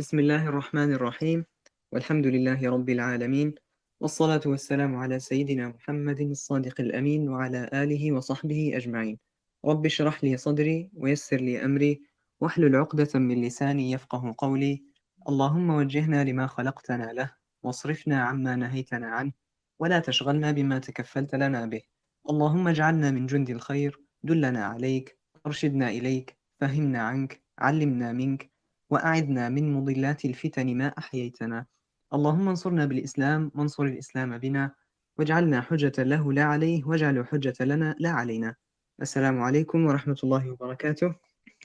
بسم الله الرحمن الرحيم. والحمد لله رب العالمين. والصلاة والسلام على سيدنا محمد الصادق الأمين وعلى آله وصحبه أجمعين. رب اشرح لي صدري ويسر لي أمري واحلل عقدة من لساني يفقه قولي. اللهم وجهنا لما خلقتنا له واصرفنا عما نهيتنا عنه ولا تشغلنا بما تكفلت لنا به. اللهم اجعلنا من جند الخير. دلنا عليك أرشدنا إليك فهمنا عنك علمنا منك وأعدنا من مضلات الفتن ما أحييتنا. اللهم انصرنا بالإسلام وانصر الإسلام بنا واجعلنا حجة له لا عليه واجعله حجة لنا لا علينا. السلام عليكم ورحمة الله وبركاته.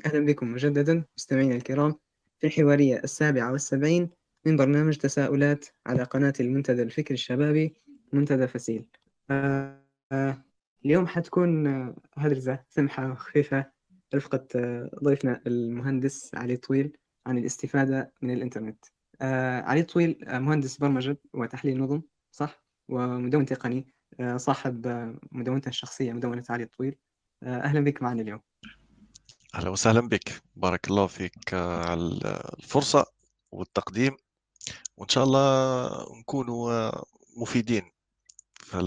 أهلا بكم مجددا مستمعينا الكرام في الحوارية السابعة والسبعين من برنامج تساؤلات على قناة المنتدى الفكر الشبابي منتدى فسيل. آه اليوم حتكون آه، هدرزة سمحة وخفيفة رفقة آه، ضيفنا المهندس علي طويل. عن الاستفادة من الإنترنت. آه علي طويل آه مهندس برمجة وتحليل نظم صح؟ ومدون تقني آه صاحب آه مدونته الشخصية مدونة علي طويل. آه أهلا بك معنا اليوم. أهلا وسهلا بك. بارك الله فيك على الفرصة والتقديم. وإن شاء الله نكونوا مفيدين في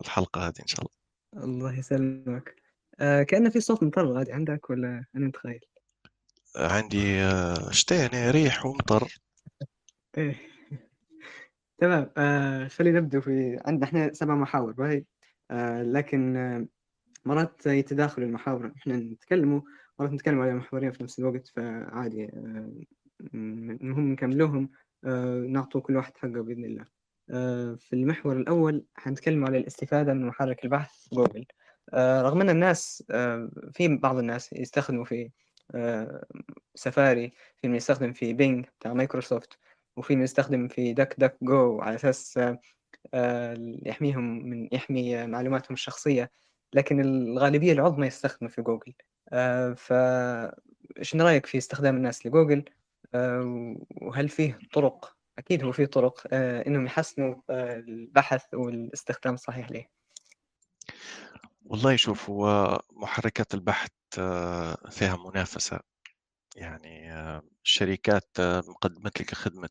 الحلقة هذه إن شاء الله. الله يسلمك. كأن في صوت مطر غادي عندك ولا أنا متخيل؟ عندي آه، شتاء يعني ريح ومطر. إيه. تمام. آه خلينا نبدأ في عندنا إحنا سبع محاور باي آه لكن مرات يتداخل المحاور. إحنا نتكلموا مرات نتكلم على محورين في نفس الوقت فعادي المهم نكملوهم نعطوا كل واحد حقه بإذن الله. في المحور الأول حنتكلم على الاستفادة من محرك البحث جوجل. رغم أن الناس في بعض الناس يستخدموا في سفاري في من يستخدم في Bing بتاع مايكروسوفت وفي من يستخدم في DuckDuckGo على أساس آه، يحميهم من يحمي معلوماتهم الشخصية. لكن الغالبية العظمى يستخدموا في جوجل. آه، ف إيش رأيك في استخدام الناس لجوجل؟ وهل فيه طرق؟ أكيد هو فيه طرق إنهم يحسنوا البحث والاستخدام الصحيح له والله شوف هو محركات البحث آه، فيها منافسة. يعني آه، الشركات آه، مقدمت لك خدمة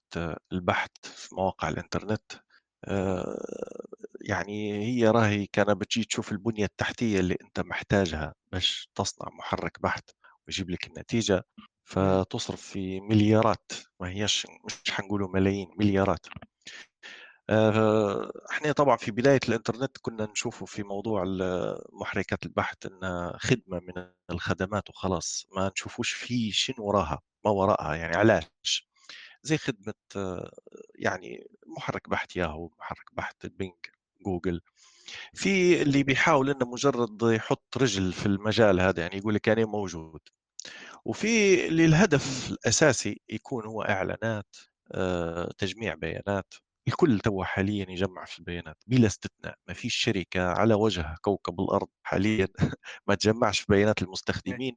البحث في مواقع الإنترنت يعني هي راهي كان بتجي تشوف البنية التحتية اللي أنت محتاجها باش تصنع محرك بحث ويجيب لك النتيجة. فتصرف في مليارات ما هيش مش حنقولوا ملايين مليارات. آه، إحنا طبعا في بداية الإنترنت كنا نشوفه في موضوع محركات البحث إنها خدمة من الخدمات وخلاص ما نشوفوش في شنو وراها ما وراءها يعني علاش؟ زي خدمة آه، يعني محرك بحث ياهو محرك بحث بينج جوجل. في اللي بيحاول إنه مجرد يحط رجل في المجال هذا يعني يقول لك يعني موجود. وفي اللي الهدف الأساسي يكون هو إعلانات آه، تجميع بيانات. الكل توا حاليا يجمع في البيانات بلا استثناء ما فيش شركة على وجه كوكب الأرض حاليا ما تجمعش في بيانات المستخدمين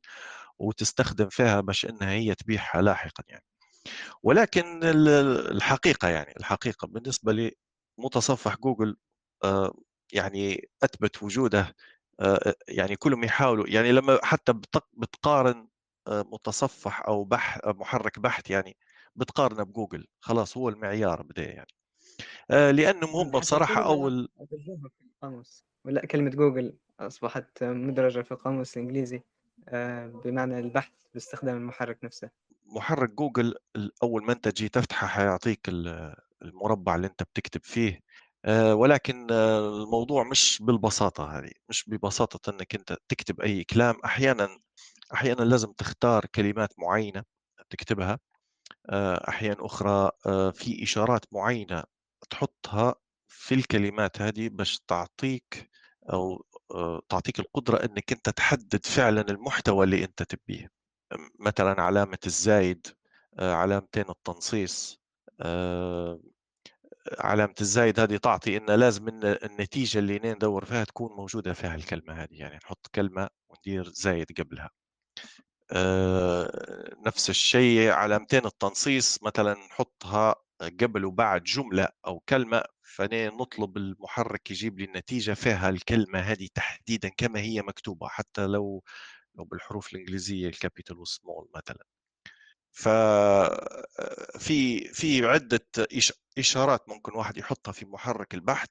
وتستخدم فيها باش إنها هي تبيعها لاحقا يعني. ولكن الحقيقة يعني الحقيقة بالنسبة لمتصفح جوجل آه، يعني أثبت وجوده آه، يعني كلهم يحاولوا يعني لما حتى بتقارن آه، متصفح أو بحث محرك بحث يعني بتقارنه بجوجل خلاص هو المعيار بدا يعني. آه، لأنهم هم بصراحة أول ولا كلمة جوجل أصبحت مدرجة في القاموس الإنجليزي آه، بمعنى البحث باستخدام المحرك نفسه. محرك جوجل اول ما أنت تجي تفتحه حيعطيك المربع اللي أنت بتكتب فيه آه، ولكن الموضوع مش بالبساطة هذه مش ببساطة أنك أنت تكتب أي كلام. أحيانا أحيانا لازم تختار كلمات معينة تكتبها أحيانا أخرى في إشارات معينة تحطها في الكلمات هذه باش تعطيك أو آه، تعطيك القدرة إنك أنت تحدد فعلا المحتوى اللي أنت تبيه. مثلا علامة الزايد آه، علامتين التنصيص آه، علامة الزايد هذه تعطي إن لازم إن النتيجة اللي ندور فيها تكون موجودة فيها الكلمة هذه يعني نحط كلمة وندير زايد قبلها. نفس الشيء علامتين التنصيص مثلا نحطها قبل وبعد جملة أو كلمة فأنا نطلب المحرك يجيب لي النتيجة فيها الكلمة هذه تحديدا كما هي مكتوبة حتى لو لو بالحروف الإنجليزية ال capital وال small مثلا ف في عدة إش إشارات ممكن واحد يحطها في محرك البحث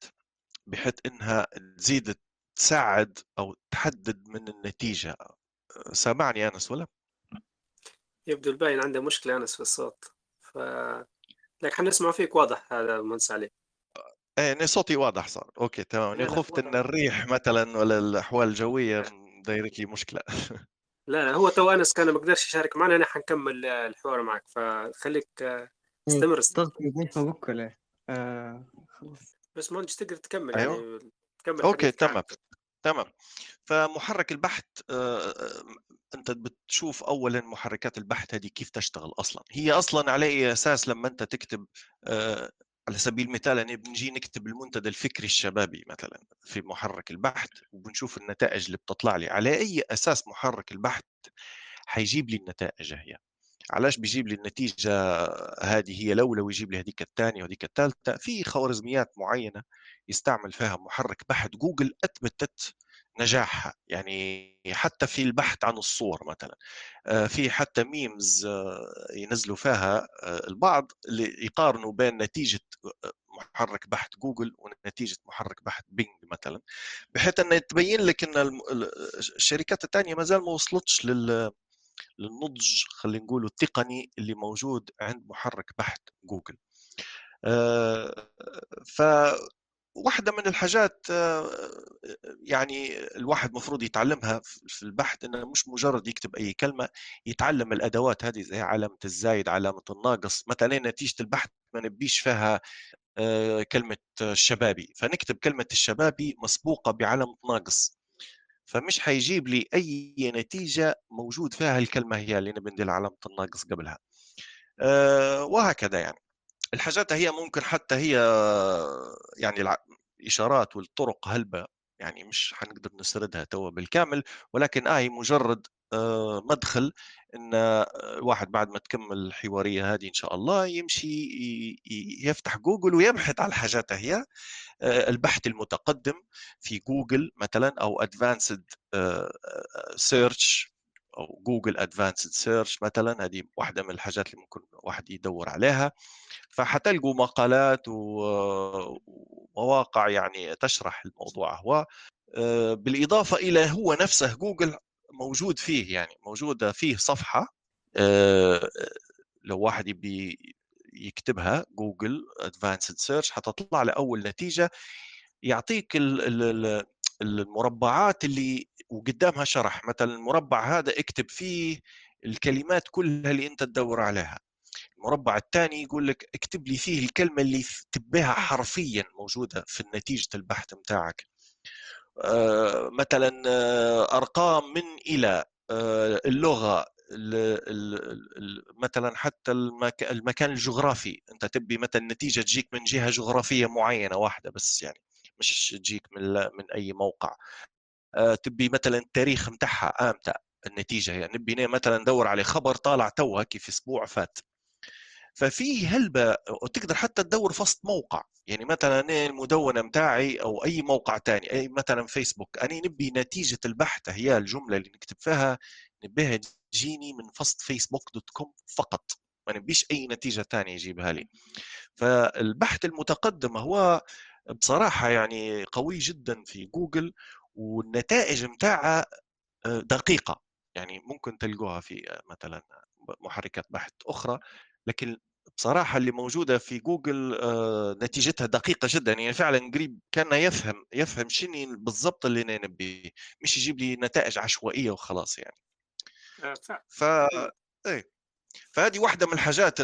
بحيث إنها تزيد تساعد أو تحدد من النتيجة سامعني أنس ولا؟ يبدو الباين عنده مشكلة أنس في الصوت ف لكن حنسمع فيك واضح هذا مهندس علي. إيه أنا صوتي واضح صار. okay تمام. أنا خفت إن الريح مثلا ولا الأحوال الجوية دايرك لي مشكلة. لا لا هو تو أنس كان ما قدرش يشارك معنا أنا حنكمل الحوار معك. فخليك إيه، استمر استمر. بكلة آه خلاص. بس مهندس تقدر تكمل أيوه. يعني تكمل okay تمام تمام. فمحرك البحث آه، آه، أنت بتشوف اولا محركات البحث هذه كيف تشتغل أصلا؟ هي أصلا على أي أساس لما أنت تكتب آه، على سبيل المثال يعني بنجي نكتب المنتدى الفكري الشبابي مثلا في محرك البحث وبنشوف النتائج اللي بتطلع لي على أي أساس محرك البحث حيجيب لي النتائج هي؟ علاش بيجيب لي النتيجة هذه هي الأولى ويجيب لي هذيك الثانية وهذيك الثالثة؟ في خوارزميات معينة يستعمل فيها محرك بحث جوجل أثبتت نجاحها يعني حتى في البحث عن الصور مثلا آه، في حتى memes ينزلوا فيها آه، البعض اللي يقارنوا بين نتيجة آه، محرك بحث جوجل ونتيجة محرك بحث بينج مثلا بحيث أن تبين لك أن الشركات الثانية ما زال ما وصلتش لل للنضج خلينا نقول التقني اللي موجود عند محرك بحث جوجل. آه، ف واحدة من الحاجات آه، يعني الواحد مفروض يتعلمها في البحث إنه مش مجرد يكتب أي كلمة يتعلم الأدوات هذه زي علامة الزايد علامة الناقص مثلا نتيجة البحث ما نبيش فيها آه، كلمة الشبابي. فنكتب كلمة الشبابي مسبوقة بعلامة ناقص. فمش حيجيب لي أي نتيجة موجود فيها الكلمة هي اللي نبي علامة الناقص قبلها. وهكذا يعني. الحاجات هي ممكن حتى هي يعني الاشارات والطرق هلبة يعني مش حنقدر نسردها توا بالكامل ولكن آه هي مجرد آه مدخل إن الواحد بعد ما تكمل الحوارية هذه إن شاء الله يمشي يفتح جوجل ويبحث على الحاجات هي البحث المتقدم في جوجل مثلا أو advanced search أو جوجل advanced search مثلا هذه واحدة من الحاجات اللي ممكن واحد يدور عليها. فحتلقوا مقالات ومواقع يعني تشرح الموضوع. هو بالإضافة إلى هو نفسه جوجل موجود فيه يعني موجودة فيه صفحة لو واحد يبي يكتبها جوجل advanced search حتطلع له اول نتيجة يعطيك المربعات اللي وقدامها شرح مثلا المربع هذا اكتب فيه الكلمات كلها اللي أنت تدور عليها. المربع الثاني يقول لك اكتب لي فيه الكلمة اللي تبيها حرفيا موجودة في نتيجة البحث بتاعك آه مثلا آه أرقام من إلى آه اللغة مثلا حتى المكان الجغرافي. أنت تبي مثلا نتيجة تجيك من جهة جغرافية معينة واحدة بس يعني مش تجيك من من أي موقع. تبي مثلا التاريخ متاعها إمتى النتيجة. يعني نبي مثلا ندور على خبر طالع تو هيك في أسبوع فات. ففي هلبة وتقدر حتى تدور في وسط موقع. يعني مثلا أنا المدونة متاعي أو أي موقع تاني أي مثلا فيسبوك أنا نبي نتيجة البحث هي الجملة اللي نكتب فيها نبيها تجيني من فصل فيسبوك dot com فقط. ما نبيش أي نتيجة تانية يجيبها لي. فالبحث المتقدم هو بصراحة يعني قوي جدا في جوجل والنتائج متاعها آه، دقيقة. يعني ممكن تلقوها في مثلا محركات بحث أخرى لكن بصراحة اللي موجودة في جوجل آه، نتيجتها دقيقة جدا. يعني فعلا قريب كان يفهم يفهم شنو بالضبط اللي أنا نبي مش يجيب لي نتائج عشوائية وخلاص يعني. آه، ف إيه. فهذه واحدة من الحاجات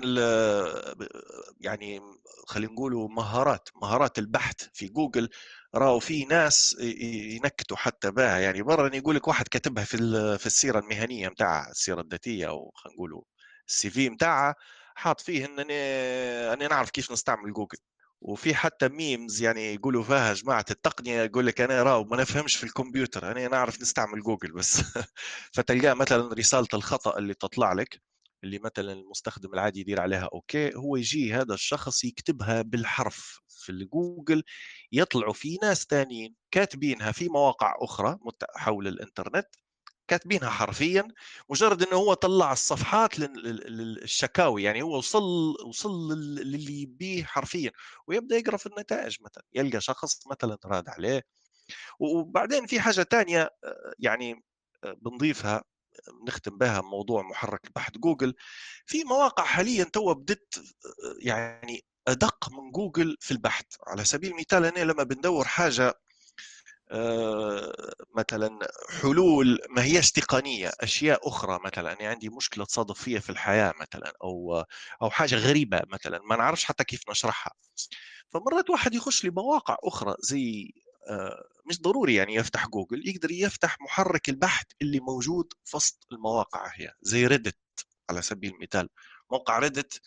يعني خلينا نقولوا مهارات مهارات البحث في جوجل. راهو في ناس ينكتوا حتى بها. يعني مرة يقول لك واحد كتبها في في السيرة المهنية متاعها السيرة الذاتية أو خلينا نقولوا ال CV متاعها حاط فيه انني أني نعرف كيف نستعمل جوجل. وفي حتى memes يعني يقولوا فيها جماعة التقنية يقول لك أنا راو ما نفهمش في الكمبيوتر أنا نعرف نستعمل جوجل بس. فتلقاه مثلا رسالة الخطأ اللي تطلع لك اللي مثلا المستخدم العادي يدير عليها okay هو يجي هذا الشخص يكتبها بالحرف. في الجوجل يطلعوا في ناس ثانيين كاتبينها في مواقع أخرى حول الإنترنت كاتبينها حرفيا مجرد إنه هو طلع الصفحات للشكاوي يعني هو وصل وصل للي يبيه حرفيا ويبدأ يقرأ في النتائج مثلا يلقى شخص مثلا راد عليه. وبعدين في حاجة ثانية يعني بنضيفها نختم بها موضوع محرك البحث جوجل. في مواقع حاليا تو بدت يعني ادق من جوجل في البحث. على سبيل المثال أنا لما بندور حاجة مثلا حلول ما هيش تقنيه أشياء أخرى مثلا أنا عندي مشكلة تصادف فيها في الحياة مثلا أو أو حاجة غريبة مثلا ما نعرفش حتى كيف نشرحها. فمرات واحد يخش لمواقع أخرى زي آه، مش ضروري يعني يفتح جوجل يقدر يفتح محرك البحث اللي موجود في وسط المواقع هي زي Reddit على سبيل المثال. موقع Reddit آه،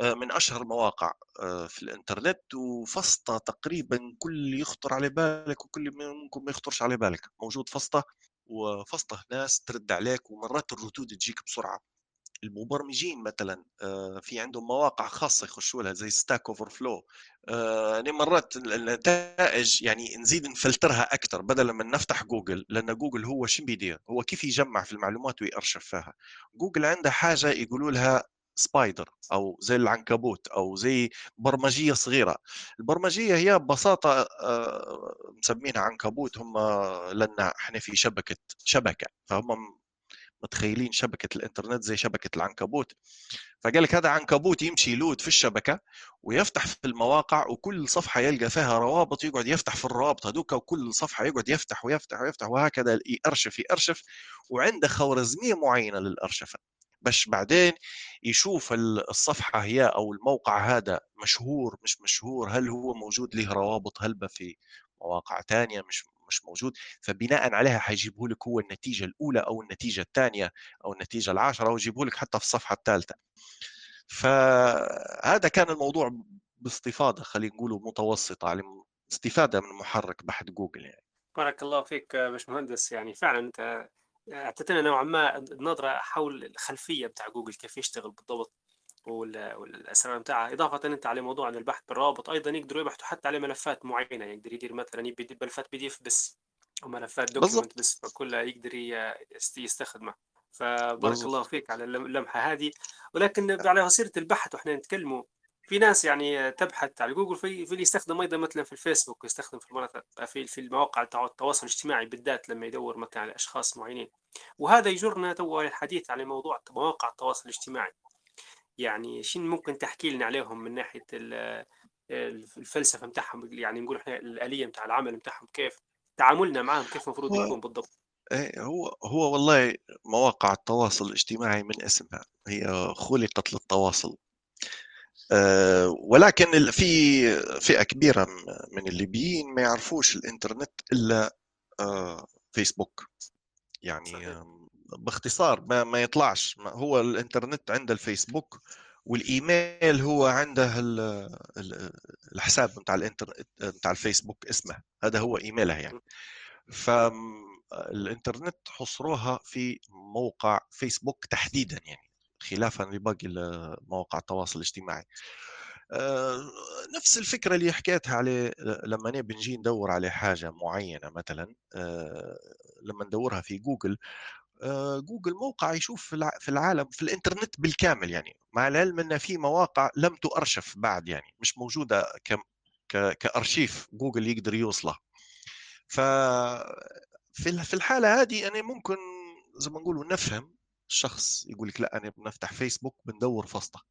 من أشهر المواقع آه، في الإنترنت وفسطة تقريبا كل يخطر على بالك وكل ممكن ما يخطرش على بالك. موجود فسطة وفسطة ناس ترد عليك ومرات الردود تجيك بسرعة. المبرمجين مثلا آه، في عندهم مواقع خاصة يخشوا لها زي Stack Overflow يعني مرات النتائج يعني نزيد نفلترها أكثر بدل من نفتح جوجل لأن جوجل هو شو بيدير؟ هو كيف يجمع في المعلومات ويأرشف فيها. جوجل عنده حاجة يقولوا لها spider أو زي العنكبوت أو زي برمجية صغيرة. البرمجية هي ببساطة آه، مسمينها عنكبوت هم لأن إحنا في شبكة شبكة فهم متخيلين شبكة الإنترنت زي شبكة العنكبوت. فقال لك هذا عنكبوت يمشي يلود في الشبكة ويفتح في المواقع وكل صفحة يلقى فيها روابط يقعد يفتح في الروابط هذوك وكل صفحة يقعد يفتح ويفتح ويفتح وهكذا يأرشف يأرشف وعنده خوارزمية معينة للأرشفة. باش بعدين يشوف الصفحة هي أو الموقع هذا مشهور مش مشهور هل هو موجود له روابط؟ هلبة في مواقع ثانية مش مش موجود؟ فبناء عليها حيجيبه لك هو النتيجة الأولى أو النتيجة الثانية أو النتيجة العاشرة ويجيبه لك حتى في الصفحة الثالثة. فهذا كان الموضوع باستفاضة خلينا نقول متوسطة على استفادة من محرك بحث جوجل يعني. بارك الله فيك باشمهندس يعني فعلا أنت اعطيتنا نوعا ما نظره حول الخلفية بتاع جوجل كيف يشتغل بالضبط والأسرار بتاعها إضافة أنت على موضوع عن البحث بالروابط أيضا يقدروا يبحثوا حتى على ملفات معينة يعني يقدر يدير مثلا يبي ملفات PDF بس أو ملفات document بس فكلها يقدر يستخدمه. فبارك الله فيك على اللمحة هذه. ولكن على سيرة البحث وإحنا نتكلموا في ناس يعني تبحث على جوجل في في اللي يستخدم أيضا مثلا في الفيسبوك يستخدم في المناطق في في المواقع التواصل الاجتماعي بالذات لما يدور مثلا على أشخاص معينين. وهذا يجرنا تو الحديث عن موضوع مواقع التواصل الاجتماعي. يعني شنو ممكن تحكي لنا عليهم من ناحية الفلسفة بتاعهم يعني نقول إحنا الآلية بتاع العمل بتاعهم كيف؟ تعاملنا معهم كيف المفروض يكون بالضبط؟ إيه هو هو والله مواقع التواصل الاجتماعي من اسمها. هي خلقت للتواصل. ولكن في فئة كبيرة من الليبيين ما يعرفوش الإنترنت إلا أه فيسبوك. يعني صحيح. باختصار ما, ما يطلعش. ما هو الإنترنت عنده الفيسبوك والإيميل هو عنده الحساب بتاع الانترنت بتاع الفيسبوك اسمه. هذا هو ايميلها يعني. فالانترنت حصروها في موقع فيسبوك تحديدا يعني. خلافا لباقي مواقع التواصل الاجتماعي. نفس الفكرة اللي حكيتها عليه لما نبي نجي ندور على حاجة معينة مثلا لما ندورها في جوجل آه، جوجل موقع يشوف في العالم في الإنترنت بالكامل يعني. مع العلم إن في مواقع لم تؤرشف بعد يعني مش موجودة ك كأرشيف جوجل يقدر يوصله ف في الحالة هذه أنا ممكن زي ما نقولوا نفهم الشخص يقول لك لا أنا بنفتح فيسبوك بندور فسطه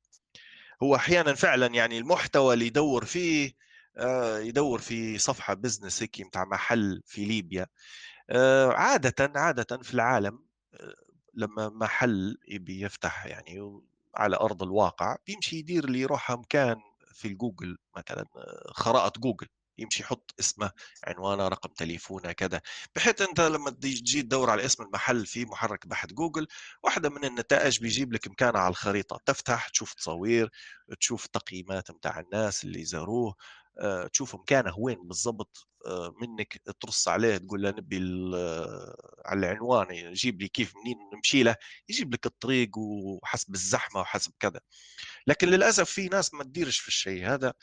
هو أحيانا فعلا يعني المحتوى اللي يدور فيه آه، يدور في صفحة business هكي بتاع محل في ليبيا. آه، عادة عادة في العالم لما محل يبي يفتح يعني على أرض الواقع بيمشي يدير لي يروح مكان في الجوجل مثلا خرائط جوجل. يمشي يحط اسمه عنوانه رقم تليفونه كذا. بحيث أنت لما تجي تدور على اسم المحل في محرك بحث جوجل واحدة من النتائج بيجيب لك مكانه على الخريطة. تفتح تشوف تصاوير تشوف تقييمات متاع الناس اللي زاروه آه، تشوف مكانه وين بالضبط آه، منك ترص عليه تقول له نبي آه، على العنوان يجيب لي كيف منين نمشي له. يجيب لك الطريق وحسب الزحمة وحسب كذا. لكن للأسف في ناس ما تديرش في الشيء هذا.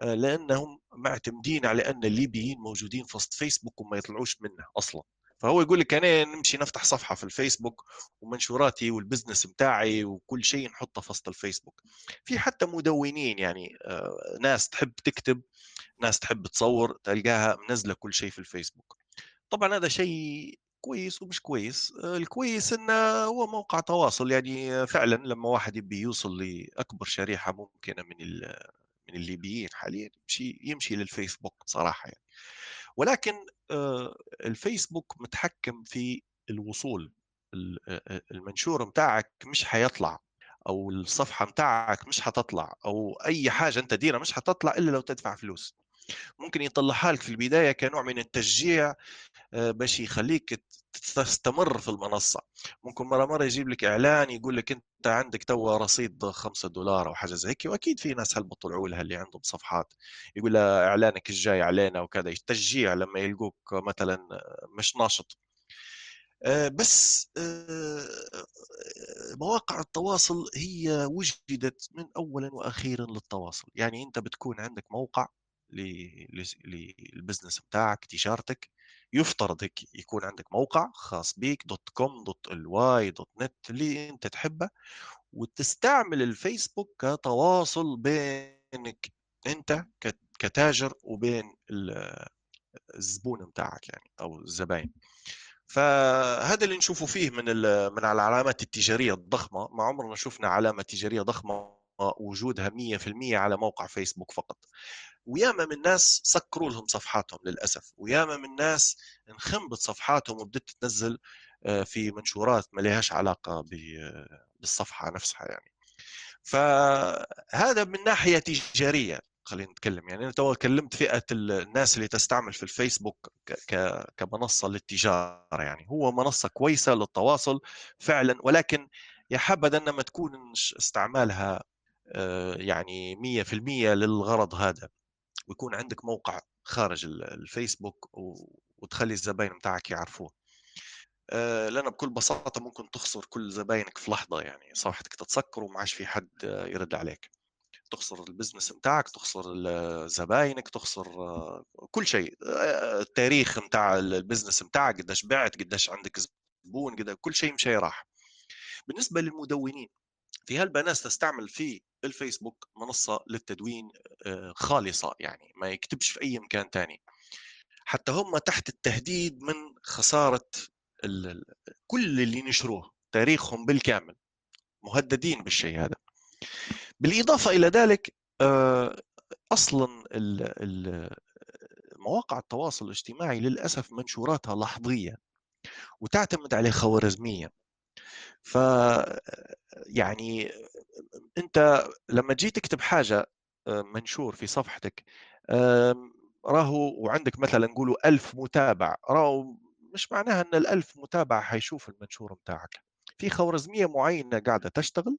لأنهم معتمدين على أن الليبيين موجودين في وسط فيسبوك وما يطلعوش منه أصلا. فهو يقول لك أنا نمشي نفتح صفحة في الفيسبوك ومنشوراتي وال business بتاعي وكل شيء نحطه في وسط الفيسبوك. في حتى مدونين يعني آه، ناس تحب تكتب ناس تحب تصور تلقاها منزلة كل شيء في الفيسبوك. طبعا هذا شيء كويس ومش كويس. آه، الكويس انه هو موقع تواصل يعني فعلا لما واحد يبي يوصل لأكبر شريحة ممكنة من من الليبيين حاليا يمشي يمشي للفيسبوك صراحة يعني. ولكن آه، الفيسبوك متحكم في الوصول المنشور متاعك مش حيطلع أو الصفحة متاعك مش حتطلع أو أي حاجة أنت ديرها مش حتطلع إلا لو تدفع فلوس. ممكن يطلعها لك في البداية كنوع من التشجيع آه، باش يخليك تستمر في المنصة. ممكن مرة مرة يجيب لك إعلان يقول لك أنت عندك توا رصيد 5 دولار أو حاجة زي هيك وأكيد في ناس هل بطلعوا لها اللي عندهم صفحات. يقول لها إعلانك الجاي علينا وكذا تشجيع لما يلقوك مثلا مش ناشط. آه، بس آه، مواقع التواصل هي وجدت من اولا وأخيرا للتواصل. يعني أنت بتكون عندك موقع لل business بتاعك تجارتك يفترض هيك يكون عندك موقع خاص بيك dot com dot ly dot net اللي أنت تحبه وتستعمل الفيسبوك كتواصل بينك أنت كتاجر وبين الزبون بتاعك يعني أو الزباين. فهذا اللي نشوفه فيه من من العلامات التجارية الضخمة. ما عمرنا شفنا علامة تجارية ضخمة وجودها 100% على موقع فيسبوك فقط. وياما من ناس سكروا لهم صفحاتهم للأسف وياما من ناس انخمبت صفحاتهم وبدت تنزل آه، في منشورات ما لهاش علاقة بالصفحة نفسها يعني. فهذا من ناحية تجارية خلينا نتكلم. يعني أنا تو كلمت فئة الناس اللي تستعمل في الفيسبوك كمنصة للتجارة يعني. هو منصة كويسة للتواصل فعلا ولكن يا حبذا انما تكون استعمالها آه، يعني 100% للغرض هذا. ويكون عندك موقع خارج الفيسبوك وتخلي الزباين بتاعك يعرفوه. لأن بكل بساطة ممكن تخسر كل زباينك في لحظة يعني صفحتك تتسكر وما عادش في حد يرد عليك. تخسر ال business بتاعك تخسر زباينك تخسر كل شيء. التاريخ بتاع ال business بتاعك قديش بعت قديش عندك زبون كل شيء مشي راح. بالنسبة للمدونين في هلبا ناس تستعمل في الفيسبوك منصة للتدوين آه، خالصة يعني ما يكتبش في أي مكان تاني. حتى هم تحت التهديد من خسارة كل اللي نشروه تاريخهم بالكامل مهددين بالشيء هذا بالإضافة إلى ذلك آه، أصلا مواقع التواصل الاجتماعي للأسف منشوراتها لحظية وتعتمد على خوارزمية. ف يعني أنت لما تجي تكتب حاجة آه، منشور في صفحتك راهو وعندك مثلا نقولوا ألف متابع راهو مش معناها إن الألف متابع حيشوف المنشور بتاعك في خوارزمية معينة قاعدة تشتغل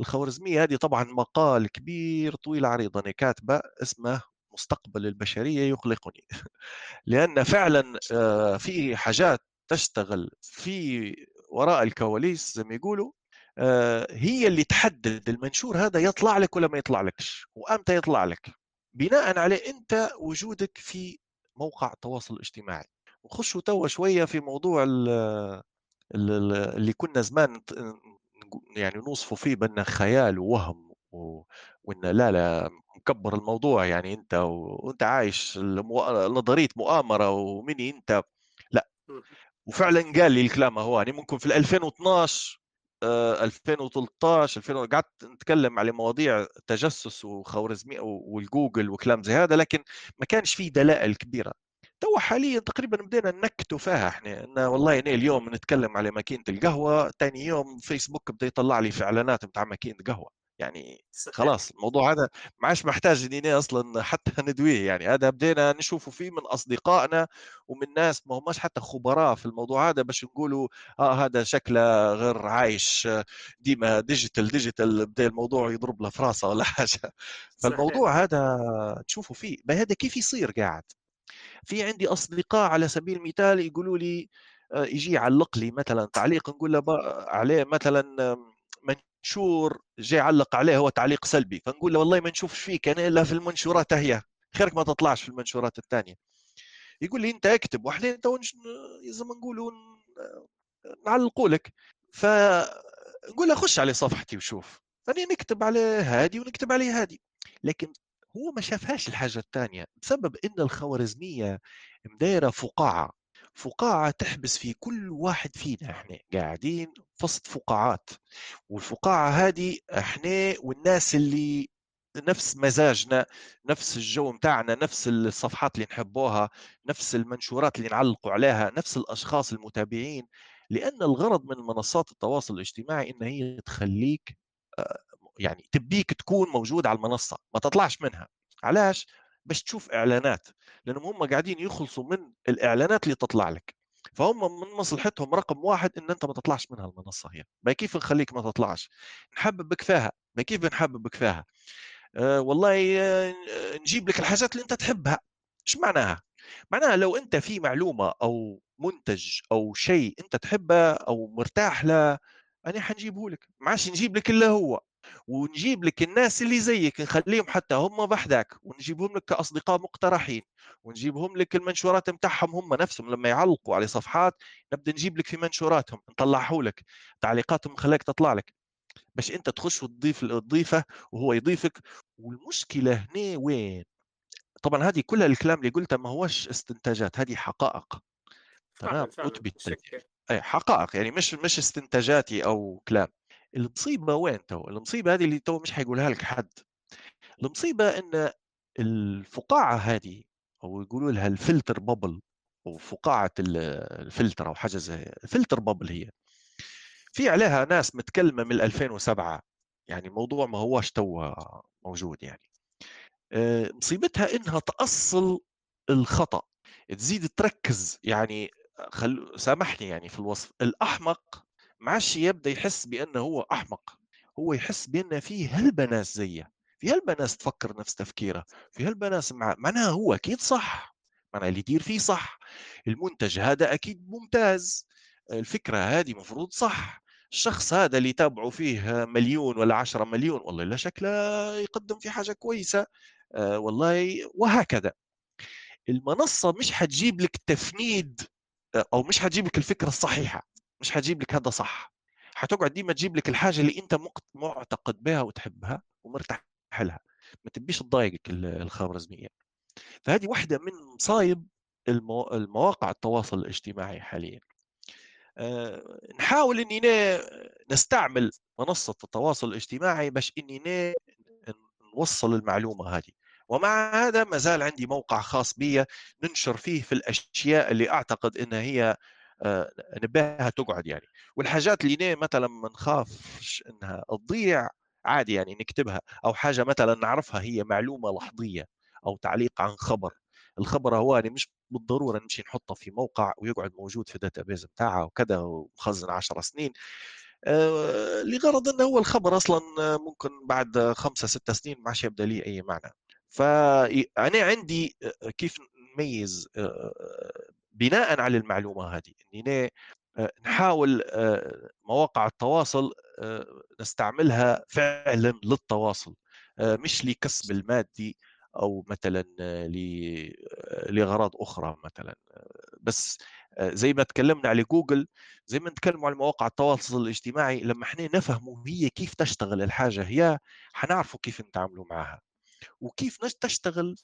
الخوارزمية هذه طبعا مقال كبير طويل عريض أنا كاتبة اسمه مستقبل البشرية يقلقني لأن فعلا آه، في حاجات تشتغل في وراء الكواليس زي ما يقولوا هي اللي تحدد المنشور هذا يطلع لك ولا ما يطلع لكش. وأمتى يطلع لك؟ بناء عليه أنت وجودك في موقع التواصل الاجتماعي. وخشوا توا شوية في موضوع اللي كنا زمان يعني نوصفوا فيه بأنه خيال ووهم و... وإن لا لا مكبر الموضوع. يعني أنت وأنت عايش نظرية مؤامرة ومني أنت. لا. وفعلا قال لي الكلام هو يعني ممكن في 2012 2013 2000 قعدت نتكلم على مواضيع تجسس وخوارزمي والجوجل وكلام زي هذا لكن ما كانش في دلائل كبيرة. تو حاليا تقريبا بدينا نأكدوا فيها إحنا إن والله أنا اليوم نتكلم على ماكينة القهوة ثاني يوم فيسبوك بدأ يطلع لي في إعلانات بتاع ماكينة قهوه يعني خلاص الموضوع هذا ما عادش محتاج إني أصلا حتى ندويه يعني هذا بدينا نشوفه فيه من أصدقائنا ومن ناس ما هماش حتى خبراء في الموضوع هذا باش نقولوا آه هذا شكله غير عايش ديما digital digital بدأ الموضوع يضرب له في راسه ولا حاجة. فالموضوع هذا تشوفوا فيه. هذا كيف يصير قاعد؟ في عندي أصدقاء على سبيل المثال يقولوا لي آه، يجي يعلق لي مثلا تعليق نقول له عليه مثلا منشور جاي علق عليه هو تعليق سلبي فنقول له والله ما نشوفش فيك أنا إلا في المنشورات هي. خيرك ما تطلعش في المنشورات الثانية. يقول لي أنت اكتب وإحنا تو ما نقولوا نعلقوا لك. فنقول له خش على صفحتي وشوف. أنا نكتب على هادي ونكتب عليه هادي. لكن هو ما شافهاش الحاجة الثانية بسبب أن الخوارزمية مدايرة فقاعة. فقاعة تحبس في كل واحد فينا. إحنا قاعدين وسط فقاعات والفقاعة هذه إحنا والناس اللي نفس مزاجنا نفس الجو متاعنا نفس الصفحات اللي نحبوها نفس المنشورات اللي نعلقوا عليها نفس الأشخاص المتابعين. لأن الغرض من منصات التواصل الاجتماعي إن هي تخليك آه، يعني تبيك تكون موجود على المنصة ما تطلعش منها. علاش؟ باش تشوف إعلانات. لأنهم هم قاعدين يخلصوا من الإعلانات اللي تطلع لك. فهم من مصلحتهم رقم واحد إن أنت ما تطلعش منها المنصة هي. ما كيف نخليك ما تطلعش؟ نحببك فيها. ما كيف بنحببك فيها؟ أه والله أه نجيب لك الحاجات اللي أنت تحبها. إيش معناها؟ معناها لو أنت في معلومة أو منتج أو شيء أنت تحبه أو مرتاح له أنا حنجيبه لك. ما عادش نجيب لك إلا هو. ونجيب لك الناس اللي زيك نخليهم حتى هم بحدك ونجيبهم لك كأصدقاء مقترحين ونجيبهم لك المنشورات نتاعهم هم نفسهم لما يعلقوا على صفحات نبدأ نجيب لك في منشوراتهم نطلعه لك تعليقاتهم نخليك تطلع لك. باش أنت تخش وتضيف تضيفه وهو يضيفك. والمشكلة هنا وين؟ طبعا هذه كلها الكلام اللي قلته ما هوش استنتاجات هذه حقائق. تمام؟ أثبتت اي حقائق يعني مش مش استنتاجاتي أو كلام. المصيبة وين تو؟ المصيبة هذه اللي تو مش حيقولها لك حد. المصيبة إن الفقاعة هذه أو يقولوا لها ال filter bubble أو فقاعة الفلتر أو حاجة زي filter bubble هي. في عليها ناس متكلمة من 2007 يعني الموضوع ما هوش تو موجود يعني. آه، مصيبتها إنها تأصل الخطأ. تزيد تركز يعني خل... سامحني يعني في الوصف الأحمق ما عادش يبدا يحس بانه هو أحمق هو يحس بأن فيه هلبة ناس زيه في هلبة ناس تفكر نفس تفكيره في هلبة ناس مع... معناها هو أكيد صح معناها اللي يدير فيه صح المنتج هذا أكيد ممتاز الفكرة هذه مفروض صح الشخص هذا اللي يتابعوا فيه مليون ولا عشرة مليون والله لا شكله يقدم في حاجة كويسة آه والله وهكذا. المنصة مش حتجيب لك تفنيد آه، أو مش حتجيب لك الفكرة الصحيحة. مش حتجيب لك هذا صح. حتقعد ديما تجيب لك الحاجة اللي أنت معتقد بها وتحبها ومرتاح لها. ما تبيش تضايقك الخوارزميه فهذه واحدة من مصايب المو... المواقع التواصل الاجتماعي حاليا. أه نحاول اننا نستعمل منصة التواصل الاجتماعي باش اننا نوصل المعلومة هذه. ومع هذا ما زال عندي موقع خاص بي ننشر فيه في الأشياء اللي أعتقد انها هي آه، نباها تقعد يعني. والحاجات اللي مثلا ما نخافش إنها تضيع عادي يعني نكتبها. أو حاجة مثلا نعرفها هي معلومة لحظية أو تعليق عن خبر. الخبر هو يعني مش بالضرورة نمشي نحطه في موقع ويقعد موجود في الداتابيز بتاعه وكذا ومخزن 10 سنين. آه، لغرض إنه هو الخبر أصلا ممكن بعد خمسة ستة سنين ما عادش يبدأ لي أي معنى. فانا عندي آه، كيف نميز بناء على المعلومة هذه اننا آه، نحاول آه، مواقع التواصل آه، نستعملها فعلا للتواصل مش لكسب المادي أو مثلا لغراض أخرى مثلا بس زي ما تكلمنا على جوجل زي ما نتكلم على مواقع التواصل الاجتماعي لما إحنا نفهموا هي كيف تشتغل الحاجة هي حنعرفوا كيف نتعاملوا معها وكيف تشتغل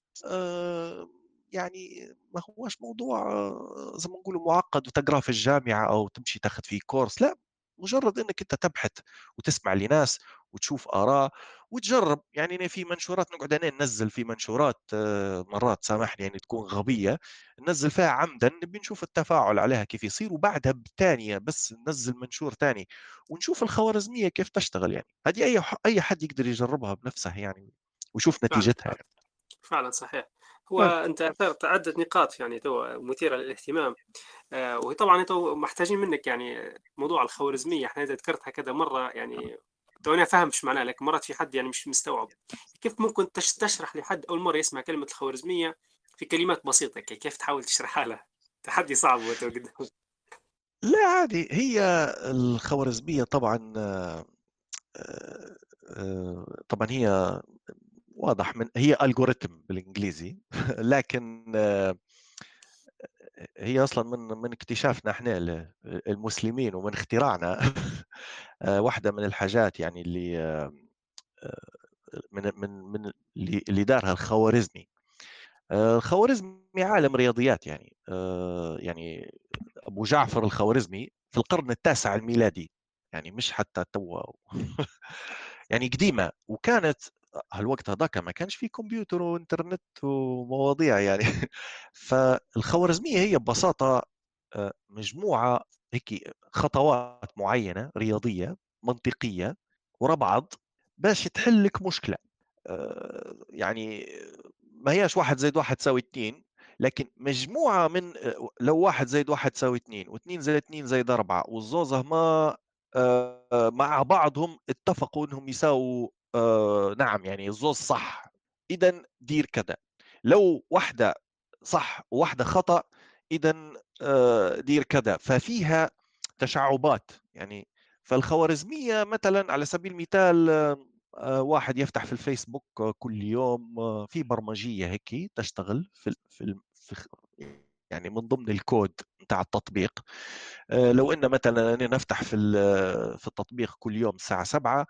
يعني ما هوش موضوع زي ما نقولوا معقد وتقراه في الجامعة أو تمشي تاخذ فيه كورس لا مجرد إنك أنت تبحث وتسمع لناس وتشوف آراء وتجرب. يعني في منشورات نقعد أنا ننزل في منشورات مرات سامحني يعني تكون غبية ننزل فيها عمدا نبي نشوف التفاعل عليها كيف يصير وبعدها بثانيه بس ننزل منشور ثاني ونشوف الخوارزمية كيف تشتغل يعني. هذه أي أي حد يقدر يجربها بنفسه يعني ويشوف نتيجتها يعني. فعلا صحيح. هو انت اثرت عده نقاط يعني تو مثيرة للاهتمام. آه وطبعا تو محتاجين منك يعني موضوع الخوارزمية. إحنا إذا ذكرتها كذا مرة يعني تو أنا فاهم إيش معناها لكن مرات في حد يعني مش مستوعب. كيف ممكن تشرح لحد أول مرة يسمع كلمة الخوارزمية في كلمات بسيطة؟ كيف تحاول تشرحها له؟ تحدي صعب قدام. لا عادي. هي الخوارزمية طبعا آه، آه، طبعا هي واضح من هي الجوريثم بالإنجليزي. لكن هي أصلًا من من اكتشافنا إحنا ال المسلمين ومن اختراعنا. آآ واحدة من الحاجات يعني اللي آآ من من من اللي دارها الخوارزمي. الخوارزمي عالم رياضيات يعني. يعني أبو جعفر الخوارزمي في القرن التاسع الميلادي، يعني مش حتى توا. يعني قديمة، وكانت هالوقت هذاك ما كانش في كمبيوتر وإنترنت ومواضيع يعني فالخوارزمية هي ببساطة آآ مجموعة هيك خطوات معينة رياضية منطقية ورا بعض باش تحل لك مشكلة. آآ يعني ما هياش 1 زائد 1 تساوي 2 لكن مجموعة من آآ لو 1 زائد 1 تساوي 2 و2 زائد 2 زائد 4 والزوز هما مع بعضهم اتفقوا إنهم يساووا آآ نعم يعني الزوز صح، إذًا دير كذا، لو واحدة صح وواحدة خطأ إذًا آآ دير كذا، ففيها تشعُّبات، يعني فالخوارزمية مثلًا على سبيل المثال آآ واحد يفتح في الفيسبوك كل يوم آه، في برمجية هيك تشتغل في في يعني من ضمن الكود بتاع التطبيق. لو إن مثلًا أنا نفتح في في التطبيق كل يوم الساعة 07:00 آآ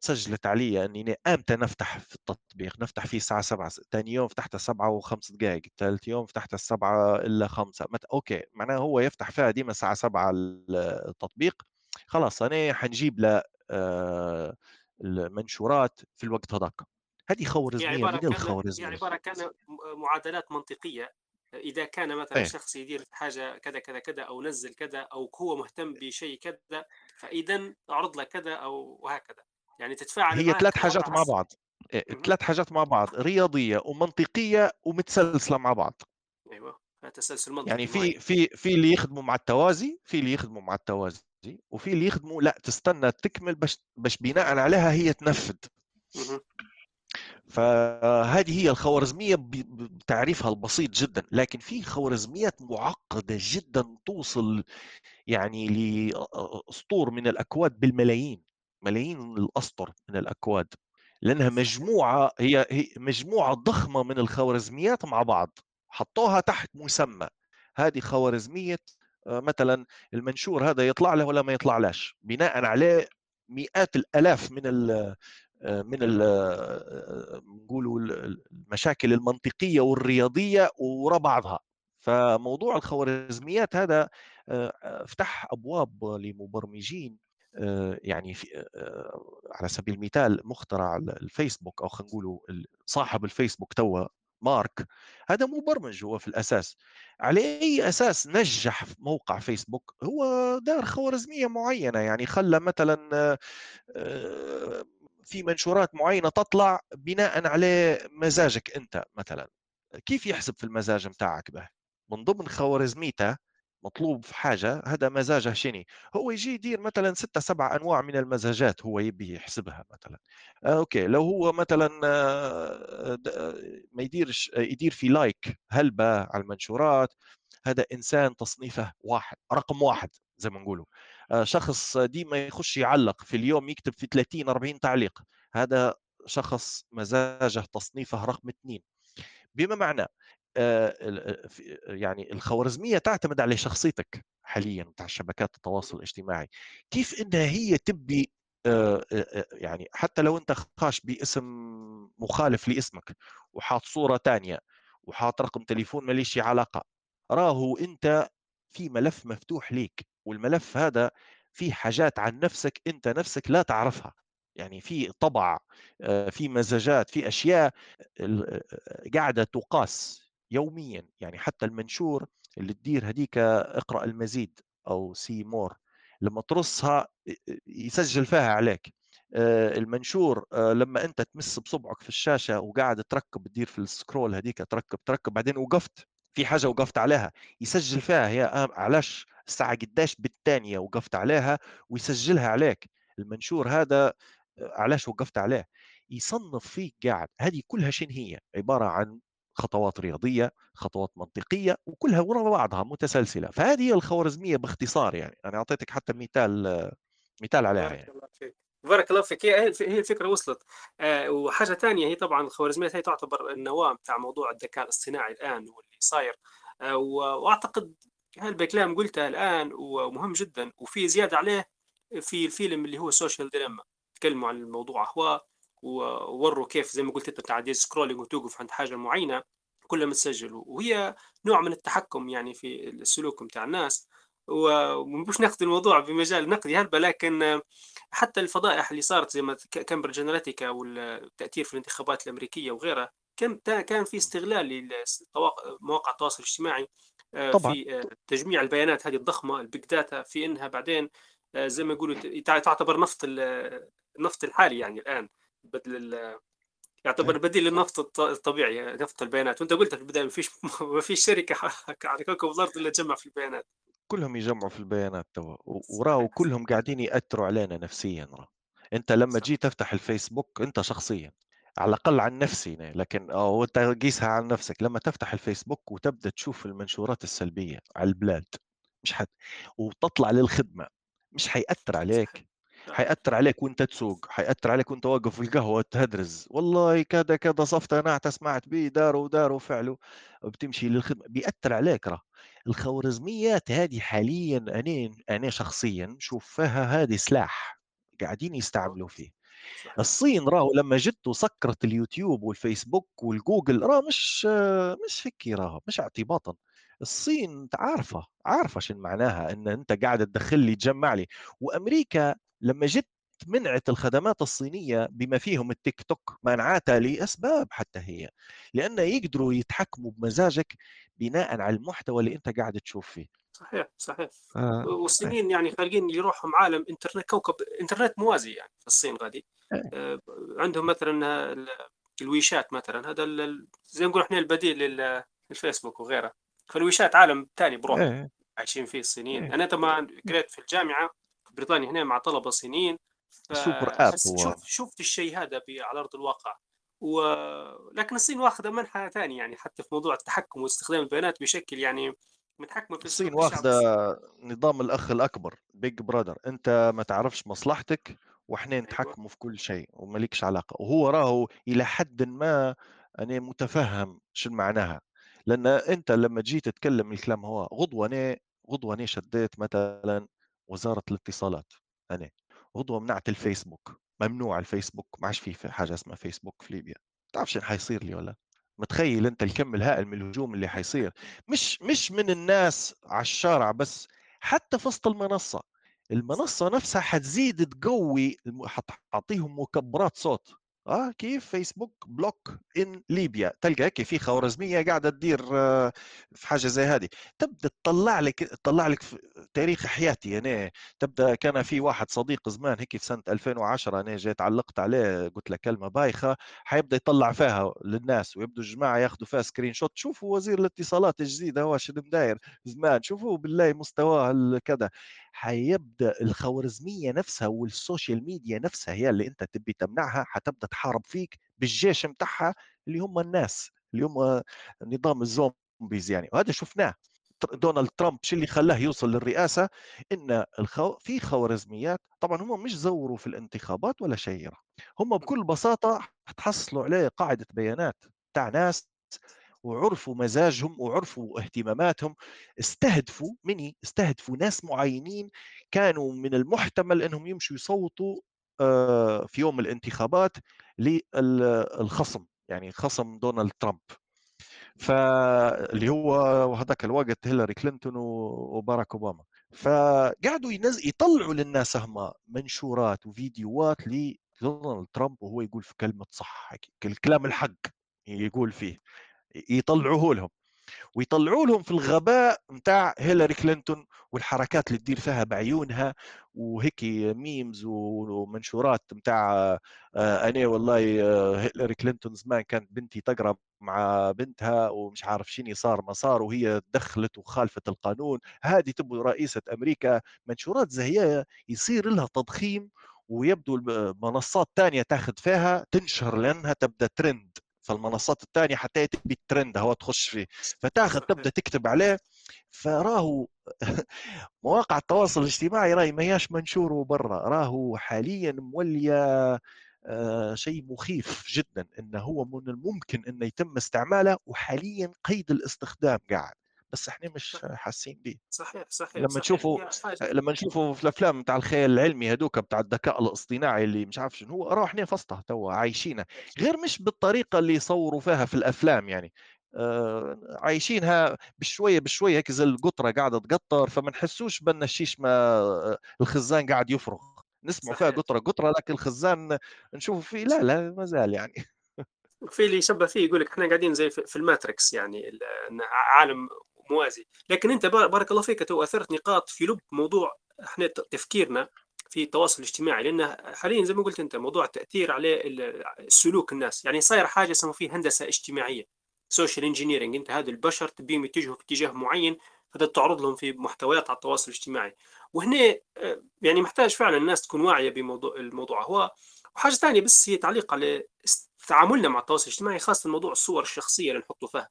تسجلت علي أني أمتى نفتح في التطبيق، نفتح فيه الساعة 07:00 س تاني يوم فتحته 07:05 دقايق، ثالث يوم فتحته 07:05 مت أوكي، معناها هو يفتح فيها ديما الساعة 07:00 ال التطبيق، خلاص أنا حنجيب له آآ المنشورات في الوقت هذاك. هذه خوارزمية عبارة من هي الخوارزميات. عبارة كان معادلات منطقية، إذا كان مثلًا إيه. شخص يدير حاجة كذا، كذا، كذا أو نزّل كذا أو هو مهتم بشيء كذا، فإذًا أعرض له كذا أو وهكذا، يعني تتفاعل هي معاه 3 كوضع حاجات مع. بعض،. 3 حاجات مع بعض، رياضية ومنطقية ومتسلسلة مع بعض. أيوه، فتسلسل منطقي يعني في. في في اللي يخدموا مع التوازي، في اللي يخدموا مع التوازي، وفي اللي يخدموا لأ تستنى تكمل باش باش بناءً عليها هي تنفذ. فهذه هي ب بتعريفها البسيط جدًا، لكن في خوارزميات معقدة جدًا توصل يعني لأسطور من الأكواد بالملايين، ملايين الأسطر من الأكواد، لأنها صحيح. مجموعة هي هي مجموعة ضخمة من الخوارزميات مع بعض، حطوها تحت مسمى، هذه خوارزمية آآ مثلًا المنشور هذا يطلع له والّا ما يطلعلاش، بناءً عليه مئات الآلاف من ال آآ من ال آآ نقولوا ال ال المشاكل المنطقية والرياضية ورا بعضها، فموضوع الخوارزميات هذا فتح أبواب لمبرمجين يعني في آآ على سبيل المثال مخترع ال الفيسبوك أو خلينا نقولوا صاحب الفيسبوك توا مارك، هذا مبرمج هو في الأساس، على أي أساس نجح موقع فيسبوك؟ هو دار خوارزمية معينة، يعني خلّى مثلًا في منشورات معينة تطلع بناءً على مزاجك أنت مثلًا، كيف يحسب في المزاج متاعك به؟ من ضمن خوارزميته مطلوب في حاجة هذا مزاجه شني، هو يجي يدير مثلًا 6، 7 أنواع من المزاجات هو يبي يحسبها مثلًا، آآ okay لو هو مثلًا آه، د ما يديرش يدير في like هلبة على المنشورات، هذا إنسان تصنيفه 1 رقم 1 زي ما نقولوا، شخص ديما يخش يعلّق في اليوم يكتب في 30، 40 تعليق، هذا شخص مزاجه تصنيفه رقم 2 بما معناه يعني الخوارزمية تعتمد على شخصيتك حاليًا بتاع شبكات التواصل الاجتماعي، كيف إنها هي تبي يعني حتى لو أنت خاش باسم مخالف لاسمك وحاط صورة تانية وحاط رقم تليفون ما ليش علاقة، راهو أنت في ملف مفتوح ليك، والملف هذا فيه حاجات عن نفسك أنت نفسك لا تعرفها، يعني في طبع، في مزاجات، في أشياء ال قاعدة تُقاس يوميًا، يعني حتى المنشور اللي تدير هذيك اقرأ المزيد أو see more لمّا ترصها يسجّل فيها عليك، المنشور لمّا أنت تمِس بصبعك في الشاشة وقاعد تركّب تدير في الscroll هذيك تركّب، تركّب بعدين وقفت، في حاجة وقفت عليها، يسجّل فيها هي أ علاش الساعة قداش بالثانية وقفت عليها ويسجّلها عليك، المنشور هذا علاش وقفت عليه، يصنّف فيك قاعد، هذه كلها شنو هي؟ عبارة عن خطوات رياضية، خطوات منطقية، وكلها ورا بعضها متسلسلة، فهذه هي الخوارزمية باختصار يعني، أنا أعطيتك حتى مثال مثال عليها يعني. بارك الله فيك، هي الف هي الفكرة وصلت. آآ وحاجة تانية هي طبعًا الخوارزميات هي تعتبر النواة بتاع موضوع الذكاء الاصطناعي الآن واللي صاير. آه، وأعتقد هالكلام قلته الآن ومهم جدا وفي زيادة عليه في الفيلم اللي هو Social Dilemma تكلموا عن الموضوع. هو ووروا كيف زي ما قلت أنت بتاع scrolling وتوقف عند حاجة معينة كلها متسجل وهي نوع من التحكم يعني في السلوك بتاع الناس. ومش ناخذ الموضوع بمجال نقدي هلبا لكن حتى الفضائح اللي صارت زي ما Cambridge Analytica والتأثير في الانتخابات الأمريكية وغيرها كان كان في استغلال لمواقع التواصل الاجتماعي آه، طبعا. في آه، تجميع البيانات هذه الضخمة ال big data في إنها بعدين آه، زي ما يقولوا تعتبر نفط النفط الحالي يعني الآن. بدل يعتبر إيه. بديل للنفط الطبيعي نفط البيانات. وأنت قلت في البداية ما فيش ما فيش شركة على كوكب الأرض إلا تجمع في البيانات. كلهم يجمعوا في البيانات توا. وراو كلهم قاعدين يأثروا علينا نفسيا راه. أنت لما جيت تفتح الفيسبوك أنت شخصيا على الأقل عن نفسي لكن آه انت قيسها عن نفسك. لما تفتح الفيسبوك وتبدأ تشوف المنشورات السلبية على البلاد مش حد وتطلع للخدمة مش حيأثر عليك. حيأثر عليك وأنت تسوق حيأثر عليك وأنت واقف في القهوة تهدرز. والله كذا كذا صفت أنا سمعت به داروا داروا فعلوا بتمشي للخدمة بيأثر عليك راه. الخوارزميات هذه حاليا أنا أنا شخصيا شوف فيها هذه سلاح قاعدين يستعملوا فيه. الصين راهو لما جت وسكرت اليوتيوب والفيسبوك والجوجل راه مش مش هيك راهو مش اعتباطا. الصين عارفة عارفة شنو معناها إن أنت قاعد تدخل لي تجمع لي. وأمريكا لما جت منعت الخدمات الصينية بما فيهم التيك توك منعتها لأسباب حتى هي لأن يقدروا يتحكموا بمزاجك بناء على المحتوى اللي أنت قاعد تشوف فيه صحيح صحيح آه. والصينيين يعني خارجين يروحوا عالم إنترنت كوكب إنترنت موازي يعني في الصين غادي إيه. آه. عندهم مثلا الويشات مثلا هذا زي نقول إحنا البديل للفيسبوك وغيره فالويشات عالم ثاني بروح إيه. عايشين فيه الصينيين إيه. أنا طبعا قريت في الجامعة بريطانيا هنا مع طلبة صينيين سوبر آب شوف شفت الشيء هذا على أرض الواقع. ولكن الصين واخذة منحى ثاني يعني حتى في موضوع التحكم واستخدام البيانات بشكل يعني متحكمه في الصين واخذة نظام الأخ الأكبر بيج برادر أنت ما تعرفش مصلحتك وإحنا أيوة. نتحكموا في كل شيء ومالكش علاقة. وهو راهو إلى حد ما أنا متفهم شو معناها. لأن أنت لما تجي تتكلم الكلام هو غضوه أنا غضوه أنا شديت مثلا وزارة الاتصالات. أنا غضوه منعت الفيسبوك ممنوع الفيسبوك ما عادش في حاجة اسمها فيسبوك في ليبيا. تعرف شنو حيصير لي ولا؟ متخيل أنت الكم الهائل من الهجوم اللي حيصير. مش مش من الناس على الشارع بس حتى في وسط المنصة. المنصة نفسها حتزيد تقوي حتعطيهم مكبرات صوت. آه كيف فيسبوك بلوك إن ليبيا؟ تلقى هيك في خوارزمية قاعدة تدير آه، في حاجة زي هذه. تبدأ تطلع لك تطلع لك تاريخ حياتي يعني تبدأ كان في واحد صديق زمان هيك في سنة 2010 أنا جيت علقت عليه قلت له كلمة بايخة حيبدأ يطلع فيها للناس ويبدو الجماعة ياخذوا فيها screenshot شوفوا وزير الاتصالات الجديد هو شنو داير زمان. شوفوا بالله مستواه كذا حيبدأ الخوارزمية نفسها وال social media نفسها هي اللي أنت تبي تمنعها حتبدأ تحارب فيك بالجيش متاعها اللي هم الناس اللي هم نظام الزومبيز يعني. وهذا شفناه. دونالد ترامب شو اللي خلاه يوصل للرئاسة؟ إن الخو... في خوارزميات طبعا هم مش زوروا في الانتخابات ولا شيء هم بكل بساطة تحصلوا عليه قاعدة بيانات تاع ناس وعرفوا مزاجهم وعرفوا اهتماماتهم. استهدفوا مني استهدفوا ناس معينين كانوا من المحتمل إنهم يمشوا يصوتوا في يوم الانتخابات للخصم يعني خصم دونالد ترامب. فاللي هو هذاك الوقت هيلاري كلينتون وباراك أوباما. فقعدوا ينز... يطلعوا للناس هم منشورات وفيديوهات لدونالد ترامب وهو يقول في كلمة صح الكلام الحق يقول فيه يطلعوه لهم. ويطلعوا لهم في الغباء نتاع هيلاري كلينتون والحركات اللي تدير فيها بعيونها وهيك memes ومنشورات نتاع آه، أنا والله آه، هيلاري كلينتون زمان كانت بنتي تقرا مع بنتها ومش عارف شنو صار ما صار وهي دخلت وخالفت القانون. هذه تبغى رئيسة أمريكا منشورات زي يصير لها تضخيم ويبدو المنصات ثانية تاخذ فيها تنشر لأنها تبدأ ترند فالمنصات الثانية حتى تبي الترند هو تخش فيه. فتاخذ تبدأ تكتب عليه فراهو مواقع التواصل الاجتماعي راهي ما هياش منشور برا راهو حاليا مولية آه شيء مخيف جدا إنه هو من الممكن إنه يتم استعماله وحاليا قيد الاستخدام قاعد. بس إحنا مش حاسين به صحيح صحيح لما تشوفوا حاجة لما نشوفوا في الأفلام بتاع الخيال العلمي هذوك بتاع الذكاء الاصطناعي اللي مش عارف شنو هو راح إحنا فسطه توا عايشينها. غير مش بالطريقة اللي يصوروا فيها في الأفلام يعني. آه عايشينها بشوية بشوية هيك زي القطرة قاعدة تقطر فما نحسوش بأن الشيش ما آه، الخزان قاعد يفرغ. نسمعوا فيها قطرة قطرة لكن الخزان نشوف فيه لا لا ما زال يعني. في اللي يشبه فيه يقول لك إحنا قاعدين زي في ال Matrix يعني عالم موازي. لكن أنت بار- بارك الله فيك تو أثرت نقاط في لب موضوع إحنا تفكيرنا في التواصل الاجتماعي لأن حاليا زي ما قلت أنت موضوع التأثير على سلوك الناس. يعني صاير حاجة يسموا فيه هندسة اجتماعية social engineering أنت هذا البشر تبيهم يتجهوا في اتجاه معين فده تعرض لهم في محتويات على التواصل الاجتماعي. وهنا آه، يعني محتاج فعلا الناس تكون واعية بموضوع الموضوع. هو وحاجه ثانية بس هي تعليق على تعاملنا مع التواصل الاجتماعي خاصة موضوع الصور الشخصية اللي نحطه فيها.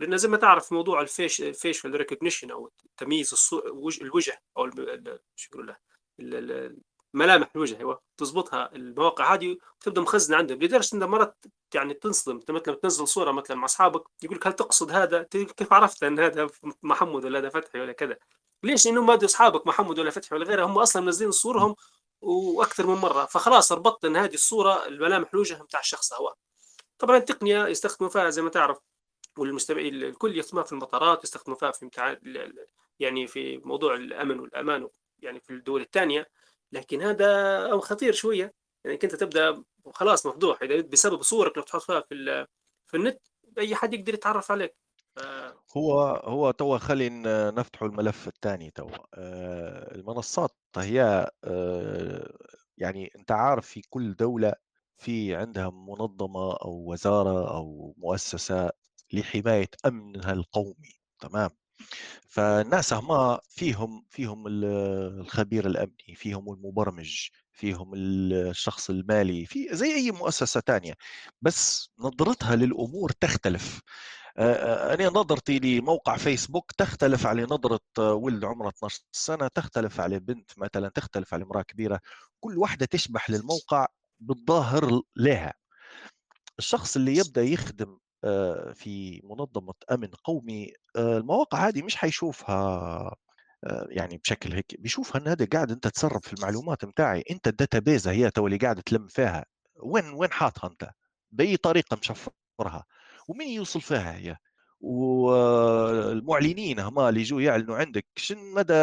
لأن زي ما تعرف موضوع الفيش facial recognition أو تمييز الوجه- أو شو يقولوا له ملامح الوجه أيوه تظبطها المواقع هذه وتبدأ مخزنة عندهم لدرجة ان مرات يعني تنصدم مثلا تنزل صورة مثلا مع أصحابك يقول لك هل تقصد هذا؟ كيف عرفت إن هذا محمد ولا هذا فتحي ولا كذا؟ ليش؟ لأنهم ما أصحابك محمد ولا فتحي ولا غيره هم أصلا منزلين صورهم وأكثر من مرة فخلاص ربطت إن هذه الصورة الملامح الوجه بتاع الشخص هو طبعا التقنية يستخدموا فيها زي ما تعرف والمستمعين الكل يستخدموها في المطارات يستخدموا فيها في يعني في موضوع الأمن والأمان يعني في الدول الثانية. لكن هذا خطير شوية. يعني انت تبدأ خلاص مفضوح إذا بسبب صورك اللي بتحط فيها في في النت أي حد يقدر يتعرف عليك. ف- هو هو توا خلي نفتحوا الملف الثاني توا. آه، المنصات هي آه، يعني أنت عارف في كل دولة في عندها منظمة أو وزارة أو مؤسسة لحماية امنها القومي تمام؟ فالناس هما فيهم فيهم ال- الخبير الأمني فيهم المبرمج فيهم الشخص المالي في زي أي مؤسسة تانية بس نظرتها للأمور تختلف. أنا نظرتي لموقع فيسبوك تختلف على نظرة آه، ولد عمره 12 سنة تختلف على بنت مثلا تختلف على امرأة كبيرة. كل واحدة تشبح للموقع بالظاهر لها. الشخص اللي يبدأ يخدم في منظمة أمن قومي آه، المواقع هذه مش حيشوفها آه، يعني بشكل هيك بيشوفها إن هذا قاعد أنت تسرب في المعلومات متاعي. أنت ال database هي تو اللي قاعد تلم فيها. وين وين حاطها أنت؟ بأي طريقة مشفرها؟ ومين يوصل فيها هي؟ والمعلنين هما اللي يجوا يعلنوا عندك. شن مدى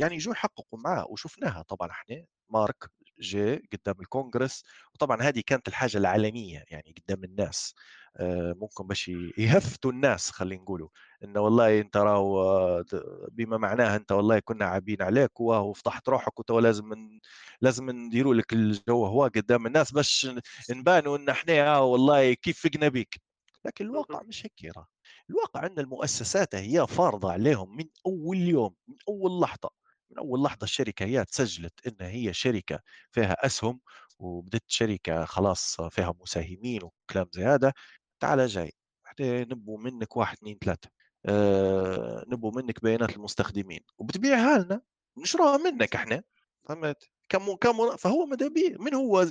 يعني يجوا يحققوا معاه؟ وشفناها طبعا إحنا مارك. جاء قدام الكونغرس وطبعا هذه كانت الحاجة العلنيه يعني قدام الناس. آه، ممكن باش يهفتوا الناس خلينا نقولوا. انه والله أنت راهو آه، بما معناه أنت والله كنا عابين عليك وهو فضحت روحك وتو لازم من لازم نديروا لك الجو هو قدام الناس باش نبانوا إن إحنا آه والله كيف فقنا بيك. لكن الواقع مش هيك الواقع إن المؤسسات هي فارضة عليهم من أول يوم من أول لحظة. من أول لحظة الشركة هي تسجلت إن هي شركة فيها أسهم وبدت شركة خلاص فيها مساهمين وكلام زي هذا تعال جاي إحنا نبوا منك واحد اثنين ثلاثة أه نبوا منك بيانات المستخدمين وبتبيعها لنا نشراها منك إحنا فهمت؟ كم كم فهو ماذا بيه من هو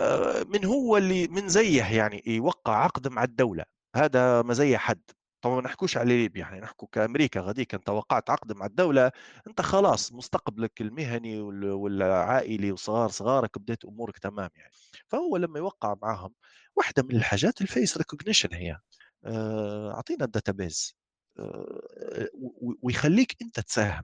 آه، من هو اللي من زيه يعني يوقع عقد مع الدولة؟ هذا مزية حد. طبعا ما نحكوش على ليبيا يعني نحكوا كأمريكا غاديك أنت وقعت عقد مع الدولة أنت خلاص مستقبلك المهني وال- والعائلي وصغار صغارك بديت أمورك تمام يعني. فهو لما يوقع معهم واحدة من الحاجات ال face recognition هي آه، أعطينا ال database آه، ويخليك أنت تساهم.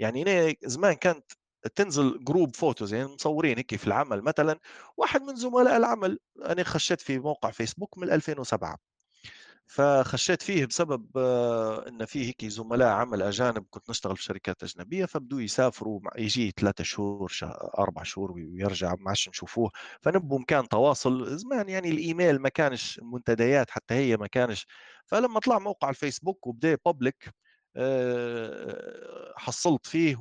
يعني أنا زمان كانت تنزل group photos يعني مصورين هيك في العمل مثلا واحد من زملاء العمل أنا خشيت في موقع فيسبوك من 2007 فخشيت فيه بسبب آه، إن فيه هيك زملاء عمل أجانب كنت نشتغل في شركات أجنبية فبدوا يسافروا يجي ثلاثة شهور شه- أربع شهور ويرجع ما عادش نشوفوه. فنبوا مكان تواصل زمان يعني الإيميل ما كانش منتديات حتى هي ما كانش. فلما طلع موقع الفيسبوك وبدأ بابليك حصلت فيه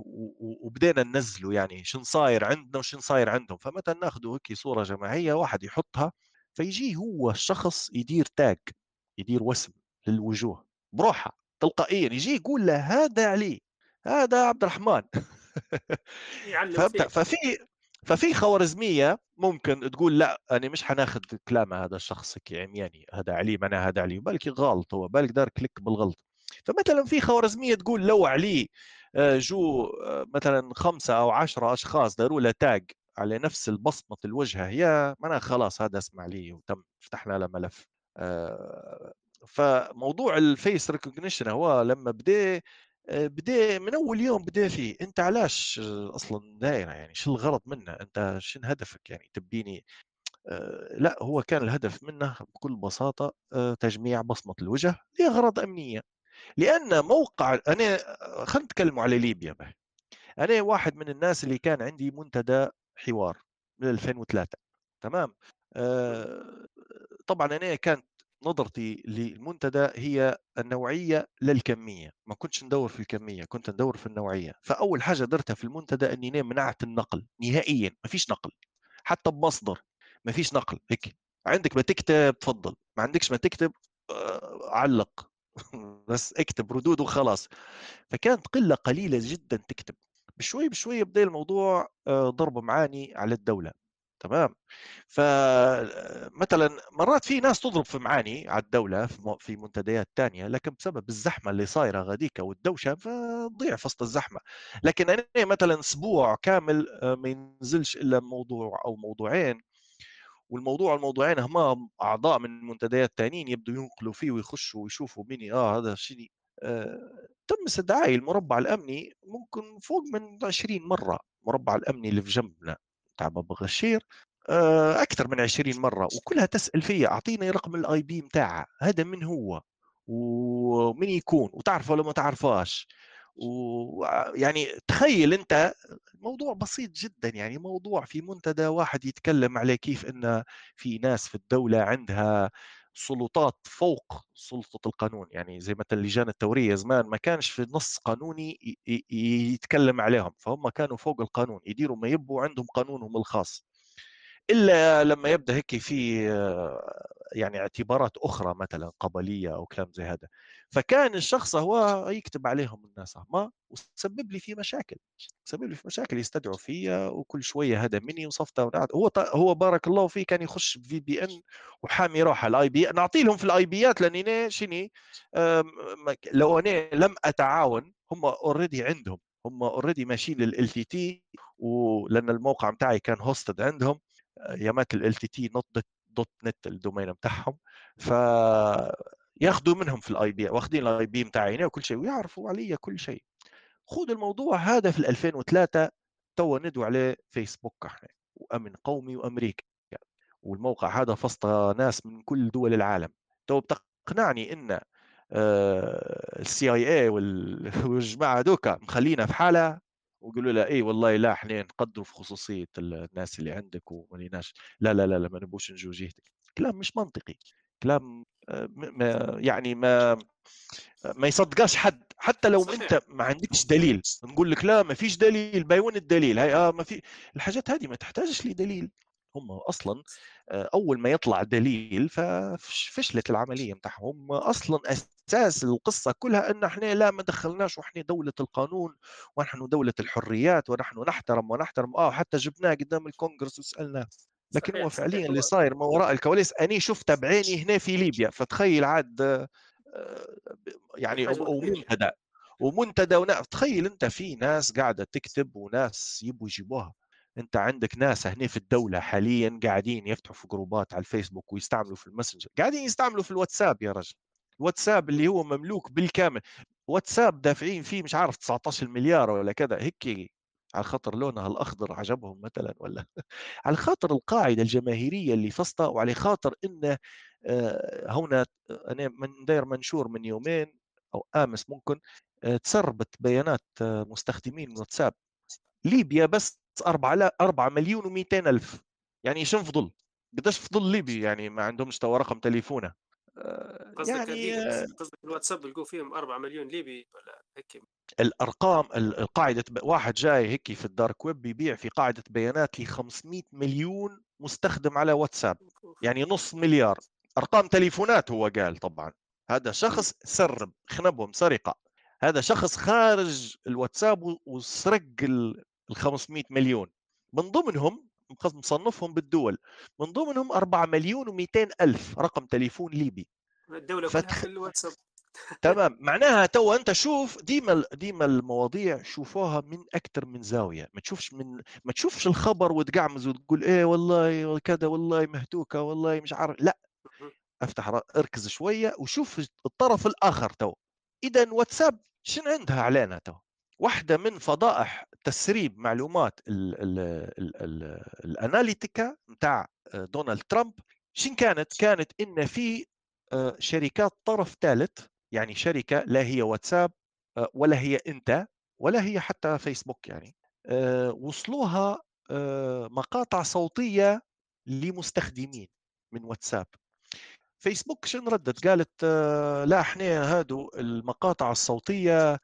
وبدينا ننزله يعني شن صاير عندنا وشن صاير عندهم. فمتى ناخذه هيك صورة جماعية واحد يحطها فيجي هو الشخص يدير تاج يدير وسم للوجوه بروحها تلقائيا يجي يقول له هذا علي هذا عبد الرحمن. فهمت ففي ففي خوارزمية ممكن تقول لا أنا مش حناخذ كلام هذا الشخص عمياني هذا علي معناه هذا علي بالك غلط هو بالك دار كليك بالغلط. فمثلا في خوارزمية تقول لو عليه آه، جو آه، مثلا خمسة أو عشرة أشخاص داروا له tag على نفس البصمة الوجهة هي معناها خلاص هذا اسمع لي وتم فتحنا له ملف. فموضوع ال face recognition هو لما بدأ بدأ من أول يوم بدأ فيه أنت علاش أصلا دايرة؟ يعني شو الغرض منه؟ أنت شنو هدفك يعني تبيني لا هو كان الهدف منه بكل بساطة تجميع بصمة الوجه لأغراض أمنية. لأن موقع أنا خلينا نتكلم على ليبيا به أنا واحد من الناس اللي كان عندي منتدى حوار من 2003 تمام؟ آه طبعا أنا كانت نظرتي للمنتدى هي النوعية للكمية ما كنتش ندور في الكمية كنت ندور في النوعية. فأول حاجة درتها في المنتدى إني منعت النقل نهائيا ما فيش نقل حتى بمصدر ما فيش نقل هيك. عندك ما تكتب تفضل. ما عندكش ما تكتب آه علق. بس اكتب ردود وخلاص. فكانت قلة قليلة جدا تكتب. بشوي بشوي بدأ الموضوع آه، ضرب معاني على الدولة. تمام. فمثلا مرات في ناس تضرب في معاني على الدولة في منتديات تانية لكن بسبب الزحمة اللي صايرة غاديك والدوشه فتضيع في وسط الزحمة. لكن أنا مثلا أسبوع كامل آه، ما ينزلش إلا موضوع أو موضوعين والموضوع الموضوعين هما أعضاء من منتديات تانيين يبدوا ينقلوا فيه ويخشوا ويشوفوا مين آه هذا شنو آه تم استدعائي المربع الأمني ممكن فوق من 20 مرة المربع الأمني اللي في جنبنا. تاع باب بن غشير آه أكثر من 20 مرة وكلها تسأل فيا أعطيني رقم ال IP بتاعها هذا من هو؟ ومن يكون؟ وتعرفه ولا ما تعرفاش ويعني تخيل أنت موضوع بسيط جدا يعني موضوع في منتدى واحد يتكلم على كيف إن في ناس في الدولة عندها سلطات فوق سلطة القانون يعني زي مثلا لجان التورية زمان ما كانش في نص قانوني يتكلم عليهم فهم كانوا فوق القانون يديروا ما يبوا عندهم قانونهم الخاص. إلا لما يبدأ هيك في يعني اعتبارات أخرى مثلا قبلية أو كلام زي هذا. فكان الشخص هو يكتب عليهم الناس ما وسبب لي في مشاكل سبب لي في مشاكل يستدعوا فيا وكل شوية هذا مني وصفته هو هو بارك الله فيه كان يخش في VPN وحامي روحه ال IP نعطي لهم في ال IP ات لاني شني لو أنا لم أتعاون هم already عندهم هم already ماشيين لل LTT ولأن الموقع بتاعي كان hosted عندهم. يامات LTT dot net ال domain بتاعهم ف ياخذوا منهم في ال IP واخذين ال IP بتاعي وكل شيء ويعرفوا علي كل شيء. خذ الموضوع هذا في 2003 تو ندوا عليه فيسبوك إحنا وأمن قومي وأمريكا. والموقع هذا فسط ناس من كل دول العالم. تو بتقنعني إن ال CIA والجماعة هذوك مخلينا في حالة ويقولوا له اي والله لا إحنا نقدروا في خصوصية الناس اللي عندك وما ليناش لا لا لا, لا ما نبوش نجو جهتك. كلام مش منطقي. كلام آه، ما يعني ما ما يصدقاش حد. حتى لو صحيح. أنت ما عندكش دليل نقول لك لا ما فيش دليل بيون الدليل هاي آه ما في الحاجات هذه ما تحتاجش لدليل. هم أصلا آه، أول ما يطلع دليل ففشلت العملية بتاعهم أصلا أساس القصة كلها إن إحنا لا ما دخلناش وإحنا دولة القانون ونحن دولة الحريات ونحن نحترم ونحترم. آه حتى جبناه قدام الكونغرس وسألناه. لكن هو فعليا اللي صاير ما وراء الكواليس أني شفته بعيني هنا في ليبيا. فتخيل عاد آه، يعني ومنتدى ومنتدى تخيل أنت في ناس قاعدة تكتب وناس يبوا يجيبوها. أنت عندك ناس هنا في الدولة حاليا قاعدين يفتحوا في جروبات على الفيسبوك ويستعملوا في الماسنجر. قاعدين يستعملوا في الواتساب يا رجل. الواتساب اللي هو مملوك بالكامل. واتساب دافعين فيه مش عارف 19 مليار ولا كذا. هيك على خاطر لونها الأخضر عجبهم مثلا ولا على خاطر القاعدة الجماهيرية اللي فسطة وعلى خاطر انه آه، هنا أنا من داير منشور من يومين أو آمس ممكن آه، تسربت بيانات آه، مستخدمين واتساب. ليبيا بس 4 4 مليون و200 ألف. يعني شنو فضل قداش فضل ليبي يعني ما عندهمش توا رقم تليفونه. قصدك يعني قصدك الواتساب لقوا فيهم 4 مليون ليبي ولا هيك؟ الأرقام القاعدة واحد جاي هيك في الدارك ويب بيبيع في قاعدة بيانات ل 500 مليون مستخدم على واتساب. يعني نص مليار. أرقام تليفونات هو قال طبعا. هذا شخص سرب خنبهم سرقة. هذا شخص خارج الواتساب وسرق ال 500 مليون. من ضمنهم مصنفهم بالدول من ضمنهم 4 مليون و200 ألف رقم تليفون ليبي. الدولة فتح... في الواتساب. تمام. معناها تو انت شوف ديما ديما المواضيع شوفوها من أكثر من زاوية. ما تشوفش من ما تشوفش الخبر وتقعمز وتقول إيه والله كذا والله مهتوكة والله مش عارف. لا. أفتح اركز شوية وشوف الطرف الآخر تو. اذا واتساب شنو عندها علينا تو؟ واحدة من فضائح تسريب معلومات الأناليتيكا نتاع دونالد ترامب. شن كانت؟ كانت إن في آه، شركات طرف ثالث يعني شركة لا هي واتساب آه، ولا هي انت ولا هي حتى فيسبوك يعني آه، وصلوها مقاطع صوتية لمستخدمين من واتساب. فيسبوك شن ردت؟ قالت لا إحنا هادو المقاطع الصوتية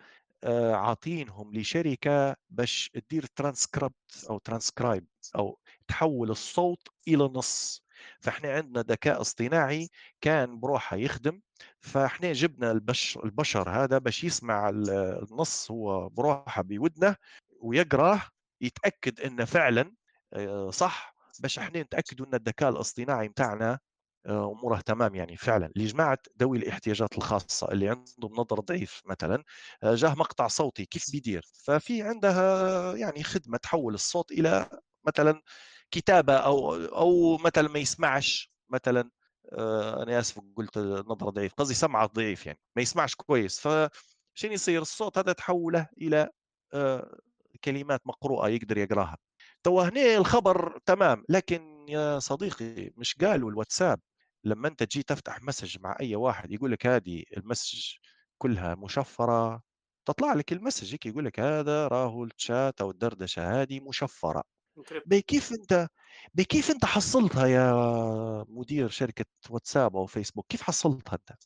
عاطينهم لشركة باش تدير ترانسكريبت أو ترانسكرايب أو تحول الصوت إلى نص. فإحنا عندنا ذكاء اصطناعي كان بروحه يخدم فإحنا جبنا البشر, البشر هذا باش يسمع النص هو بروحه بودنه ويقرأه يتأكد إنه فعلا آه، صح باش إحنا نتأكدوا إن الذكاء الاصطناعي متاعنا آه، اموره تمام يعني فعلا. لجماعه ذوي الاحتياجات الخاصة اللي عندهم نظر ضعيف مثلا آه، جاه مقطع صوتي كيف بيدير؟ ففي عندها يعني خدمة تحول الصوت إلى مثلا كتابة أو أو مثلا ما يسمعش مثلا آه، أنا آسف قلت نظرة ضعيف قصدي سمعة ضعيف يعني ما يسمعش كويس. فشين يصير؟ الصوت هذا تحوله إلى آه، كلمات مقروءة يقدر يقراها. تو هنا الخبر تمام لكن يا صديقي مش قالوا الواتساب لما أنت تجي تفتح message مع أي واحد يقول لك هذه ال message كلها مشفرة تطلع لك ال message هيك يقول لك هذا راهو الشات أو الدردشة هذه مشفرة. بكيف أنت بكيف أنت حصلتها يا مدير شركة واتساب أو فيسبوك؟ كيف حصلتها أنت؟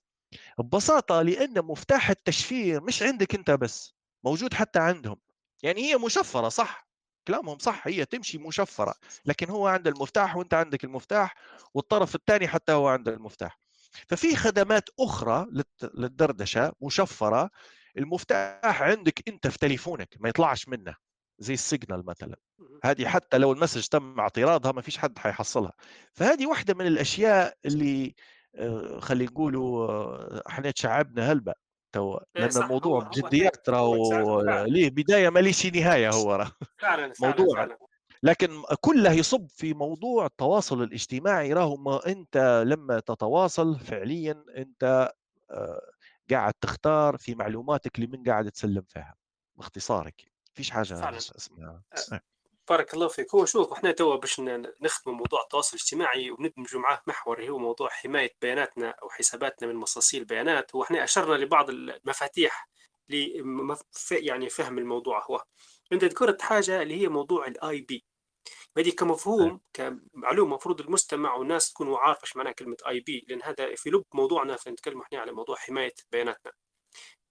ببساطة لأن مفتاح التشفير مش عندك أنت بس موجود حتى عندهم. يعني هي مشفرة صح؟ كلامهم صح هي تمشي مشفرة لكن هو عنده المفتاح وأنت عندك المفتاح والطرف الثاني حتى هو عنده المفتاح. ففي خدمات أخرى للدردشة مشفرة المفتاح عندك أنت في تليفونك ما يطلعش منه زي ال Signal مثلا. هذه حتى لو ال message تم اعتراضها ما فيش حد حيحصلها. فهذه واحدة من الأشياء اللي آه، خلينا نقولوا آه، إحنا تشعبنا هلبة تو إيه، لأن الموضوع بجديات راهو ليه بداية ما ليش نهاية هو راه موضوع فعلا. لكن كله يصب في موضوع التواصل الاجتماعي راهو ما أنت لما تتواصل فعليا أنت آه، قاعد تختار في معلوماتك لمن قاعد تسلم فيها باختصارك فيش حاجة. اسمها. بارك الله فيك. هو شوف إحنا توا باش نخدم موضوع التواصل الاجتماعي وندمجوا معاه محور هو موضوع حماية بياناتنا أو حساباتنا من مصاصي البيانات وإحنا أشرنا لبعض المفاتيح يعني فهم الموضوع هو. انت ذكرت حاجة اللي هي موضوع ال IP. هذه كمفهوم كمعلومة المفروض المستمع والناس تكونوا عارفه إيش معناها كلمة IP لأن هذا في لب موضوعنا فنتكلم إحنا على موضوع حماية بياناتنا.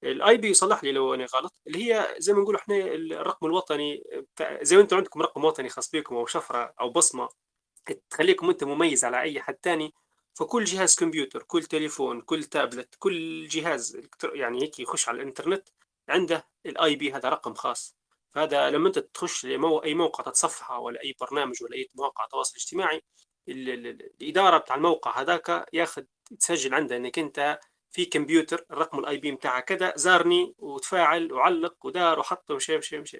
ال IP يصلح لي لو أنا غلط اللي هي زي ما نقول إحنا الرقم الوطني زي ما أنتم عندكم رقم وطني خاص بكم أو شفرة أو بصمة تخليكم انت مميز على أي حد ثاني فكل جهاز كمبيوتر كل تليفون كل تابلت كل جهاز يعني هيك يخش على الإنترنت عنده ال IP هذا رقم خاص. فهذا لما أنت تخش لمو... أي موقع تتصفحه ولا أي برنامج ولا أي مواقع تواصل اجتماعي الإدارة بتاع الموقع هذاك ياخذ تسجل عنده إنك أنت في كمبيوتر الرقم ال IP بتاعه كذا زارني وتفاعل وعلق ودار وحط ومشي مشي مشي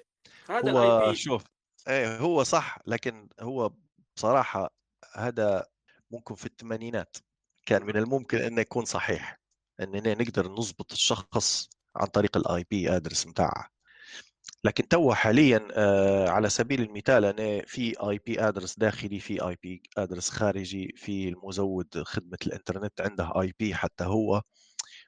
هذا هو IP شوف إيه هو صح لكن هو بصراحة هذا ممكن في الثمانينات كان من الممكن إنه يكون صحيح اننا نقدر نضبط الشخص عن طريق ال IP address بتاعه. لكن تو حاليا آه على سبيل المثال أنا في IP address داخلي في IP address خارجي في المزود خدمة الإنترنت عنده IP حتى هو.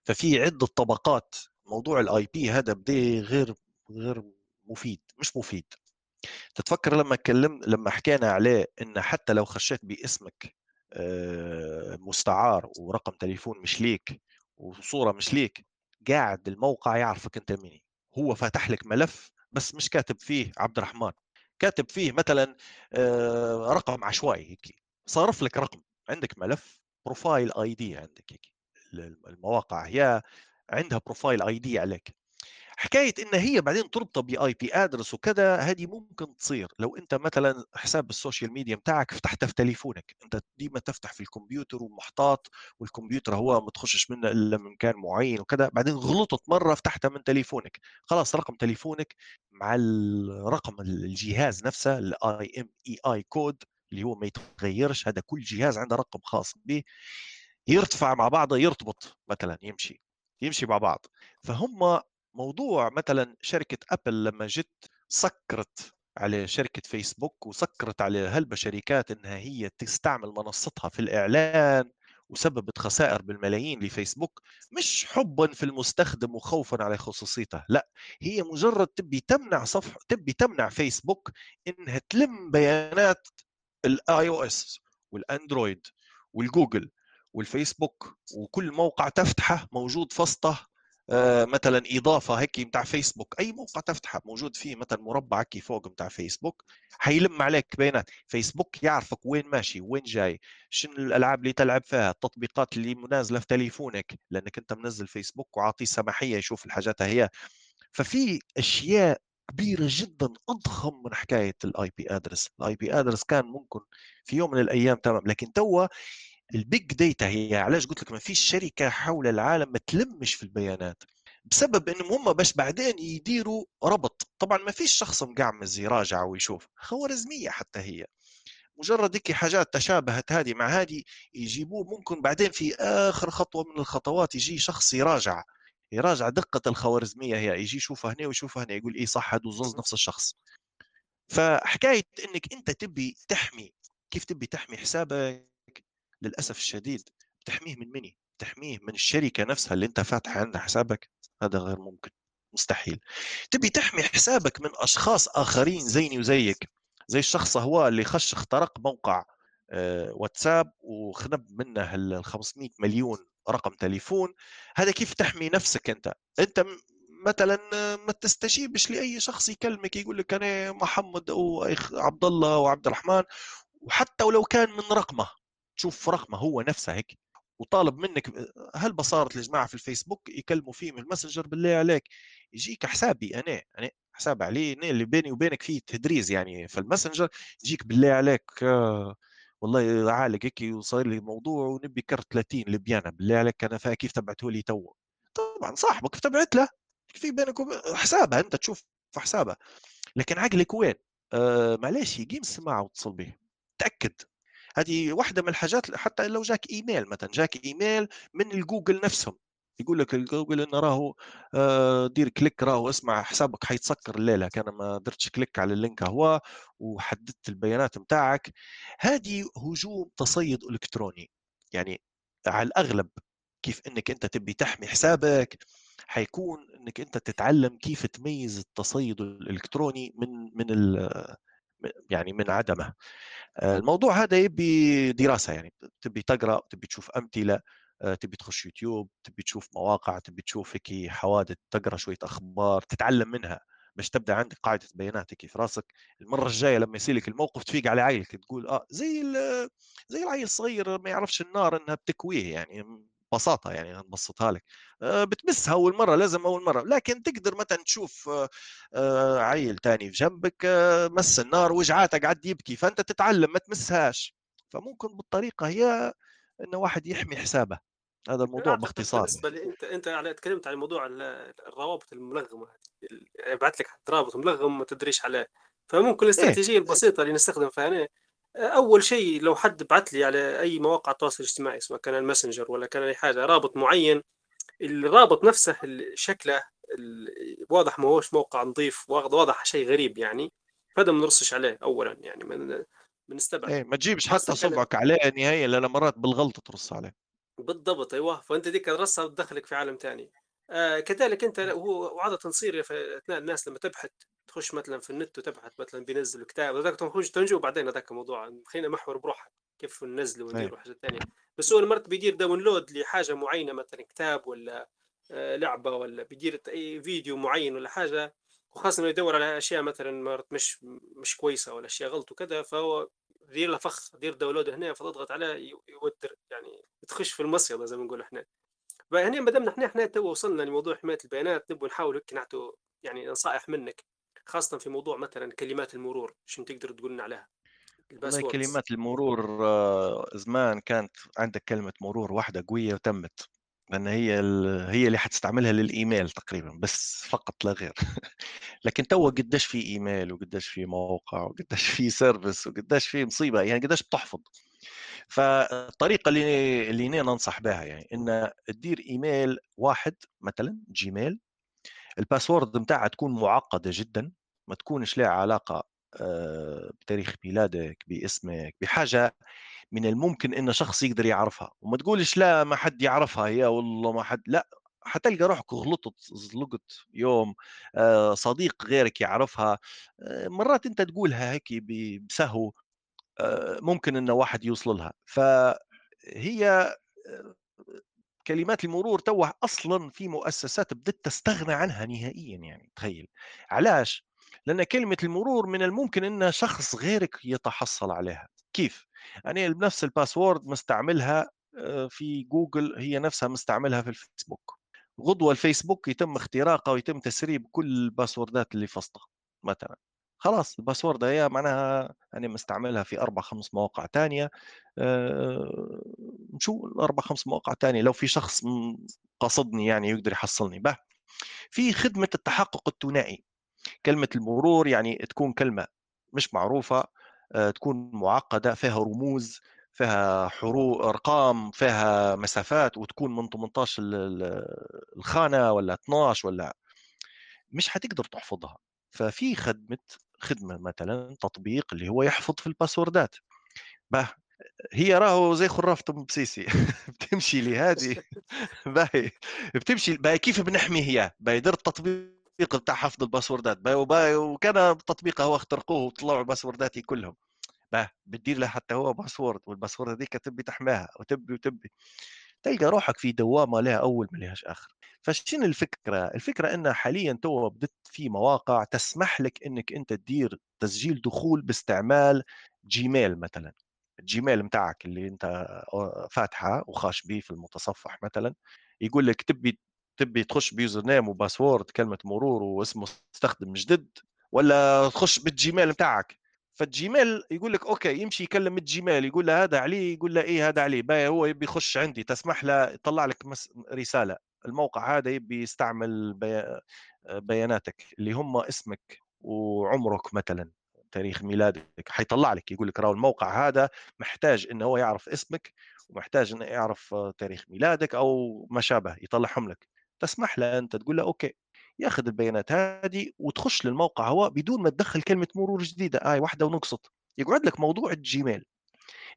ففي عدة طبقات موضوع ال IP هذا بدا غير غير مفيد مش مفيد. تتفكر لما اتكلم لما حكينا عليه إن حتى لو خشيت باسمك آه، مستعار ورقم تليفون مش ليك وصورة مش ليك قاعد الموقع يعرفك أنت مين هو فاتح لك ملف بس مش كاتب فيه عبد الرحمن. كاتب فيه مثلا آه، رقم عشوائي هيك. صارف لك رقم. عندك ملف profile ID عندك هيك. المواقع هي عندها profile ID عليك. حكاية إن هي بعدين تربطها ب IP address وكذا هذه ممكن تصير. لو أنت مثلا حساب ال social media بتاعك فتحته في تليفونك أنت ديما تفتح في الكمبيوتر ومحطات والكمبيوتر هو ما تخشش منه إلا من مكان معين وكذا بعدين غلطت مرة فتحتها من تليفونك. خلاص رقم تليفونك مع الرقم الجهاز نفسه ال IMEI code اللي هو ما يتغيرش هذا كل جهاز عنده رقم خاص به. يرتفع مع بعضه يرتبط مثلا يمشي يمشي مع بعض. فهم موضوع مثلا شركة أبل لما جت سكرت على شركة فيسبوك وسكرت على هلبة شركات إنها هي تستعمل منصتها في الإعلان وسببت خسائر بالملايين لفيسبوك مش حبا في المستخدم وخوفا على خصوصيته لأ هي مجرد تبي تمنع صفحه تبي تمنع فيسبوك إنها تلم بيانات ال iOS والأندرويد والجوجل. والفيسبوك وكل موقع تفتحه موجود فوسطه آه، مثلا إضافة هيك بتاع فيسبوك. أي موقع تفتحه موجود فيه مثلا مربع هيك فوق بتاع فيسبوك حيلم عليك بيانات فيسبوك يعرفك وين ماشي وين جاي شنو الألعاب اللي تلعب فيها التطبيقات اللي منازلة في تليفونك لأنك أنت منزل فيسبوك وعاطيه سماحية يشوف الحاجات هي. ففي أشياء كبيرة جدا أضخم من حكاية ال IP address ال IP address كان ممكن في يوم من الأيام تمام لكن توا ال big data هي علاش قلت لك ما فيش شركة حول العالم ما تلمش في البيانات؟ بسبب إنهم هم باش بعدين يديروا ربط. طبعا ما فيش شخص مقعمز يراجع ويشوف خوارزمية حتى هي. مجرد هيك حاجات تشابهت هذه مع هذه يجيبوه ممكن بعدين في آخر خطوة من الخطوات يجي شخص يراجع يراجع دقة الخوارزمية هي يجي يشوفها هنا ويشوفها هنا يقول إيه صح هذا زوز نفس الشخص. فحكاية إنك أنت تبي تحمي كيف تبي تحمي حسابك؟ للأسف الشديد بتحميه من مني بتحميه من الشركة نفسها اللي أنت فاتح عندها حسابك هذا غير ممكن مستحيل. تبي تحمي حسابك من أشخاص آخرين زيني وزيك زي الشخص هو اللي خش اخترق موقع آه، واتساب وخنب منه ال 500 مليون رقم تليفون هذا كيف تحمي نفسك أنت؟ أنت مثلا ما تستجيبش لأي شخص يكلمك يقول لك أنا محمد أو عبد الله أو عبد الرحمن وحتى ولو كان من رقمه. تشوف رقمه هو نفسه هيك وطالب منك هل صارت الجماعه في الفيسبوك؟ يكلموا فيه من الماسنجر بالله عليك. يجيك حسابي أنا أنا حساب عليه أنا اللي بيني وبينك فيه تدريز يعني في الماسنجر يجيك بالله عليك آه والله عالق هيك وصاير لي موضوع ونبي كرت 30 ليبيانا بالله عليك أنا كيف تبعته لي تو؟ طبعا صاحبك تبعت له. في بينك وبين حسابها أنت تشوف في حسابها لكن عقلك وين؟ آه معلش يقيم السماعه واتصل به. تأكد. هذه واحدة من الحاجات حتى لو جاك إيميل مثلا جاك إيميل من الجوجل نفسهم. يقول لك الجوجل انه راهو آه، دير click راهو اسمع حسابك حيتسكر الليلة كان ما درتش click على ال link هو وحددت البيانات بتاعك هذه هجوم تصيد إلكتروني. يعني على الأغلب كيف إنك أنت تبي تحمي حسابك حيكون إنك أنت تتعلم كيف تميز التصيد الإلكتروني من من يعني من عدمه. آه، الموضوع هذا يبي دراسة يعني تبي تقرأ تبي تشوف أمثلة آه، تبي تخش يوتيوب تبي تشوف مواقع تبي تشوف هيك حوادث تقرأ شوية أخبار تتعلم منها. باش تبدأ عندك قاعدة بيانات هيك في راسك. المرة الجاية لما يصير لك الموقف تفيق على عيلك تقول آه زي زي العيل الصغير ما يعرفش النار إنها بتكويه يعني. ببساطة يعني نبسطها لك. آه، بتمسها أول مرة لازم أول مرة. لكن تقدر مثلا تشوف آه، آه، عيل تاني في جنبك مس النار وجعاته قاعد يبكي فأنت تتعلم ما تمسهاش. فممكن بالطريقة هي إنه واحد يحمي حسابه. هذا الموضوع باختصار بالنسبة لي أنت أنت يعني تكلمت عن موضوع الروابط الملغمة. يبعث لك رابط ملغم ما تدريش عليه. فممكن الاستراتيجية إيه؟ البسيطة اللي نستخدم فيها أول شيء لو حد بعث لي على أي مواقع التواصل الاجتماعي سواء كان الماسنجر ولا كان أي حاجة رابط معين الرابط نفسه شكله واضح ما هوش موقع نظيف واضح شيء غريب يعني فهذا ما نرصش عليه اولا يعني من بنستبعد. إيه ما تجيبش حتى صبعك عليه نهائيا لأن مرات بالغلط ترص عليه. بالضبط أيوه. فأنت ديك ترصها وتدخلك في عالم ثاني آه كذلك أنت هو وعاده تصير في أثناء الناس لما تبحث تخش مثلا في النت وتبحث مثلا بينزلوا كتاب هذاك تخش تنجو وبعدين هذاك الموضوع خلينا محور بروحك كيف ننزله وندير أيوه. حاجة ثانية بس هو مرات بيدير داونلود لحاجة معينة مثلا كتاب ولا آه، لعبة ولا بيدير أي فيديو معين ولا حاجة وخاصة إنه يدور على أشياء مثلا مرات مش مش كويسة ولا أشياء غلط وكذا فهو دير له فخ دير download هنا فتضغط عليه يودر يعني تخش في المصيدة زي ما نقول إحنا. فهنا ما دام نحن إحنا تو وصلنا لموضوع حماية البيانات نبغى نحاول هيك نعطوا يعني نصائح منك. خاصة في موضوع مثلا كلمات المرور شنو تقدر تقول لنا عليها؟ والله كلمات المرور آه، زمان كانت عندك كلمة مرور واحدة قوية وتمت لأن هي ال... هي اللي حتستعملها للإيميل تقريبا بس فقط لا غير. لكن تو قديش في إيميل وقديش في موقع وقديش في service وقديش في مصيبة يعني قديش بتحفظ. فالطريقة اللي اللي ننصح بها يعني إن تدير إيميل واحد مثلا جيميل ال password بتاعها تكون معقدة جدا ما تكونش لها علاقة آه، بتاريخ ميلادك باسمك بحاجة من الممكن إن شخص يقدر يعرفها. وما تقولش لا ما حد يعرفها يا والله ما حد لا حتلقى روحك غلطت زلقت يوم آه، صديق غيرك يعرفها. آه، مرات أنت تقولها هيك بسهو ممكن إن واحد يوصل لها. فهي كلمات المرور توه أصلا في مؤسسات بدات تستغنى عنها نهائيا يعني تخيل. علاش؟ لأن كلمة المرور من الممكن إن شخص غيرك يتحصل عليها. كيف؟ يعني بنفس الباسورد مستعملها آه، في جوجل هي نفسها مستعملها في الفيسبوك. غدوة الفيسبوك يتم اختراقه ويتم تسريب كل ال password ات اللي فصلها مثلا. خلاص ال password هي معناها أنا مستعملها في أربع خمس مواقع تانية آه، نشوف الأربع خمس مواقع تانية لو في شخص قصدني يعني يقدر يحصلني به. في خدمة التحقق الثنائي كلمة المرور يعني تكون كلمة مش معروفة آه، تكون معقدة فيها رموز فيها حروف أرقام فيها مسافات وتكون من 18 ال- ال- الخانة ولا 12 ولا مش حتقدر تحفظها. ففي خدمة خدمة مثلا تطبيق اللي هو يحفظ في الباسوردات. به هي راهو زي خرافة أم بسيسي. بتمشي لهذه. باهي. بتمشي باهي كيف بنحمي هي؟ باهي درت تطبيق بتاع حفظ الباسوردات. وكان التطبيق هو اخترقوه وطلعوا باسورداتي كلهم. باه بتدير له حتى هو password وال password هذيك تبي تحماها وتبي وتبي. تلقى روحك في دوامة لها أول ما لهاش آخر. فشنو الفكرة؟ الفكرة إن حاليا تو بدت في مواقع تسمح لك إنك أنت تدير تسجيل دخول باستعمال جيميل مثلا. الجيميل متاعك اللي أنت فاتحة وخاش به في المتصفح مثلا. يقول لك تبي تبي تخش ب username و password كلمة مرور واسم مستخدم جديد ولا تخش بالجيميل متاعك؟ فالجيميل يقول لك okay يمشي يكلم الجيميل يقول له هذا علي يقول له إيه هذا علي باي هو يبي يخش عندي تسمح له يطلع لك مس... رسالة. الموقع هذا يبي يستعمل بي... بياناتك اللي هم اسمك وعمرك مثلا تاريخ ميلادك حيطلع لك يقول لك راهو الموقع هذا محتاج انه هو يعرف اسمك ومحتاج إنه يعرف تاريخ ميلادك أو ما شابه يطلعهم لك. تسمح له أنت تقول له okay. ياخذ البيانات هذه وتخش للموقع هو بدون ما تدخل كلمة مرور جديدة هاي واحدة ونقصت. يقعد لك موضوع الجيميل.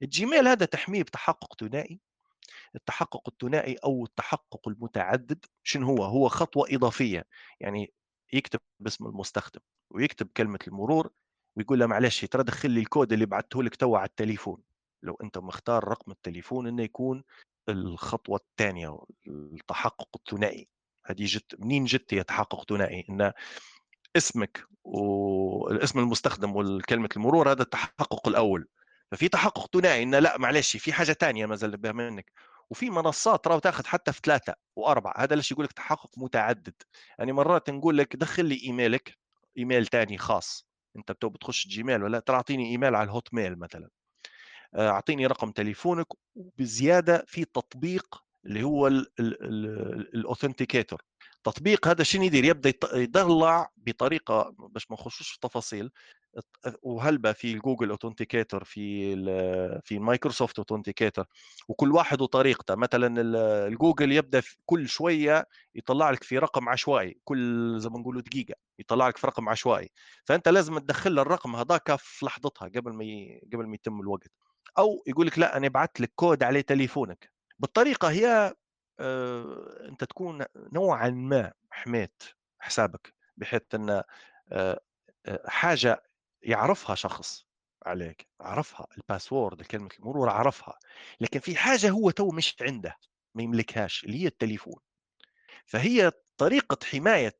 الجيميل هذا تحميه بتحقق ثنائي. التحقق الثنائي أو التحقق المتعدد شنو هو؟ هو خطوة إضافية يعني يكتب باسم المستخدم ويكتب كلمة المرور ويقول له معلش ترى دخل لي الكود اللي بعثته لك تو على التليفون. لو أنت مختار رقم التليفون إنه يكون الخطوة الثانية التحقق الثنائي. هذه جت منين جت هي تحقق ثنائي؟ إن اسمك والاسم المستخدم والكلمة المرور هذا التحقق الأول. ففي تحقق ثنائي إن لا معلش في حاجة ثانية ما زال بها منك. وفي منصات راهو تاخذ حتى في ثلاثة وأربعة. هذا ليش يقول لك تحقق متعدد. يعني مرات نقول لك دخل لي إيميلك إيميل ثاني خاص. أنت بتو بتخش جيميل ولا ترى اعطيني إيميل على الهوت ميل مثلا أعطيني رقم تليفونك وبزيادة في تطبيق اللي هو ال authenticator. التطبيق هذا شنو يدير يبدأ يطلع بطريقة باش ما نخشوش في تفاصيل وهلبة في جوجل authenticator في في مايكروسوفت authenticator وكل واحد وطريقته. مثلا الجوجل يبدأ كل شوية يطلع لك في رقم عشوائي. كل زي ما نقولوا دقيقة. يطلع لك في رقم عشوائي. فأنت لازم تدخل الرقم هذاك في لحظتها قبل ما. قبل ما يتم الوقت. أو يقول لك لا أنا ابعث لك كود على تليفونك. بالطريقة هي آه، أنت تكون نوعا ما حميت حسابك بحيث أن آه، حاجة يعرفها شخص عليك عرفها ال password كلمه المرور عرفها. لكن في حاجة هو تو مش عنده ما يملكهاش اللي هي التليفون. فهي طريقة حماية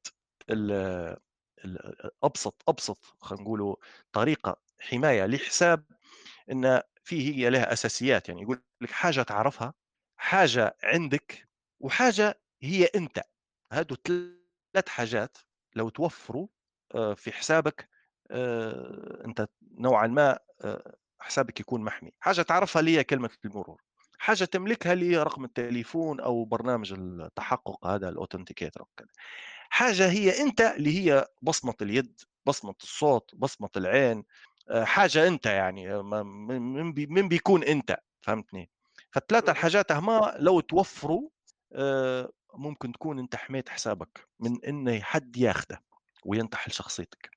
أبسط أبسط خلينا نقولوا طريقة حماية لحساب إن في هي لها أساسيات. يعني يقول لك حاجة تعرفها حاجة عندك وحاجة هي أنت، هادو 3 حاجات لو توفّروا آآ في حسابك آآ أنت نوعًا ما آآ حسابك يكون محمي، حاجة تعرفها اللي هي كلمة المرور، حاجة تملكها هي رقم التليفون أو برنامج التحقق هذا وكذا، حاجة هي أنت اللي هي بصمة اليد، بصمة الصوت، بصمة العين، آآ حاجة أنت يعني آه، من من بي من بيكون أنت، فهمتني؟ فال3 اهم. الحاجات هَما لو توفّروا آآ ممكن تكون أنت حميت حسابك من إن حد ياخده وينتحل شخصيتك.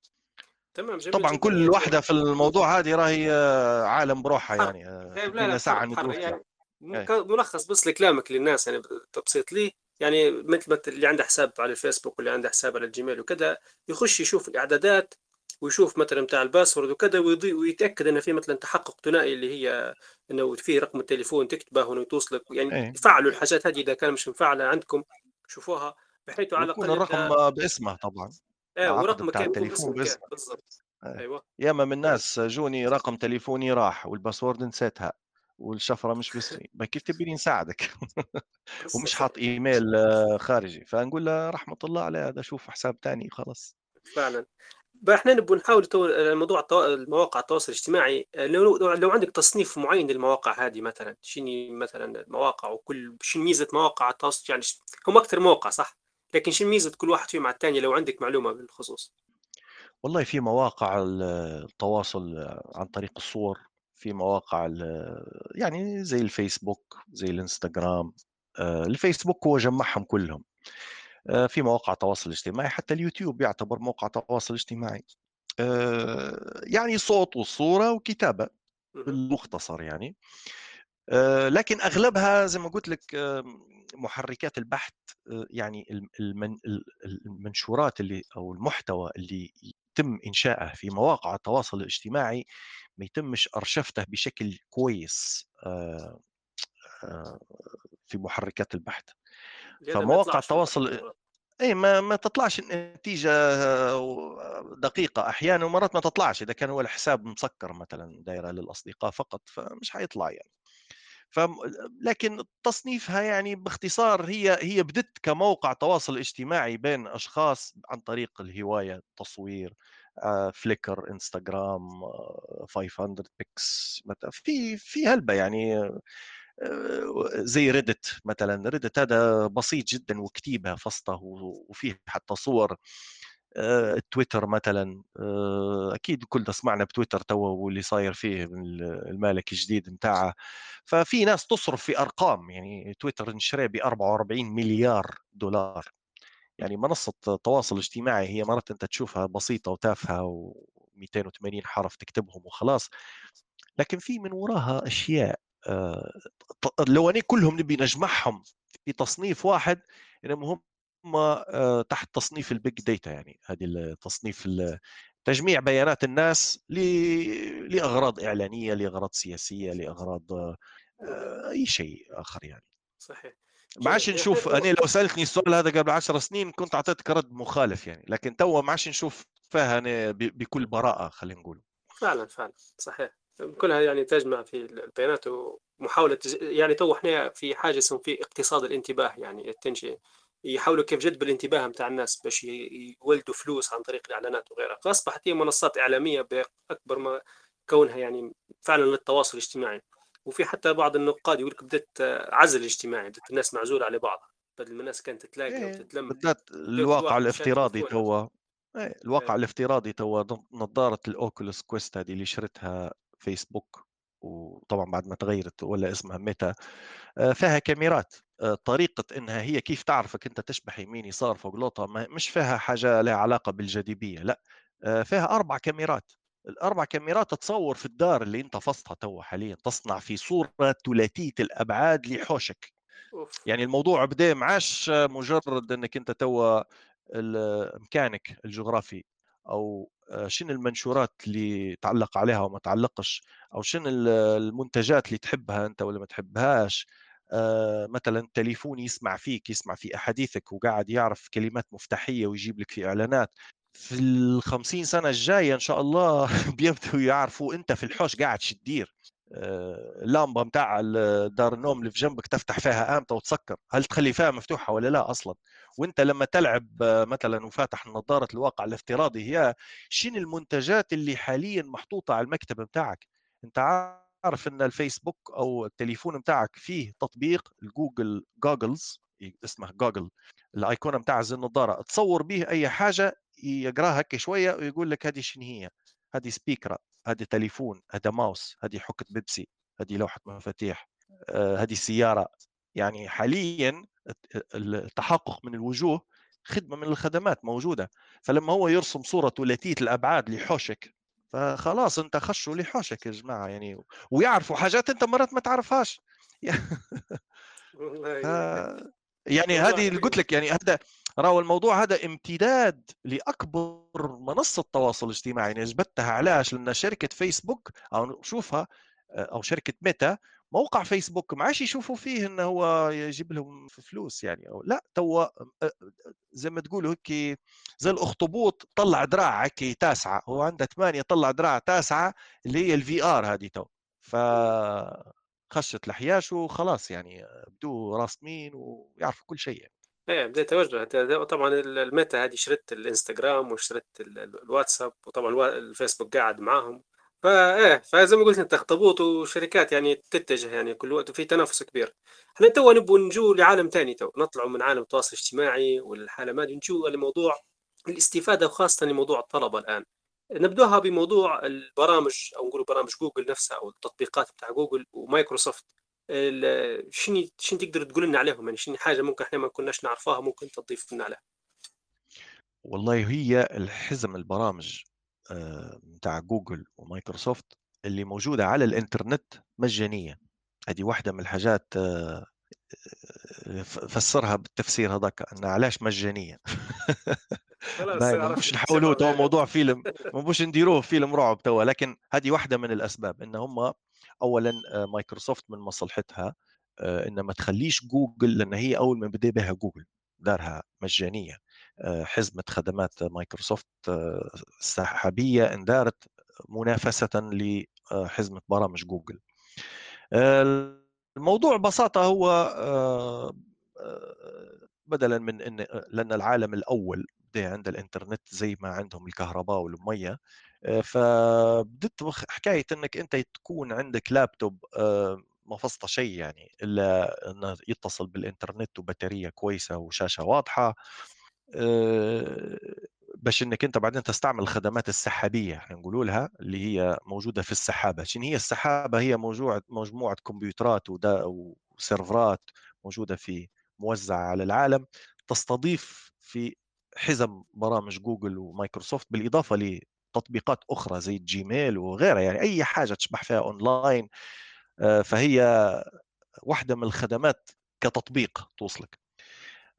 تمام جميل طبعًا جدًا كل يعني واحدة في الموضوع هذه راهي آه، عالم بروحها يعني آه، إيه لا، لا فيها. يعني إيه. ملخص بس لكلامك للناس يعني بتبسيط لي يعني مثل اللي عنده حساب على الفيسبوك واللي عنده حساب على الجيميل وكذا يخش يشوف الإعدادات ويشوف مثلًا بتاع ال password وكذا ويضي ويتأكد إن في مثلًا تحقق ثنائي اللي هي إنه في رقم التليفون تكتبه وإنه توصلك يعني إيه. يفعلوا الحاجات هذه إذا كان مش مفعلة عندكم شوفوها بحيث على الأقل الرقم باسمه طبعًا، العقد ورقمك التليفون باسمك إيه باسمه. بالضبط إيه. أيوه ياما من فعلًا ناس جوني رقم تليفوني راح وال password نسيتها والشفرة مش باسمي، ما كيف تبيني نساعدك؟ ومش حاط إيميل آه، خارجي، فنقول له رحمة الله عليه هذا شوف حساب تاني خلاص. فعلًا. إحنا نبغى نحاول موضوع التوا المواقع التواصل الاجتماعي لو لو لو عندك تصنيف معين للمواقع هذه مثلًا، شنو مثلًا المواقع وكل شنو ميزة مواقع التواصل يعني هم أكثر مواقع صح؟ لكن شنو ميزة كل واحد فيهم على الثاني لو عندك معلومة بالخصوص؟ والله في مواقع ال التواصل عن طريق الصور، في مواقع يعني زي الفيسبوك، زي الإنستجرام، آآ الفيسبوك هو جمّعهم كلهم، في مواقع تواصل اجتماعي، حتى اليوتيوب يعتبر موقع تواصل اجتماعي، آآ يعني صوت وصورة وكتابة بالمختصر يعني. آآ لكن أغلبها زي ما قُلت لك محركات البحث يعني الم المن ال ال المنشورات اللي أو المحتوى اللي يتم إنشائه في مواقع التواصل الاجتماعي ما يتمش أرشفته بشكل كويس. في محركات البحث. فمواقع التواصل. أي ما ما تطلعش النتيجة و دقيقة أحيانًا ومرات ما تطلعش إذا كان هو الحساب مسكّر مثلًا دايرة للأصدقاء فقط، فمش حيطلع يعني. فم لكن تصنيفها يعني باختصار هي هي بدت كموقع تواصل اجتماعي بين أشخاص عن طريق الهواية، التصوير، Flickr، Instagram، 500 pix مت في في هلبة يعني زي Reddit مثلًا، Reddit هذا بسيط جدًا وكتيبة فسطة و وفيه حتى صور. آآ التويتر مثلًا، آآ أكيد كلنا سمعنا بتويتر توا واللي صاير فيه المالك الجديد متاعه، ففي ناس تصرف في أرقام، يعني تويتر انشرى ب44.000.000$ يعني منصة تواصل اجتماعي هي مرات أنت تشوفها بسيطة وتافهة و280 حرف تكتبهم وخلاص، لكن في من وراها أشياء لو أني كلهم نبي نجمعهم في تصنيف واحد إنهم هم آآ تحت تصنيف الbig data يعني هذه التصنيف ال تجميع بيانات الناس ل لأغراض إعلانية، لأغراض سياسية، لأغراض آآ أي شيء آخر يعني. صحيح. ما. عادش نشوف أنا لو سألتني السؤال هذا قبل 10 سنين كنت أعطيتك رد مخالف يعني، لكن توا ما عادش نشوف فيها بكل براءة خلينا نقول. فعلًا، فعلًا، صحيح. كلها يعني تجمع في البيانات ومحاولة يعني تو إحنا في حاجة اسمه في اقتصاد الانتباه يعني التنشئة، يحاولوا كيف جذب الانتباه متاع الناس باش يولدوا فلوس عن طريق الإعلانات وغيرها، فأصبحت هي منصات إعلامية بأكبر ما كونها يعني فعلًا للتواصل الاجتماعي، وفي حتى بعض النقاد يقول لك بدأت عزل اجتماعي، بدأت الناس معزولة على بعضها، بدل ما الناس كانت تتلاقى إيه وتتلم، كل الواقع واحد مشان الافتراضي. توا. إيه الواقع الافتراضي توا ن نظارة الOculus Quest هذه اللي شرتها فيسبوك، وطبعًا بعد ما تغيرت ولا اسمها ميتا، آآ فيها كاميرات، آآ طريقة إنها هي كيف تعرفك أنت تشبح يمين يسار فوق لوطة مش فيها حاجة لها علاقة بالجاذبية لأ، آآ فيها 4 كاميرات، ال4 كاميرات تصوّر في الدار اللي أنت فاصلها توا حاليًا، تصنع في صورة ثلاثية الأبعاد لحوشك. أوف! يعني الموضوع بدأ ما عادش مجرد إنك أنت توا ال- مكانك الجغرافي أو آه، شنو المنشورات اللي تعلق عليها وما تعلقش؟ أو شنو ال- المنتجات اللي تحبها أنت ولا ما تحبهاش؟ آه، مثلا تليفون يسمع فيك يسمع في أحاديثك وقاعد يعرف كلمات مفتاحية ويجيب لك في إعلانات. في الخمسين سنة الجاية إن شاء الله بيبدوا يعرفوا أنت في الحوش قاعد شدير. آه، اللمبة متاع دار النوم اللي في جنبك تفتح فيها إمتى وتسكر. هل تخلي فيها مفتوحة ولا لا أصلا؟ وأنت لما تلعب آه، مثلا وفاتح نظاره الواقع الافتراضي هي شنو المنتجات اللي حاليا محطوطة على المكتب بتاعك أنت عارف إن الفيسبوك أو التليفون بتاعك فيه تطبيق الجوجل goggles اسمه جوجل الأيقونة بتاع زي النظارة. تصور به أي حاجة يقراها هيك شوية ويقول لك هذه شنو هي؟ هذه سبيكره هذه تليفون هذا ماوس هذه حكة بيبسي هذه لوحة مفاتيح آه، هذه سيارة يعني حاليا التحقق من الوجوه خدمة من الخدمات موجودة. فلما هو يرسم صورة ثلاثية الأبعاد لحوشك فخلاص انت خشوا لحوشك يا جماعة يعني ويعرفوا حاجات انت مرات ما تعرفهاش. والله يعني هذه اللي قلت لك يعني هذا راهو الموضوع هذا امتداد لأكبر منصة تواصل اجتماعي أثبتها علاش لأن شركة فيسبوك أو شوفها أو شركة ميتا موقع فيسبوك ما عادش يشوفوا فيه إنه هو يجيب لهم فلوس يعني. أو لا تو زي ما تقولوا هيك زي الأخطبوط طلع دراع هيك تاسعة. هو عنده ثمانية طلع دراع تاسعة اللي هي ال VR هذه تو. ف خشت الحياش وخلاص يعني بدو راسمين ويعرفوا كل شيء يعني. إيه بدأ يتوجه طبعا الميتا هذه شريت الإنستغرام وشريت الواتساب وطبعا الفيسبوك قاعد معاهم. فايه فزي ما قلت أنت اخطبوط وشركات يعني تتجه يعني كل وقت وفي تنافس كبير. إحنا تو نبغى نجو لعالم ثاني تو نطلعوا من عالم التواصل الاجتماعي والحالة ما نجو لموضوع الاستفادة وخاصة لموضوع الطلبة الآن. نبدوها بموضوع البرامج أو نقول برامج جوجل نفسها أو التطبيقات بتاع جوجل ومايكروسوفت. شنو شنو تقدر تقول لنا عليهم؟ يعني شنو حاجة ممكن إحنا ما كناش نعرفها ممكن تضيف لنا عليها. والله هي الحزم البرامج بتاع آه، جوجل ومايكروسوفت اللي موجودة على الإنترنت مجانية. هذه واحدة من الحاجات آه، آه، فسرها بالتفسير هذاك انها علاش مجانية؟ ما مش نحولوه تو موضوع فيلم. مش نديروه فيلم رعب توا لكن هذه واحدة من الأسباب إن هم اولا مايكروسوفت من مصلحتها ان ما تخليش جوجل لأن هي أول ما بدأ بها جوجل دارها مجانية حزمة خدمات مايكروسوفت السحابيه اندارت منافسة لحزمه برامج جوجل. الموضوع ببساطة هو بدلا من إن لأن العالم الأول بدا عند الإنترنت زي ما عندهم الكهرباء والمية فبدت حكاية إنك أنت تكون عندك لابتوب ما فصل شيء يعني إلا إنه يتصل بالإنترنت وبطاريه كويسة وشاشة واضحة باش إنك أنت بعدين تستعمل الخدمات السحابية إحنا نقولوا لها اللي هي موجودة في السحابة. شنو هي السحابة؟ هي مجموعه مجموعة كمبيوترات وسيرفرات موجودة في موزعة على العالم تستضيف في حزم برامج جوجل ومايكروسوفت بالإضافة لتطبيقات أخرى زي الجيميل وغيرها يعني أي حاجة تشبح فيها أونلاين آه، فهي واحدة من الخدمات كتطبيق توصلك.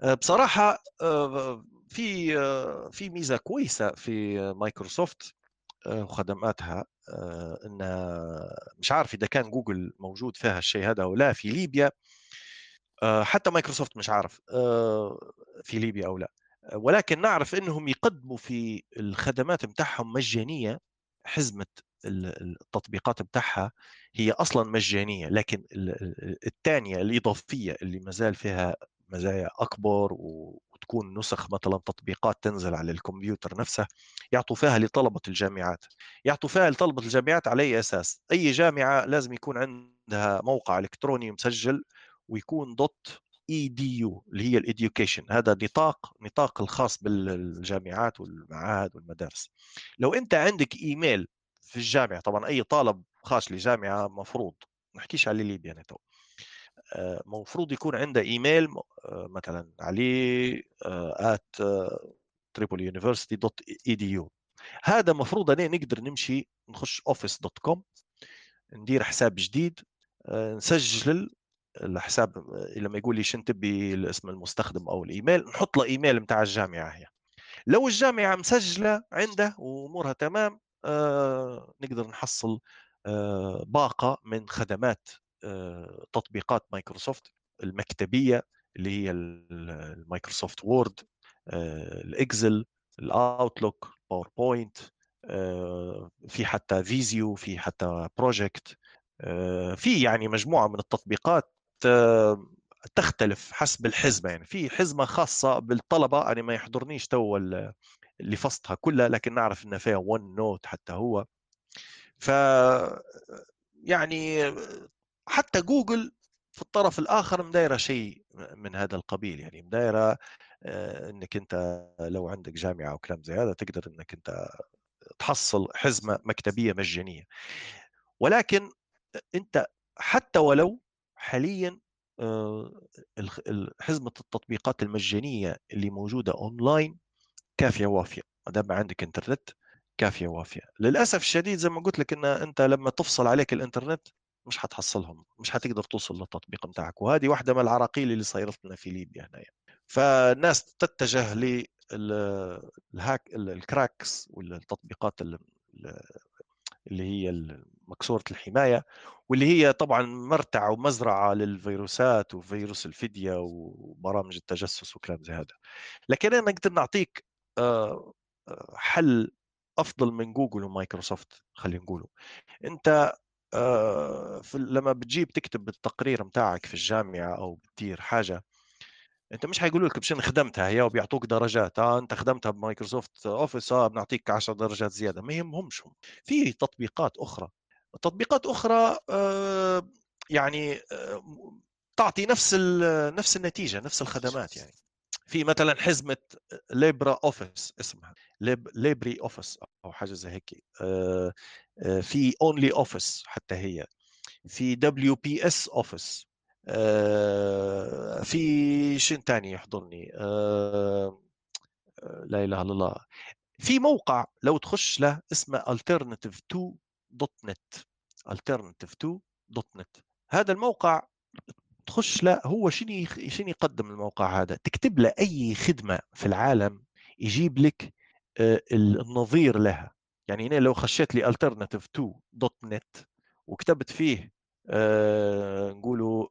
آه، بصراحة آه، في في ميزة كويسة في مايكروسوفت وخدماتها إن مش عارف إذا كان جوجل موجود فيها الشيء هذا أو لا في ليبيا حتى مايكروسوفت مش عارف في ليبيا أو لا. ولكن نعرف إنهم يقدموا في الخدمات بتاعهم مجانية حزمة التطبيقات بتاعها هي أصلا مجانية لكن الثانية الإضافية اللي ما زال فيها مزايا أكبر وتكون نسخ مثلا تطبيقات تنزل على الكمبيوتر نفسه يعطوا فيها لطلبة الجامعات. يعطوا فيها لطلبة الجامعات على أي أساس؟ أي جامعة لازم يكون عندها موقع إلكتروني مسجل ويكون dot edu اللي هي ال education. هذا نطاق نطاق الخاص بالجامعات والمعاهد والمدارس. لو أنت عندك إيميل في الجامعة طبعا أي طالب خاش لجامعة مفروض نحكيش على ليبيا يعني تو مفروض يكون عنده إيميل آه، مثلا عليه at Tripoli University dot edu هذا مفروض أنا نقدر نمشي نخش Office dot com ندير حساب جديد آه، نسجل الحساب لما يقول لي شنو تبي اسم المستخدم أو الإيميل نحط له إيميل بتاع الجامعة هي. لو الجامعة مسجلة عنده وأمورها تمام آه نقدر نحصل آه باقة من خدمات آه تطبيقات مايكروسوفت المكتبية اللي هي ال Microsoft Word آه ال Excel ال Outlook PowerPoint آه في حتى Visio في حتى Project آه، في يعني مجموعة من التطبيقات تختلف حسب الحزمة يعني. في حزمة خاصة بالطلبة أنا ما يحضرنيش تو اللستة كلها لكن نعرف إن فيها OneNote حتى هو. ف يعني حتى جوجل في الطرف الآخر مدايرة شيء من هذا القبيل يعني. مدايرة آه، إنك أنت لو عندك جامعة أو كلام زي هذا تقدر إنك أنت تحصل حزمة مكتبية مجانية. ولكن أنت حتى ولو حاليا آه، حزمة التطبيقات المجانية اللي موجودة أونلاين كافية وافية. ما دام عندك إنترنت كافية وافية. للأسف الشديد زي ما قلت لك إن أنت لما تفصل عليك الإنترنت مش حتحصلهم مش حتقدر توصل للتطبيق بتاعك وهذه واحدة من العراقيل اللي صايرت لنا في ليبيا هنا يعني. فالناس تتجه للهاك الكراكس ولا التطبيقات اللي هي مكسورة الحماية واللي هي طبعا مرتع ومزرعة للفيروسات وفيروس الفدية وبرامج التجسس وكلام زي هذا. لكن أنا نقدر نعطيك آه، آه، حل أفضل من جوجل ومايكروسوفت خلينا نقوله. أنت آه، لما بتجيب تكتب التقرير متاعك في الجامعة أو بتدير حاجة أنت مش حيقولوا لك بشن خدمتها هي وبيعطوك درجات آه أنت خدمتها ب Microsoft Office آه بنعطيك 10 درجات زيادة ما يهمهمش هم في تطبيقات أخرى تطبيقات أخرى آه يعني آه تعطي نفس نفس النتيجة نفس الخدمات يعني. في مثلا حزمة Libre Office اسمها Lib Libre Office أو حاجة زي هيك آه آه في Only Office حتى هي في WPS Office في شيء ثاني يحضرني. آه، آه، لا إله إلا الله. في موقع لو تخش له اسمه alternativeto.net alternative2.net هذا الموقع تخش له هو شنو شنو يقدم الموقع هذا؟ تكتب له أي خدمة في العالم يجيب لك النظير لها. يعني هنا لو خشيت لي alternative2.net وكتبت فيه نقولوا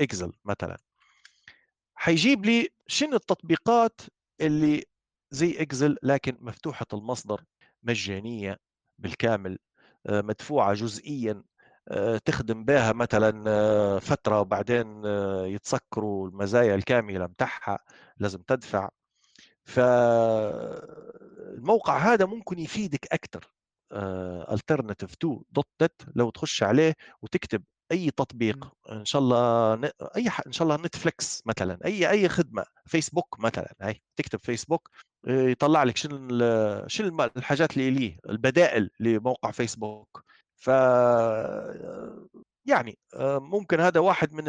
اكزل مثلا. حيجيب لي شنو التطبيقات اللي زي اكزل لكن مفتوحة المصدر مجانية بالكامل آه، مدفوعة جزئيا آه، تخدم بها مثلا آه، فترة وبعدين يتسكروا المزايا الكاملة متاعها لازم تدفع. فالموقع هذا ممكن يفيدك أكثر alternative2.net لو تخش عليه وتكتب أي تطبيق إن شاء الله أي ح... إن شاء الله نتفليكس مثلا أي أي خدمة فيسبوك مثلا هاي تكتب فيسبوك يطلع لك شنو شنو الحاجات اللي ليه البدائل لموقع فيسبوك. ف يعني ممكن هذا واحد من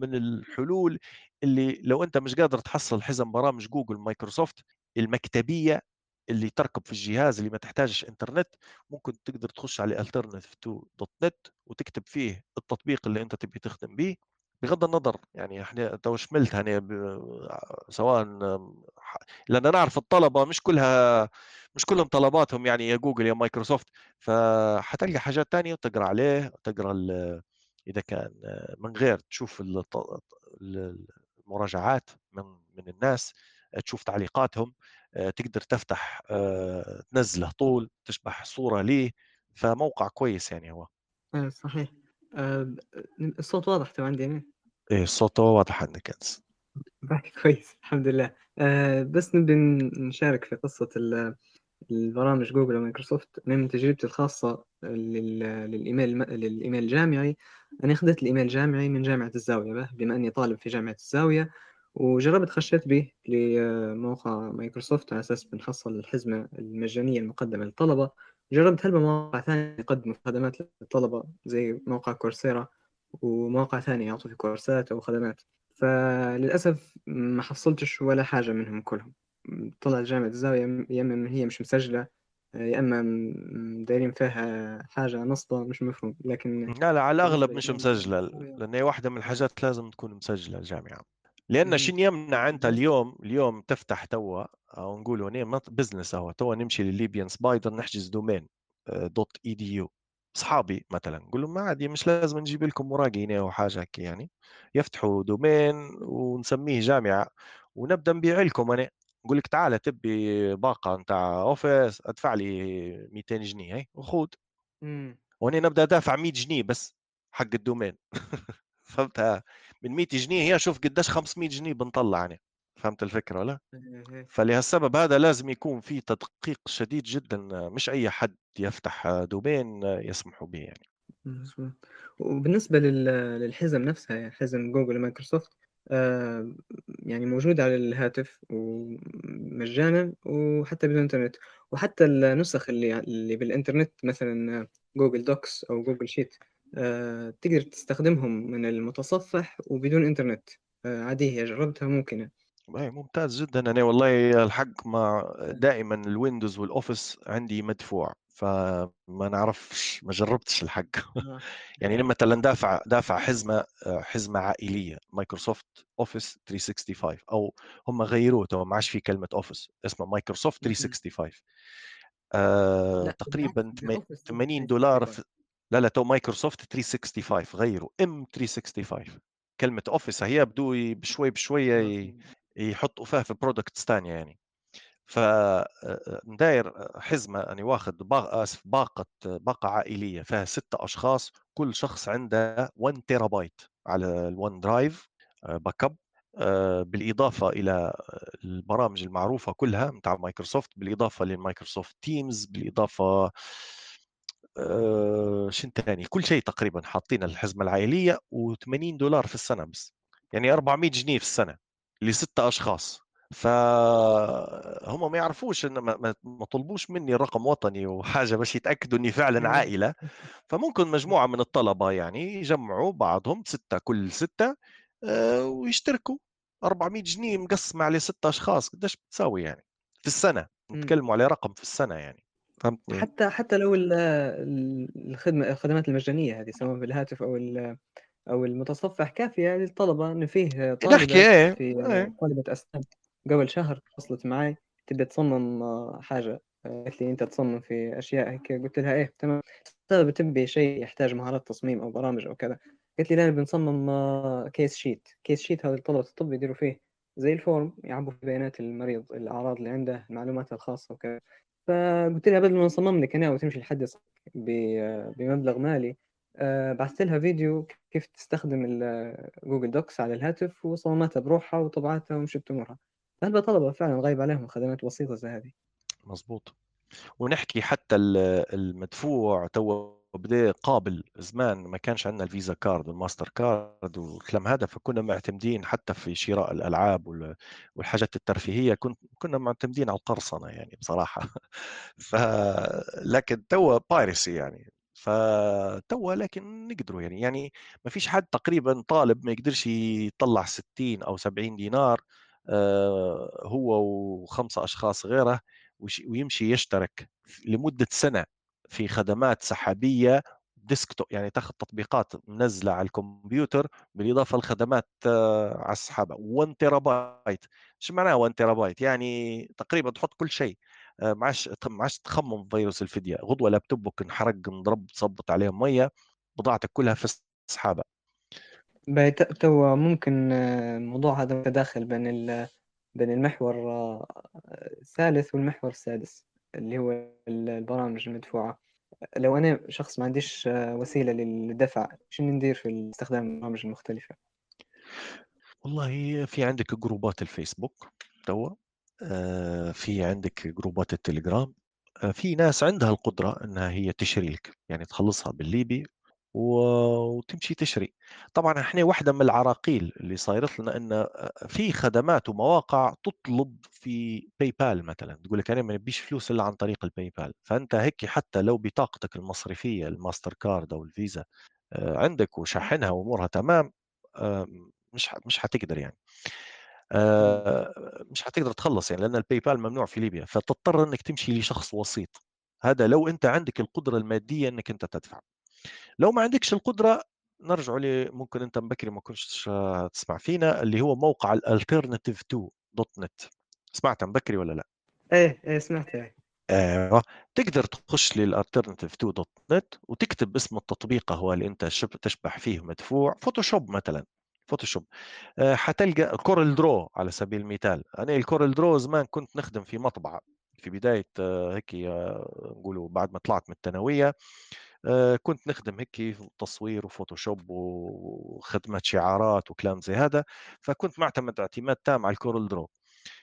من الحلول اللي لو أنت مش قادر تحصل حزم برامج جوجل مايكروسوفت المكتبية اللي تركب في الجهاز اللي ما تحتاجش إنترنت ممكن تقدر تخش على alternativeto.net وتكتب فيه التطبيق اللي أنت تبي تخدم به بغض النظر يعني إحنا تو شملت يعني سواء لأن نعرف الطلبة مش كلها مش كلهم طلباتهم يعني يا جوجل يا مايكروسوفت فحتلقى حاجات ثانية وتقرأ عليه تقرا إذا كان من غير تشوف المراجعات من من الناس تشوف تعليقاتهم. تقدر تفتح آه، تنزله طول تشبح صورة ليه فموقع كويس يعني هو. آه صحيح. آه الصوت واضح تو عندي يعني إيه الصوت واضح عندك أنس. كويس الحمد لله. آه بس نبي نشارك في قصة البرامج جوجل ومايكروسوفت. من تجربتي الخاصة لل email لل email الجامعي أنا أخذت الإيميل الجامعي من جامعة الزاوية بما أني طالب في جامعة الزاوية. وجربت خشيت به لموقع مايكروسوفت على أساس بنحصل الحزمة المجانية المقدمة للطلبة. جربت هلبا مواقع ثانية يقدموا خدمات للطلبة زي موقع كورسيرا ومواقع ثانية يعطوا في كورسات أو خدمات. فللأسف ما حصلتش ولا حاجة منهم كلهم. طلع جامعة الزاوية يا إما هي مش مسجلة يا إما دايرين فيها حاجة نصبة مش مفهوم لكن لا لا على الأغلب مش مسجلة لأن هي واحدة من الحاجات لازم تكون مسجلة الجامعة. لأن شنو يمنع أنت اليوم اليوم تفتح توا أو نقولوا name business أهو توا نمشي للل Libyan Spider نحجز domain dot edu. اصحابي مثلا نقول لهم ما عادي مش لازم نجيب لكم مراقي أو حاجة هيك يعني. يفتحوا domain ونسميه جامعة ونبدأ نبيع لكم أنا. نقول لك تعال تبي باقة نتاع Office أدفع لي 200 جنيه هي وخذ وهنا نبدأ دافع 100 جنيه بس حق ال domain. فهمتها من 100 جنيه هي شوف قديش 500 جنيه بنطلع أنا. فهمت الفكرة ولا؟ فلهالسبب هذا لازم يكون في تدقيق شديد جدا مش أي حد يفتح domain يسمحوا به يعني. لل... للحزم نفسها يعني حزم جوجل ومايكروسوفت آه يعني موجود على الهاتف ومجانا وحتى بدون انترنت وحتى النسخ اللي اللي بالإنترنت مثلا Google Docs أو Google Sheet. آه تقدر تستخدمهم من المتصفح وبدون إنترنت. آه عادية جربتها ممكنة. اي ممتاز جدا. أنا والله الحق مع دائما ال Windows وال Office عندي مدفوع فما نعرفش ما جربتش الحق. آه. يعني لما مثلا دافع دافع حزمة حزمة عائلية Microsoft Office 365 أو هم غيروه تو ما عادش في كلمة Office اسمه مايكروسوفت 365 آه تقريبا بالعكس ده Office 80 دولار 365 في لا لا تو مايكروسوفت 365 غيروا M365 كلمة Office هي بدو بشوي بشويه خلاص ي- يحطوا فيها في products ثانية يعني. فداير حزمة اني واخذ باقة آسف باقة باقة عائلية فيها ستة أشخاص كل شخص عنده 1 تيرا بايت على ال OneDrive backup بالإضافة إلى البرامج المعروفة كلها نتاع مايكروسوفت بالإضافة لل Microsoft Teams بالإضافة آه، شن تاني؟ كل شيء تقريبا حاطين الحزمه العائلية و80 دولار في السنة بس. يعني 400 جنيه في السنة لستة أشخاص. فهم ما يعرفوش إن ما, طلبوش مني رقم وطني وحاجة باش يتأكدوا إني فعلا. عائلة. فممكن مجموعة من الطلبة يعني يجمعوا بعضهم ستة كل ستة آه، ويشتركوا. 400 جنيه مقسمة على ستة أشخاص. قديش بتساوي يعني؟ في السنة. نتكلموا على رقم في السنة يعني. فهمتني حتى حتى لو ال- ال- الخدمة الخدمات المجانية هذه سواء بالهاتف أو ال- أو المتصفح كافية للطلبة إن فيه نحكي طالبة إيه في إيه. طالبة أسنان. قبل شهر اتصلت معي تبي تصمم آه، حاجة. آه، قالت لي أنت تصمم في أشياء هيك. قلت لها إيه تمام. طيب تبي شيء يحتاج مهارات تصميم أو برامج أو كذا. قالت لي لا أنا بنصمم آه، case sheet case sheet هذا الطلبة الطب يديروا فيه زي ال form يعبوا في بيانات المريض الأعراض اللي عنده المعلومات الخاصة وكذا. فقلت لها بدل ما نصمم لك أنا وتمشي لحد بمبلغ مالي آه، بعثت لها فيديو كيف تستخدم Google Docs على الهاتف وصممتها بروحها وطبعتها ومشت أمورها. فهل طلبة فعلا غايب عليهم خدمات بسيطة زي هذه؟ مزبوط ونحكي حتى ال- المدفوع تو بدا قابل زمان ما كانش عندنا ال Visa Card وال MasterCard والكلام هذا فكنا معتمدين حتى في شراء الألعاب وال- والحاجات الترفيهية كنت كنا معتمدين على القرصنة يعني بصراحة. ف لكن توا بايرسي يعني. فتوا لكن نقدروا يعني. يعني ما فيش حد تقريبا طالب ما يقدرش يطلع 60 أو 70 دينار آه، هو وخمسة أشخاص غيره ويمشي يشترك لمدة سنة. في خدمات سحابية ديسكتوب يعني تاخذ تطبيقات منزلة على الكمبيوتر بالإضافة لخدمات آه، على السحابة 1 تيرا بايت إيش معناه 1 تيرا بايت يعني تقريبا تحط كل شيء. آه، ما عادش ما عادش تخمم فيروس الفديه غدوة لابتوبك انحرق انضرب تصبت عليه مية بضاعتك كلها في السحابة. تو ممكن آه، الموضوع هذا متداخل بين بين المحور آه، الثالث والمحور السادس. اللي هو ال- البرامج المدفوعة. لو أنا شخص ما عنديش آه، وسيلة للدفع شنو ندير في استخدام البرامج المختلفة؟ والله في عندك group ات الفيسبوك توا آه، في عندك group ات التليجرام آه، في ناس عندها القدرة إنها هي تشري لك يعني تخلصها بالليبي وتمشي تشري. طبعا إحنا واحدة من العراقيل اللي صايرت لنا إن في خدمات ومواقع تطلب في PayPal مثلا تقول لك أنا ما نبيش فلوس إلا عن طريق ال PayPal فأنت هيك حتى لو بطاقتك المصرفية الماستر كارد أو الفيزا عندك وشاحنها وأمورها تمام مش مش حتقدر يعني. مش حتقدر تخلص يعني لأن ال PayPal ممنوع في ليبيا. فتضطر إنك تمشي لشخص وسيط. هذا لو أنت عندك القدرة المادية إنك أنت تدفع. لو ما عندكش القدرة نرجع ل ممكن أنت مبكري ما كنتش تسمع فينا اللي هو موقع ال AlternativeTo dot net سمعت مبكري ولا لا؟ إيه إيه سمعت إيه أيوه تقدر تخش لل AlternativeTo dot net وتكتب اسم التطبيق هو اللي أنت شب- تشبح فيه مدفوع Photoshop مثلا Photoshop آه، حتلقى CorelDRAW على سبيل المثال. أنا ال CorelDRAW زمان كنت نخدم في مطبعة. في بداية آه، هيك آه، نقولوا بعد ما طلعت من الثانوية. كنت نخدم هيك تصوير و Photoshop وخدمة شعارات وكلام زي هذا فكنت معتمد اعتماد تام على ال CorelDRAW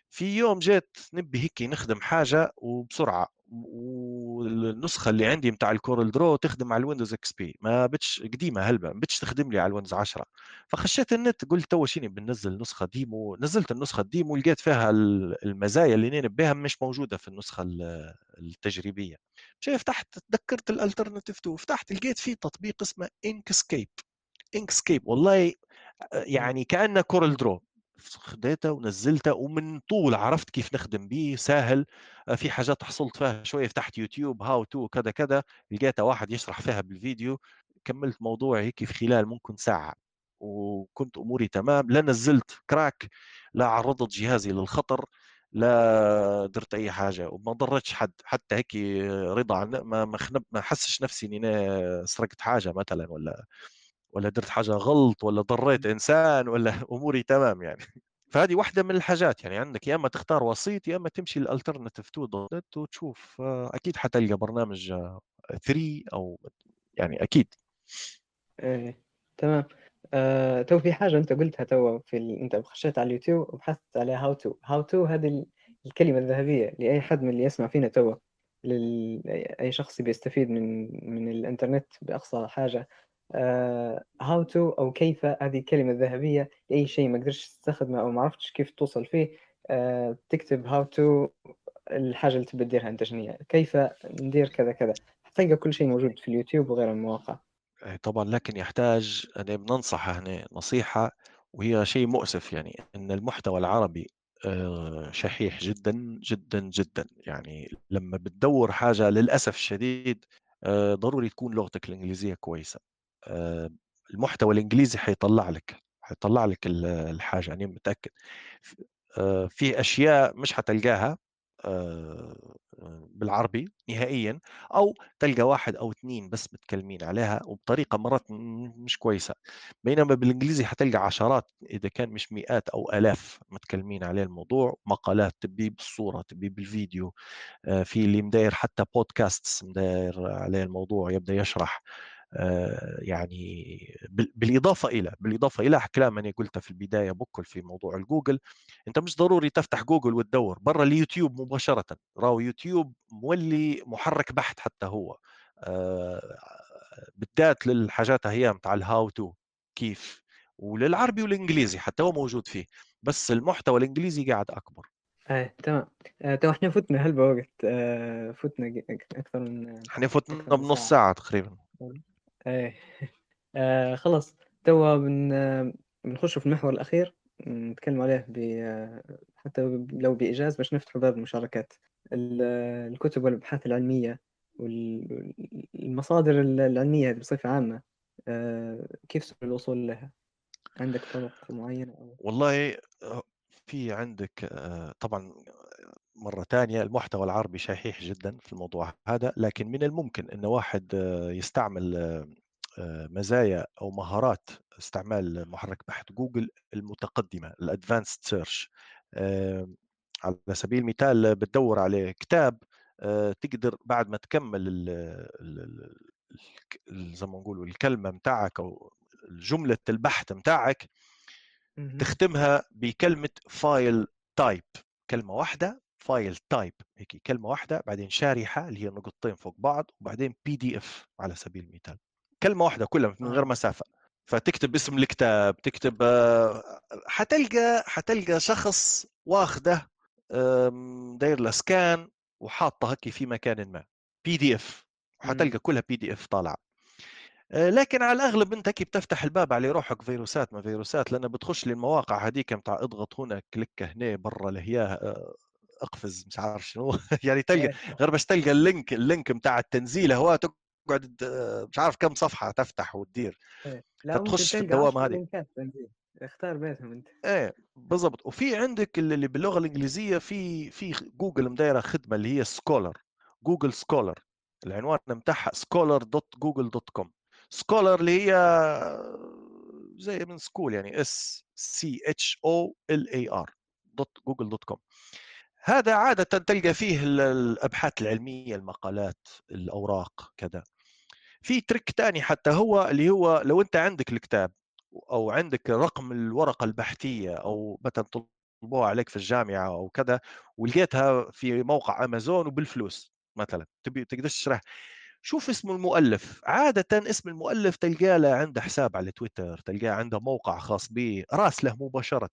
في يوم جيت نبي هيك نخدم حاجة وبسرعة. والنسخة اللي عندي متاع ال CorelDRAW تخدم على ال Windows XP. ما بتش قديمة هلبة ما بتش تخدم لي على ال Windows 10 فخشيت النت قلت تو شيني بننزل نسخة demo نزلت النسخة demo ولقيت فيها المزايا اللي نبيها مش موجودة في النسخة التجريبية. شايف تحت تذكرت ال AlternativeTo فتحت لقيت في تطبيق اسمه Inkscape. Inkscape والله يعني كأنه CorelDRAW. خديته ونزلته ومن طول عرفت كيف نخدم به سهل آه، في حاجات حصلت فيها شوية فتحت يوتيوب how to كذا كذا. لقيته واحد يشرح فيها بالفيديو. كملت موضوع هيك في خلال ممكن ساعة وكنت أموري تمام. لا نزلت crack لا عرضت جهازي للخطر لا درت أي حاجة وما ضرتش حد. حتى هيك رضا ما ما, ما حسش نفسي إني سرقت حاجة مثلا ولا ولا درت حاجة غلط ولا ضريت إنسان ولا أموري تمام يعني. فهذه واحدة من الحاجات يعني عندك يا إما تختار وسيط يا إما تمشي ال AlternativeTo dot وتشوف. أكيد حتلقى برنامج 3 أو يعني أكيد. إيه تمام. آه، تو في حاجة أنت قلتها تو في ال... أنت خشيت على اليوتيوب وبحثت عليها how to how to هذه الكلمة الذهبية لأي حد من اللي يسمع فينا تو لل... أي شخص بيستفيد من من الإنترنت بأقصى حاجة. how uh, to أو كيف هذه الكلمة الذهبية لأي شيء ما قدرتش تستخدمه أو ما عرفتش كيف توصل فيه uh, تكتب how to الحاجة اللي تبي تديرها أنت شنو كيف ندير كذا كذا. حتلقى كل شيء موجود في اليوتيوب وغير المواقع. طبعا لكن يحتاج أنا بننصح هنا نصيحة وهي شيء مؤسف يعني أن المحتوى العربي آه، شحيح جدا جدا جدا. يعني لما بتدور حاجة للأسف الشديد آه، ضروري تكون لغتك الإنجليزية كويسة. آه، المحتوى الإنجليزي حيطلع لك حيطلع لك الحاجة يعني متأكد. في أشياء مش حتلقاها بالعربي نهائيا أو تلقى واحد أو اثنين بس متكلمين عليها وبطريقة مرات مش كويسة. بينما بالإنجليزي حتلقى عشرات إذا كان مش مئات أو آلاف متكلمين عليه الموضوع مقالات تبي بالصورة تبي بالفيديو آه، في اللي مداير حتى بودكاست مداير عليه الموضوع يبدأ يشرح. آه، يعني بالإضافة إلى بالإضافة إلى كلام أنا قلته في البداية بكل في موضوع الجوجل أنت مش ضروري تفتح جوجل وتدور برا اليوتيوب مباشرة راو يوتيوب مولي محرك بحث حتى هو آه، بالذات للحاجات هي متاع ال how to كيف وللعربي والإنجليزي حتى هو موجود فيه بس المحتوى الإنجليزي قاعد أكبر. إيه تمام. آه، تو إحنا فتنا هالبوقت آه، فتنا أكثر من إحنا فتنا بنص ساعة. تقريبا. إيه. آه خلاص. توا بن بنخش في المحور الأخير. نتكلم عليه ب حتى لو بإيجاز باش نفتحوا باب المشاركات. الكتب والأبحاث العلمية والمصادر العلمية بصفة عامة. آه كيف سبل الوصول لها؟ عندك طرق معينة والله آه، في عندك آه، طبعا مرة ثانية المحتوى العربي شحيح جدا في الموضوع هذا لكن من الممكن أن واحد آه، يستعمل آه، مزايا أو مهارات استعمال محرك بحث جوجل المتقدمة ال advanced search على سبيل المثال بتدور على كتاب تقدر بعد ما تكمل زي ما نقولوا الكلمة متاعك أو جملة البحث متاعك تختمها بكلمة filetype كلمة واحدة filetype هيك كلمة واحدة بعدين شارحة اللي هي نقطتين فوق بعض وبعدين PDF على سبيل المثال. كلمة واحدة كلها من غير آه. مسافة. فتكتب اسم الكتاب تكتب آه، حتلقى حتلقى شخص واخده داير له scan وحاطه هكي في مكان ما. PDF وحتلقى كلها PDF طالعة. آه، لكن على الأغلب أنت كي بتفتح الباب على روحك فيروسات ما فيروسات؟ لأن بتخش للمواقع هذيك متاع اضغط هنا click هنا برا لهياه أقفز مش عارف شنو. يعني تلقى إيه. غير بس تلقى ال link ال link بتاع التنزيل هو تقعد مش عارف كم صفحة تفتح وتدير. إيه. لا فتخش في الدوامة هذه. اختار بيتهم أنت. إيه بالضبط. وفي عندك اللي باللغة الإنجليزية في في جوجل مدايرة خدمة اللي هي Scholar Google Scholar العنوان بتاعها scholar.google.com scholar اللي هي زي من school يعني S C H O L A R dot Google dot com. هذا عادة تلقى فيه الأبحاث العلمية المقالات الأوراق كذا. في تريك تاني حتى هو اللي هو لو أنت عندك الكتاب أو عندك رقم الورقة البحثية أو مثلًا طلبوها عليك في الجامعة أو كذا ولقيتها في موقع أمازون وبالفلوس مثلًا تبي تقدرش تشتريها، شوف اسم المؤلف، عادةً اسم المؤلف تلقاه له عنده حساب على تويتر، تلقاه عنده موقع خاص به، راسله مباشرةً،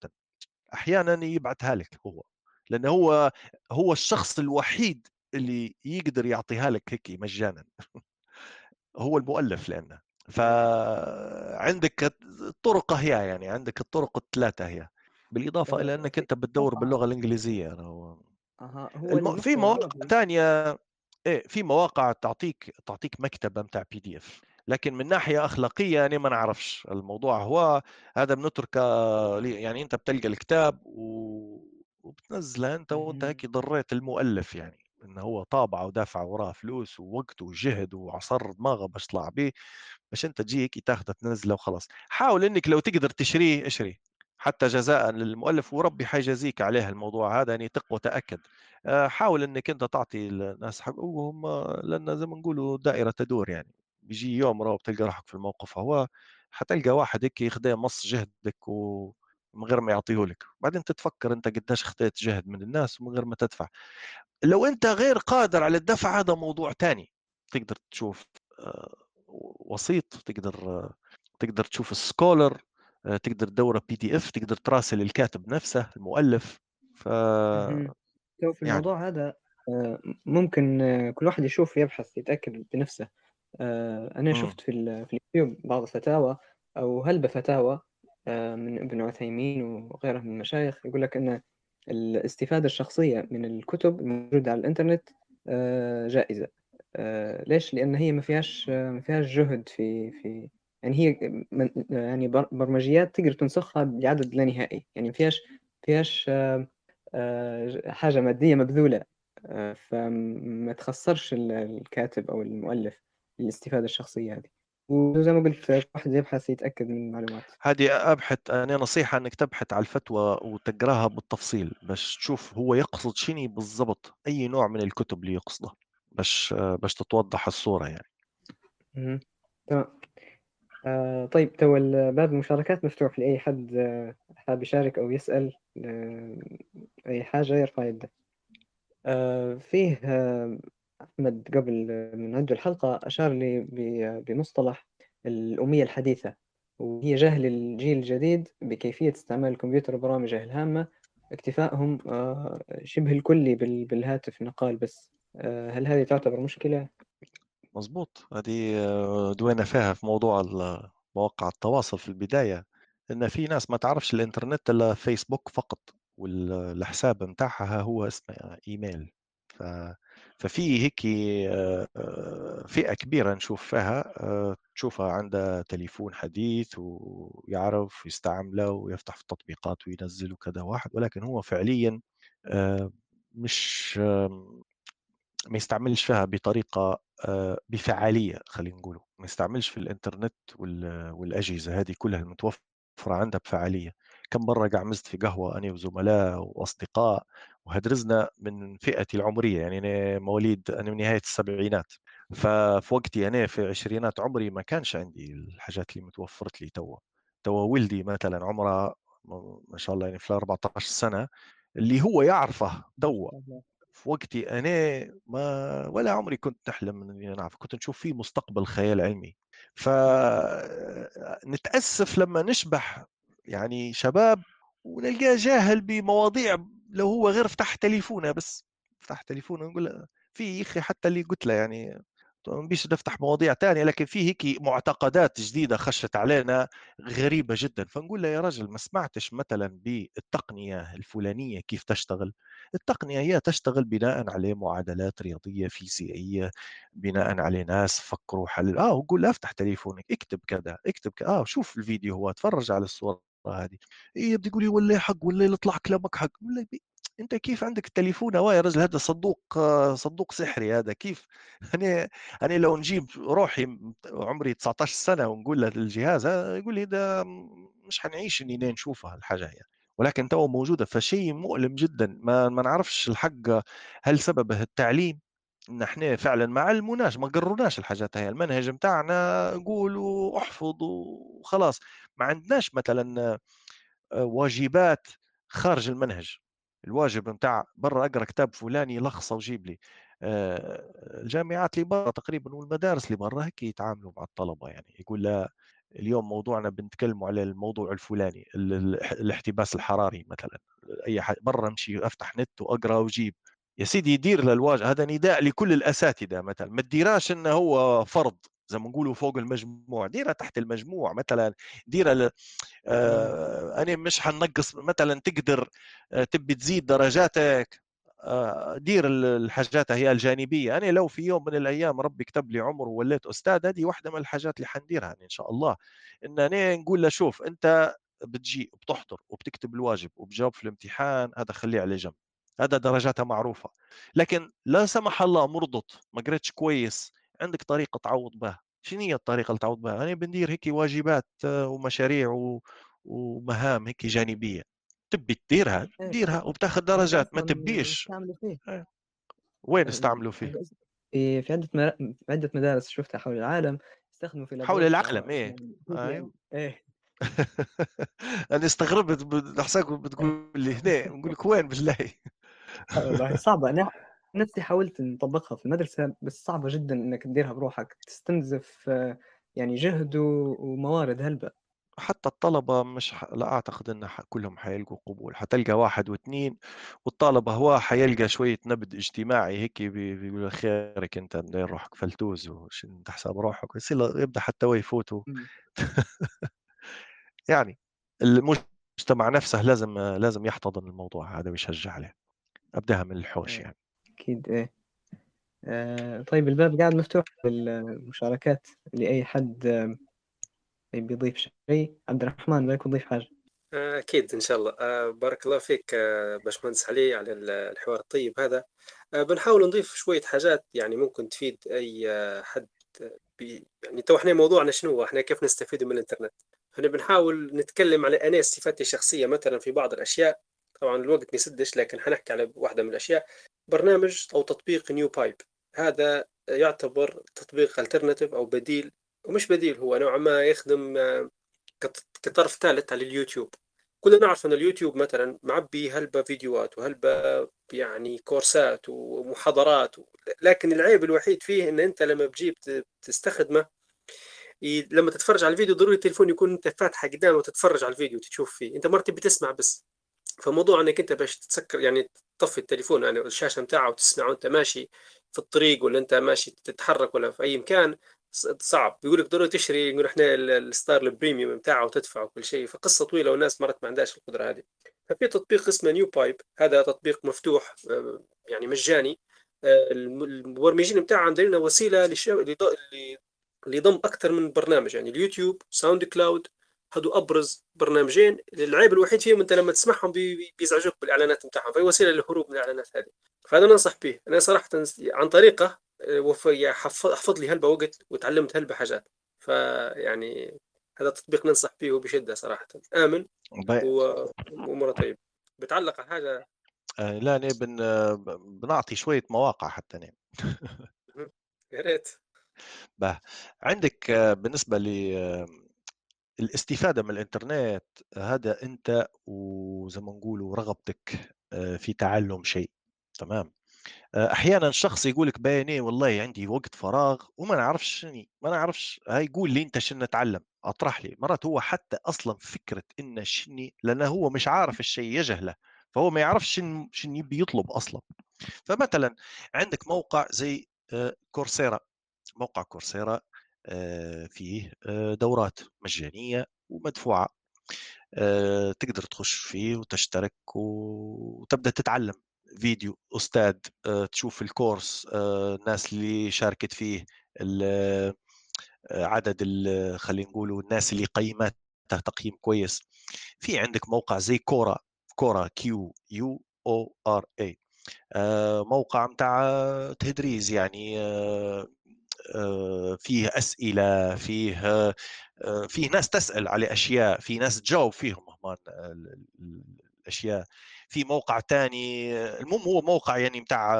أحيانًا يبعتها لك هو، لأنه هو هو الشخص الوحيد اللي يقدر يعطيها لك هيك مجانًا. هو المؤلف لأنه. فعندك الطرق هي يعني عندك الطرق الثلاثة هي. آه، أنك في أنت بتدور الإنجليزية أنا هو. هو الم... في مواقع تانية إيه في مواقع تعطيك تعطيك مكتبة متاع بي دي اف لكن من ناحية أخلاقية أنا ما نعرفش. الموضوع هو هذا بنترك يعني أنت بتلقى الكتاب و... وبتنزله أنت وأنت مهم. هيك ضريت المؤلف يعني انه هو طابعه ودافع وراه فلوس ووقت وجهد وعصر دماغه باش طلع بيه باش أنت تجي هيك تاخذه تنزله وخلاص. حاول إنك لو تقدر تشريه اشري. حتى جزاء للمؤلف وربي حيجازيك عليه الموضوع هذا يعني ثق وتاكد آه، حاول إنك أنت تعطي الناس حقوقهم آه، لأن زي ما نقولوا الدائره تدور يعني. بيجي يوم راهو بتلقى روحك في الموقف هو حتلقى واحد هيك يخدم مص جهدك و من غير ما يعطيه لك. بعدين تتفكر أنت قديش خديت جهد من الناس ومن غير ما تدفع. لو أنت غير قادر على الدفع هذا موضوع تاني. تقدر تشوف آه، وسيط تقدر تقدر تشوف ال Scholar آه، تقدر تدوره PDF تقدر تراسل الكاتب نفسه المؤلف. ف. تو في يعني الموضوع هذا آه، ممكن كل واحد يشوف يبحث يتأكد بنفسه. مم. شفت في, في اليوتيوب بعض الفتاوى أو هلبة فتاوى من ابن عثيمين وغيره من المشايخ يقول لك أن الاستفادة الشخصية من الكتب الموجودة على الإنترنت آه، جائزة. آه، ليش؟ لأن هي ما فيهاش آه، ما فيهاش جهد في في يعني هي يعني بر- برمجيات تقدر تنسخها بعدد لا نهائي. يعني ما فيهاش فيهاش آه، آه، حاجة مادية مبذولة. آه، فما تخسرش ال- الكاتب أو المؤلف الاستفادة الشخصية هذه. وزي ما قلت واحد يبحث يتأكد من المعلومات. هذه أبحث. أنا نصيحة إنك تبحث على الفتوى وتقراها بالتفصيل باش تشوف هو يقصد شنو بالضبط. أي نوع من الكتب اللي يقصده باش باش تتوضح الصورة يعني. تمام. آه طيب تو باب المشاركات مفتوح لأي حد آه، حاب يشارك أو يسأل آه، أي حاجة يرفع يده. آه فيه آه أحمد قبل من عنده الحلقة أشار لي بمصطلح الأمية الحديثة وهي جهل الجيل الجديد بكيفية استعمال الكمبيوتر وبرامجه الهامة. اكتفائهم آه شبه الكلي بال- بالهاتف نقال بس. آه هل هذه تعتبر مشكلة؟ مظبوط. هذه آه، دوينا فيها في موضوع مواقع التواصل في البداية إن في ناس ما تعرفش الإنترنت إلا فيسبوك فقط والحساب متاعها هو اسمه إيميل. ف... ففي هيك آه، فئة كبيرة نشوف فيها آه، تشوفها عندها تليفون حديث ويعرف يستعمله ويفتح في التطبيقات وينزل وكذا واحد ولكن هو فعليا آه، مش ما يستعملش فيها بطريقة آه، بفعالية خلينا نقوله. ما يستعملش في الإنترنت وال- والأجهزة هذه كلها المتوفرة عندها بفعالية. كم مرة قعمزت في قهوة أنا وزملاء وأصدقاء وهدرزنا من فئتي العمرية يعني أنا مواليد أنا من نهاية السبعينات. ففي وقتي أنا في عشرينات عمري ما كانش عندي الحاجات اللي متوفرت لي توا. توا ولدي مثلا عمره ما شاء الله يعني في 14 سنة اللي هو يعرفه توا. في وقتي أنا ما ولا عمري كنت نحلم إني نعرف كنت نشوف فيه مستقبل خيال علمي. فنتأسف لما نشبح يعني شباب ونلقاه جاهل بمواضيع لو هو غير فتح تليفونه بس فتح تليفونه نقول في أخي حتى اللي قلت له يعني ما بيش نفتح مواضيع تانية لكن في هيك معتقدات جديدة خشت علينا غريبة جدا. فنقول له يا رجل ما سمعتش مثلا بالتقنية الفلانية كيف تشتغل؟ التقنية هي تشتغل بناء على معادلات رياضية فيزيائية بناء على ناس فكروا حل آه وقول افتح تليفونك اكتب كذا اكتب كذا آه شوف الفيديو هو اتفرج على الصورة هذه. إيه بده يقول لي والله حق والله يطلع كلامك حق. والله. أنت كيف عندك التليفون؟ هو يا رجل هذا صندوق آه، صندوق سحري هذا. كيف؟ أنا أنا لو نجيب روحي عمري 19 سنة ونقول له الجهاز هذا يقول لي ده مش حنعيش إني نشوفها الحاجة هي ولكن تو موجودة. فشيء مؤلم جدا. ما ما نعرفش الحق هل سببه التعليم نحن فعلا ما علموناش ما قروناش الحاجات هاي. المنهج متاعنا نقول واحفظ وخلاص ما عندناش مثلا آه، واجبات خارج المنهج. الواجب متاع برا أقرأ كتاب فلاني يلخصه وجيب لي. آه، الجامعات اللي برا تقريبا والمدارس اللي برا هيك يتعاملوا مع الطلبة يعني. يقول لا اليوم موضوعنا بنتكلموا على الموضوع الفلاني الاحتباس الحراري مثلا. أي حاجة برا أمشي أفتح نت وأقرأ وأجيب. يا سيدي يدير للواجب هذا نداء لكل الأساتذة مثلا. ما تديراش إنه هو فرض. زي ما نقولوا فوق المجموع ديرها تحت المجموع مثلا ديرها آه أنا مش حنقص مثلا تقدر آه تبي تزيد درجاتك آه دير الحاجات هي الجانبية. أنا لو في يوم من الأيام ربي كتب لي عمر ووليت أستاذ هذه واحدة من الحاجات اللي حنديرها إن شاء الله. إن أنا نقول له شوف أنت بتجي بتحضر وبتكتب الواجب وبجاوب في الامتحان هذا خليه على جنب. هذا درجاتها معروفة. لكن لا سمح الله مرضت ما قريتش كويس عندك طريقة تعوض بها. شنو هي الطريقة اللي تعوض بها؟ أنا بندير هيك واجبات آه، ومشاريع و... ومهام هيك جانبية. تبي تديرها إيه، ديرها وبتاخذ درجات ما تبيش. فيه. وين استعملوا فيه؟ في في عدة مر... في عدة مدارس شفتها حول العالم يستخدموا في حول العالم إيه. أيوه. إيه. أنا استغربت بحسك بتقول لي هنا بقول لك وين بالله؟ والله أنا نفسي حاولت نطبقها في المدرسة بس صعبة جدا إنك تديرها بروحك تستنزف يعني جهد وموارد هلبة. حتى الطلبة مش ح... لا أعتقد أن ح... كلهم حيلقوا قبول. حتلقى واحد واثنين والطالبة هو حيلقى شوية نبذ اجتماعي هيك بيقول خيرك أنت داير روحك فلتوز وش أنت حساب روحك. يصير يبدأ حتى هو يفوتوا يعني المجتمع نفسه لازم لازم يحتضن الموضوع هذا ويشجع عليه. أبداها من الحوش إيه، يعني. أكيد إيه. آه طيب الباب قاعد مفتوح للمشاركات لأي حد بيضيف شيء. عبد الرحمن بدك تضيف حاجة؟ آه، أكيد إن شاء الله. آه، بارك الله فيك آه، باشمهندس علي على الحوار الطيب هذا. بنحاول نضيف شوية حاجات يعني ممكن تفيد أي حد بي يعني تو إحنا موضوعنا شنو؟ هو إحنا كيف نستفيد من الإنترنت؟ إحنا بنحاول نتكلم على أنا استفادتي الشخصية مثلا في بعض الأشياء. طبعا الوقت ما يسدش لكن حنحكي على واحدة من الأشياء. برنامج أو تطبيق NewPipe هذا يعتبر تطبيق alternative أو بديل ومش بديل هو نوعا ما يخدم آه، كطرف ثالث على اليوتيوب. كلنا نعرف إن اليوتيوب مثلا معبي هلبة فيديوهات وهلبة يعني كورسات ومحاضرات لكن العيب الوحيد فيه إن أنت لما بتجيب تستخدمه لما تتفرج على الفيديو ضروري التليفون يكون أنت فاتحه قدام وتتفرج على الفيديو تشوف فيه. أنت مرات بتسمع بس. فموضوع انك انت باش تتسكر يعني تطفي التليفون يعني الشاشة متاعه وتسمع وانت ماشي في الطريق ولا انت ماشي تتحرك ولا في أي مكان صعب. بيقول لك ضروري تشتري يقول إحنا الستار ال premium بتاعه وتدفع وكل شيء. فقصة طويلة والناس مرات ما عندهاش القدرة هذه. ففي تطبيق اسمه NewPipe. هذا تطبيق مفتوح آه، يعني مجاني. آه، المبرمجين بتاعه عاملين لنا وسيله لضم أكثر من برنامج يعني اليوتيوب SoundCloud هادو أبرز برنامجين العيب الوحيد فيهم أنت لما تسمعهم بيزعجوك بالإعلانات بتاعهم فهي وسيلة للهروب من الإعلانات هذه. فهذا ننصح به. أنا صراحة عن طريقه حفظ لي هلبة وقت وتعلمت هلبة حاجات. فيعني هذا تطبيق ننصح فيه بشدة صراحة. آمن وأموره طيب بتعلق على حاجة؟ آه لا أنا بن... بنعطي شوية مواقع حتى نعم يا ريت. عندك آه، بالنسبة ل الاستفادة من الإنترنت هذا أنت وزي ما نقولوا رغبتك آه، في تعلم شيء تمام؟ آه، أحيانا شخص يقول لك بيني والله عندي وقت فراغ وما نعرفش شني ما نعرفش هاي يقول لي أنت شنو نتعلم؟ أطرح لي. مرات هو حتى أصلا فكرة إنه شني لأنه هو مش عارف الشيء يجهله فهو ما يعرفش شن شن يبي يطلب أصلا. فمثلا عندك موقع زي آه، كورسيرا. موقع كورسيرا فيه دورات مجانية ومدفوعة تقدر تخش فيه وتشترك وتبدأ تتعلم فيديو أستاذ آه، تشوف الكورس آه، الناس اللي شاركت فيه آه، عدد خلينا نقولوا الناس اللي قيمتها تقييم كويس. في عندك موقع زي Quora Quora Q U O R A موقع متاع تدريس يعني فيه أسئلة فيه فيه ناس تسأل على أشياء في ناس تجاوب فيهم الأشياء. في موقع تاني المهم هو موقع يعني بتاع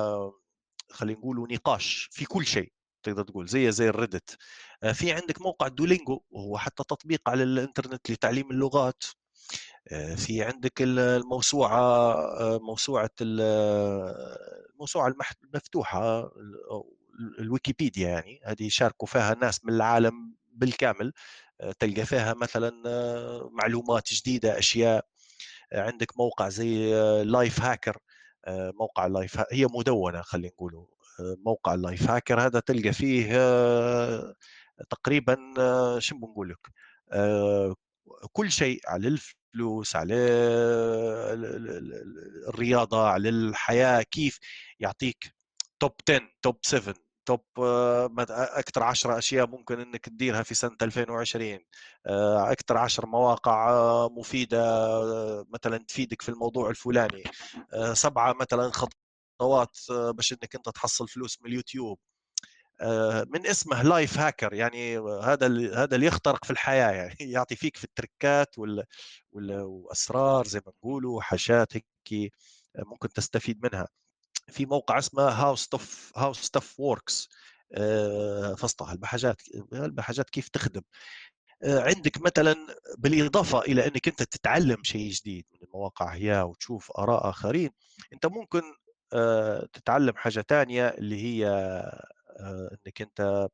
خلينا نقولوا نقاش في كل شيء تقدر تقول زي زي ال Reddit آه، في عندك موقع Duolingo وهو حتى تطبيق على الإنترنت لتعليم اللغات. آه، في عندك الموسوعة آه، موسوعة الموسوعة المفتوحة الويكيبيديا يعني هذه يشاركوا فيها ناس من العالم بالكامل تلقى فيها مثلا معلومات جديدة أشياء عندك موقع زي Lifehacker موقع Life هي مدونة خلينا نقولوا موقع ال Lifehacker هذا تلقى فيه آه، تقريبا آه، شو بنقول لك آه، كل شيء على الفلوس على الرياضة على الحياة كيف يعطيك top 10 top 7 top أكثر 10 أشياء ممكن إنك تديرها في سنة 2020 أكثر 10 مواقع مفيدة مثلا تفيدك في الموضوع الفلاني سبعة مثلا خط خطوات آه، باش إنك أنت تحصل فلوس من اليوتيوب آه، من اسمه لايف هاكر يعني هذا هذا اللي يخترق في الحياة يعني يعطي فيك في التركات وال وأسرار زي ما نقولوا حاجات هيك آه، ممكن تستفيد منها. في موقع اسمه هاو ستوف هاو ستوف ووركس فسطها البحاجات البحاجات كيف تخدم. عندك مثلا بالإضافة إلى إنك أنت تتعلم شيء جديد من المواقع هي وتشوف آراء آخرين أنت ممكن آه، تتعلم حاجة تانية اللي هي آه، إنك أنت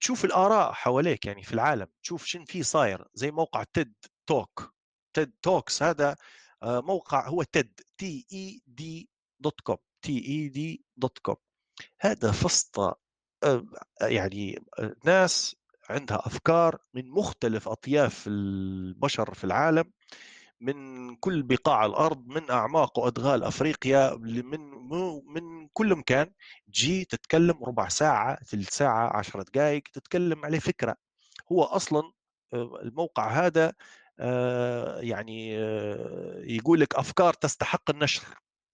تشوف الآراء حواليك يعني في العالم تشوف شن في صاير. زي موقع TED Talk TED Talks هذا آه، موقع هو TED T E D dot com com هذا فسطة يعني ناس عندها أفكار من مختلف أطياف البشر في العالم من كل بقاع الأرض من أعماق وأدغال أفريقيا من من كل مكان. تجي تتكلم ربع ساعة ثلث ساعة عشرة دقائق تتكلم عليه فكرة. هو أصلا آه، الموقع هذا آه، يعني آه، يقول لك أفكار تستحق النشر.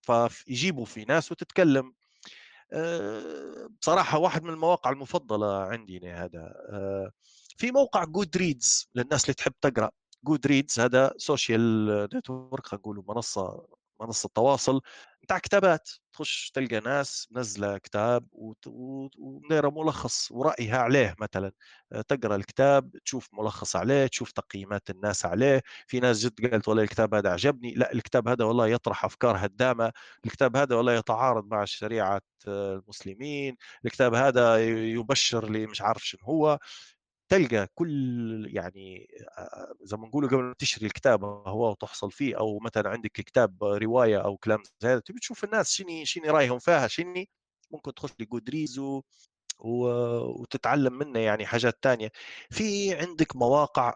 فيجيبوا في ناس وتتكلم. بصراحة واحد من المواقع المفضلة عندي هذا. في موقع Goodreads للناس اللي تحب تقرأ. Goodreads هذا social network خلينا منصة منصة تواصل. بتاع كتابات تخش تلقى ناس منزله كتاب ومديره ملخص ورأيها عليه مثلا. تقرأ الكتاب تشوف ملخص عليه تشوف تقييمات الناس عليه. في ناس جد قالت والله الكتاب هذا عجبني. لا الكتاب هذا والله يطرح أفكار هدامة. الكتاب هذا والله يتعارض مع شريعه المسلمين. الكتاب هذا يبشر لي مش عارف شنو هو. تلقى كل يعني زي ما نقولوا قبل ما تشتري الكتاب هو وتحصل فيه أو مثلا عندك كتاب رواية أو كلام زي هذا تبي تشوف الناس شنو شنو رأيهم فيها شنو ممكن تخش لجودريز. وتتعلم منه يعني حاجات تانية في عندك مواقع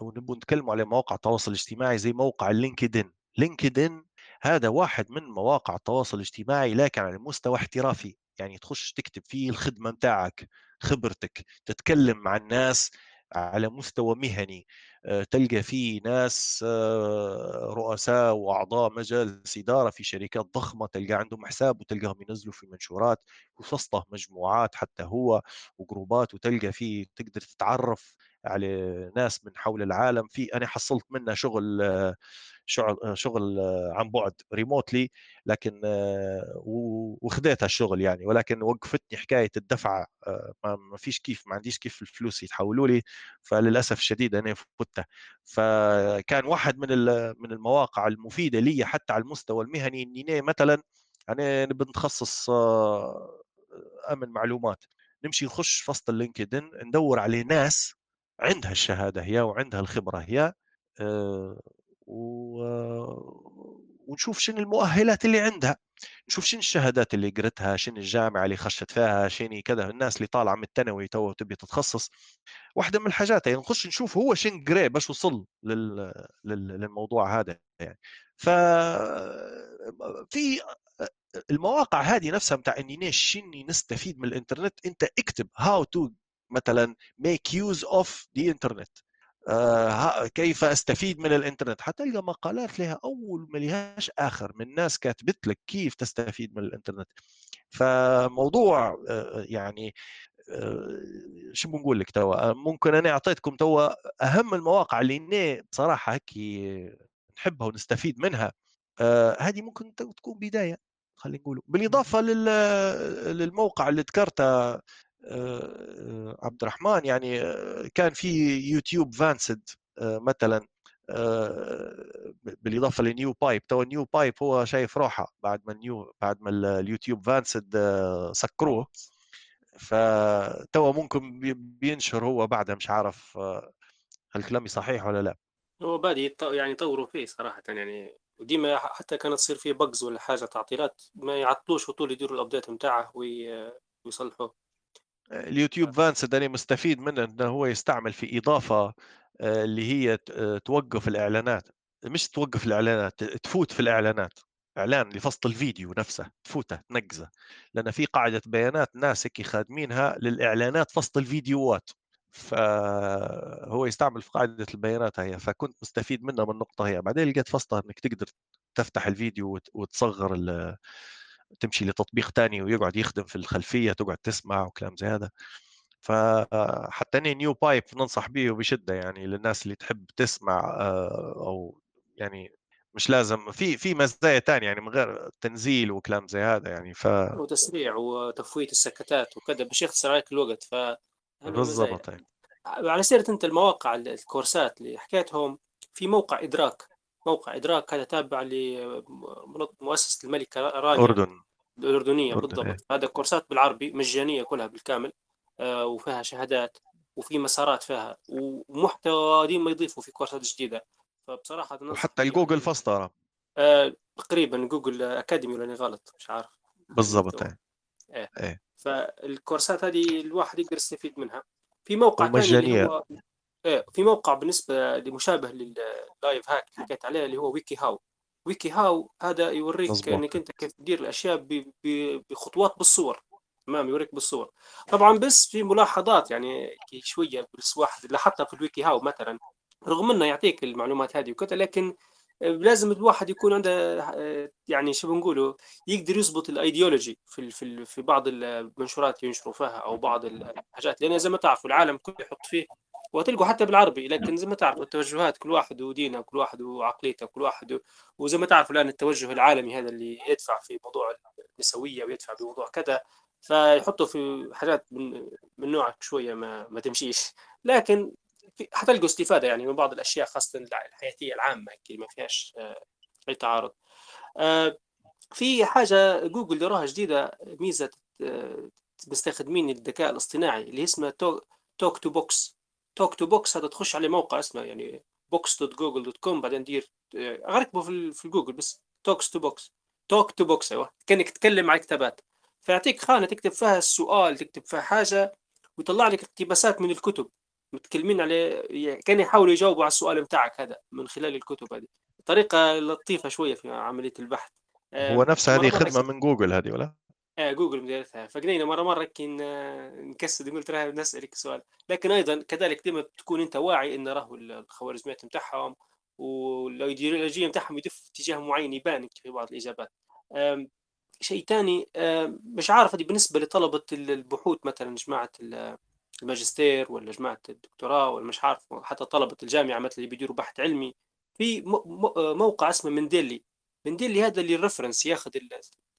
لو نبغى نتكلم على مواقع التواصل الاجتماعي زي موقع لينكدين لينكدين هذا واحد من مواقع التواصل الاجتماعي لكن على مستوى احترافي يعني تخش تكتب فيه الخدمة متاعك خبرتك تتكلم مع الناس على مستوى مهني. آه، تلقى فيه ناس آه، رؤساء وأعضاء مجالس إدارة في شركات ضخمة تلقى عندهم حساب وتلقاهم ينزلوا في منشورات وسطه مجموعات حتى هو وجروبات وتلقى فيه تقدر تتعرف على ناس من حول العالم في أنا حصلت منه شغل آه، شغل عن بعد ريموتلي لكن وخذيت هالشغل يعني ولكن وقفتني حكاية الدفع ما فيش كيف ما عنديش كيف الفلوس يتحولوا لي فللأسف الشديد أنا فتها فكان واحد من من المواقع المفيدة لي حتى على المستوى المهني إني مثلا أنا نبي نتخصص أمن معلومات. نمشي نخش فال LinkedIn ندور على ناس عندها الشهادة هي وعندها الخبرة هي و... ونشوف شنو المؤهلات اللي عندها. نشوف شنو الشهادات اللي قرتها شنو الجامعة اللي خشت فيها شنو كذا. الناس اللي طالعة من الثانوي تو تبي تتخصص. واحدة من الحاجات يعني نخش نشوف هو شنو قري باش وصل لل... لل... للموضوع هذا يعني. ف في المواقع هذه نفسها بتاع إني شنو نستفيد من الإنترنت أنت اكتب how to مثلا make use of the internet آه كيف أستفيد من الإنترنت؟ حتلقى مقالات لها أول ما لهاش آخر من ناس كاتبت لك كيف تستفيد من الإنترنت. فموضوع آه يعني آه شو بنقول لك توا؟ ممكن أنا أعطيتكم توا أهم المواقع اللي بصراحة هيك نحبها ونستفيد منها. آه هذه ممكن تكون بداية خلينا نقول بالإضافة لل... للموقع اللي ذكرته عبد الرحمن يعني كان في YouTube Vanced مثلا بالإضافة ل NewPipe. تو NewPipe هو شايف روحه بعد ما New بعد ما ال YouTube Vanced سكروه. فتو ممكن بينشر هو بعدها مش عارف هل كلامي صحيح ولا لا. هو بادي يعني يطوروا فيه صراحة يعني وديما حتى كانت تصير فيه bugs ولا حاجة تعطيلات ما يعطلوش وطول يديروا ال update نتاعه ويصلحوه. ال YouTube Vanced مستفيد منه انه هو يستعمل في إضافة آه، اللي هي توقف الإعلانات. مش توقف الإعلانات تفوت في الإعلانات. إعلان لفصل الفيديو نفسه تفوته تنقزه. لأن في قاعدة بيانات ناس هيك خادمينها للإعلانات فصل الفيديوهات. فهو يستعمل في قاعدة البيانات هي. فكنت مستفيد منها من النقطة هي. بعدين لقيت فصلها إنك تقدر تفتح الفيديو وتصغر تمشي لتطبيق ثاني ويقعد يخدم في الخلفية تقعد تسمع وكلام زي هذا. فحتى أني نيو بايب ننصح به وبشده يعني للناس اللي تحب تسمع آه، أو يعني مش لازم في في مزايا ثانية يعني من غير تنزيل وكلام زي هذا يعني ف وتسريع وتفويت السكتات وكذا. باش يختصر عليك الوقت؟ ف بالضبط يعني. على سيرة أنت المواقع الكورسات اللي حكيتهم في موقع إدراك موقع إدراك هذا تابع لمؤسسه الملكة رانيا أردن الأردنية أردن. بالضبط إيه. هذا كورسات بالعربي مجانية كلها بالكامل آه وفيها شهادات وفي مسارات فيها ومحتوى ديما يضيفوا في كورسات جديدة فبصراحة وحتى الجوجل فاست آه تقريبا جوجل أكاديمي ولا غلط مش عارف بالضبط إيه. إيه. إيه. فالكورسات هذه الواحد يقدر يستفيد منها في موقع مجانيه هو إيه في موقع بالنسبة لمشابه لل life hack اللي حكيت عليه اللي هو wikiHow. wikiHow هذا يوريك مزبوط. إنك أنت كيف تدير الأشياء بخطوات بالصور. تمام؟ يوريك بالصور. طبعا بس في ملاحظات يعني شوية بس واحد لاحظتها في ال wikiHow مثلا رغم إنه يعطيك المعلومات هذه وكذا لكن لازم الواحد يكون عنده يعني شو بنقوله يقدر يضبط الأيديولوجي في في في بعض المنشورات ينشروا فيها أو بعض الحاجات. لأن زي ما تعرفوا العالم كله يحط فيه وتلقوا حتى بالعربي لكن زي ما تعرفوا التوجهات كل واحد ودينه كل واحد وعقليته كل واحد وزي ما تعرفوا الآن التوجه العالمي هذا اللي يدفع في موضوع النسوية ويدفع بموضوع كذا فيحطوا في حاجات من, من نوع شوية ما, ما تمشيش. لكن حتلقوا استفادة يعني من بعض الأشياء خاصة الحياتية العامة اللي ما فيهاش آه، أي تعارض. آه، في حاجة جوجل دراها جديدة ميزة آه، مستخدمين الذكاء الاصطناعي اللي اسمها Talk to Books. Talk to Books هذا تخش عليه موقع اسمه يعني books dot google dot com بعدين دير غركبه في, في جوجل بس Talks to Books Talk to Books أيوه. كأنك تتكلم مع كتابات. فيعطيك خانة تكتب فيها السؤال تكتب فيها حاجة ويطلع لك اقتباسات من الكتب. متكلمين عليه كأن يحاولوا يجاوبوا على السؤال بتاعك هذا من خلال الكتب هذه. طريقة لطيفة شوية في عملية البحث. هو نفس هذه خدمة من جوجل هذه ولا؟ آه جوجل مديرتها. فقنينا مرة مرة كين نكسد قلت لها نسالك سؤال. لكن أيضا كذلك ديما تكون أنت واعي إن راهو الخوارزميات بتاعهم والايديولوجيه بتاعهم يدف اتجاه معين يبان في بعض الإجابات. شيء ثاني مش عارف هذه بالنسبة لطلبة البحوث مثلا جماعة الماجستير ولا جماعة الدكتوراه ولا مش عارف حتى طلبة الجامعة مثلا اللي بيديروا بحث علمي. في موقع اسمه Mendeley. Mendeley هذا اللي ال reference ياخذ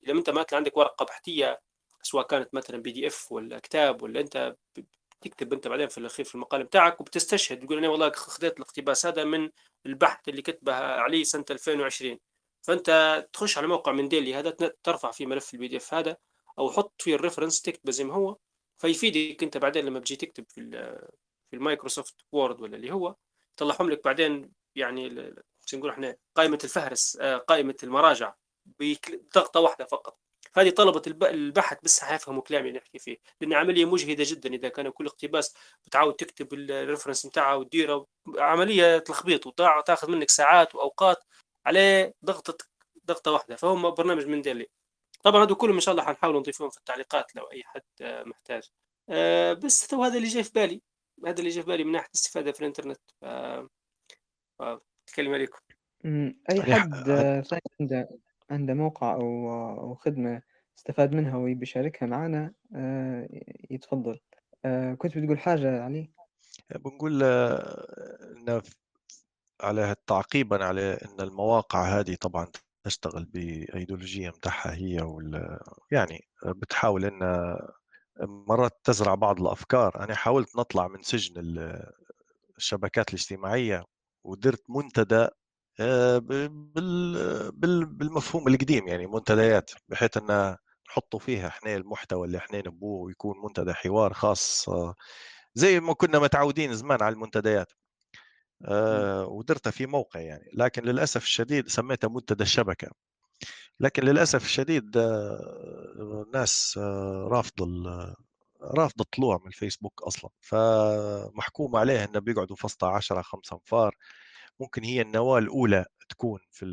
اذا انت مثلا عندك ورقة بحثيه سواء كانت مثلا PDF ولا كتاب ولا انت تكتب انت بعدين في الأخير في المقال بتاعك وبتستشهد تقول أنا والله خذيت الاقتباس هذا من البحث اللي كتبه علي سنة 2020 فأنت تخش على موقع Mendeley هذا ترفع فيه ملف ال PDF هذا أو حط فيه ال reference تكتبه زي ما هو. فيفيدك أنت بعدين لما بتجي تكتب في في ال Microsoft Word ولا اللي هو يطلعهم لك بعدين يعني نقول إحنا قائمة الفهرس آه، قائمة المراجع. بضغطه واحدة فقط. هذه طلبة البحث بس حيفهموا كلامي اللي نحكي فيه لأن عملية مجهدة جدا إذا كان كل اقتباس بتعاود تكتب ال reference بتاعها وتديره عملية تلخبيط وتاخذ منك ساعات وأوقات عليه ضغطة ضغطة واحدة. فهم برنامج من ديلي. طبعا هذول كلهم إن شاء الله حنحاول نضيفهم في التعليقات لو أي حد آه، محتاج. آه، بس تو هذا اللي جاي في بالي. هذا اللي جاي في بالي من ناحية الاستفادة في الإنترنت. ف عليكم. أي حد آه، عنده؟ عنده موقع أو خدمة استفاد منها ويبي يشاركها معنا يتفضل. كنت بتقول حاجة علي؟ بنقول إن على تعقيبا على إن المواقع هذه طبعا تشتغل بأيديولوجية متاعها هي وال يعني بتحاول إنها مرات تزرع بعض الأفكار. أنا حاولت نطلع من سجن الشبكات الاجتماعية ودرت منتدى آه، بالمفهوم القديم يعني منتديات بحيث أن نحطوا فيها إحنا المحتوى اللي إحنا نبوه ويكون منتدى حوار خاص آه، زي ما كنا متعودين زمان على المنتديات. آه، ودرتها في موقع يعني لكن للأسف الشديد سميتها منتدى الشبكة. لكن للأسف الشديد الناس رافضه رافض الطلوع من الفيسبوك أصلا. فمحكوم عليه إنه بيقعدوا فسطة 10 5 أنفار. ممكن هي النواة الأولى تكون في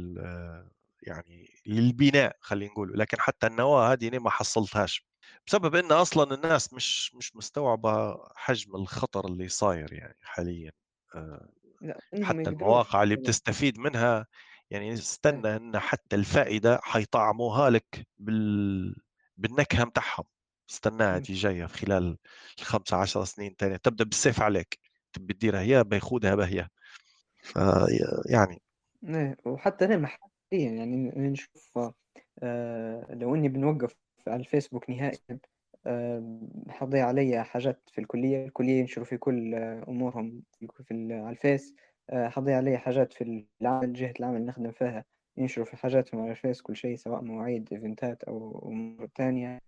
يعني للبناء خلينا نقول لكن حتى النواة هذه ما حصلتهاش بسبب إن أصلا الناس مش مش مستوعبة حجم الخطر اللي صاير يعني حاليا آه، حتى المواقع اللي بتستفيد منها يعني استنى إن حتى الفائدة حيطعموها لك بال بالنكهة متاعهم استناها دي جاية في خلال الخمسة عشر سنين تانية تبدأ بالسيف عليك تبي تديرها يا بيخودها بهي فيعني إيه وحتى أنا محليا يعني نشوف آه لو إني بنوقف على الفيسبوك نهائيا آه حضيع علي حاجات في الكلية الكلية ينشروا في كل أمورهم في على الفيس آه حضيع علي حاجات في العمل جهة العمل اللي نخدم فيها ينشروا في حاجاتهم على الفيس كل شيء سواء مواعيد event ات أو أمور تانية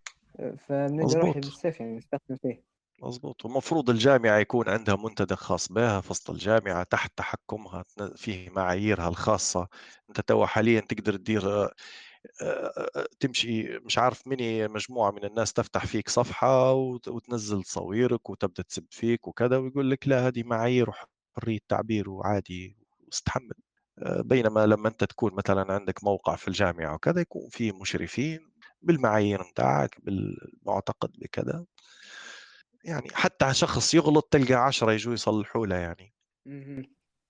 فبنلقى روحي بالسيف يعني نستخدم فيه. مظبوط ومفروض الجامعة يكون عندها منتدى خاص بها فصل الجامعة تحت تحكمها فيه معاييرها الخاصة. أنت توا حاليا تقدر تدير تمشي مش عارف مني مجموعة من الناس تفتح فيك صفحة وتنزل تصويرك وتبدأ تسب فيك وكذا ويقول لك لا هذه معايير وحرية تعبير وعادي واستحمل. بينما لما أنت تكون مثلا عندك موقع في الجامعة وكذا يكون فيه مشرفين بالمعايير نتاعك بالمعتقد بكذا. يعني حتى شخص يغلط تلقى عشرة يجوا يصلحوا له يعني.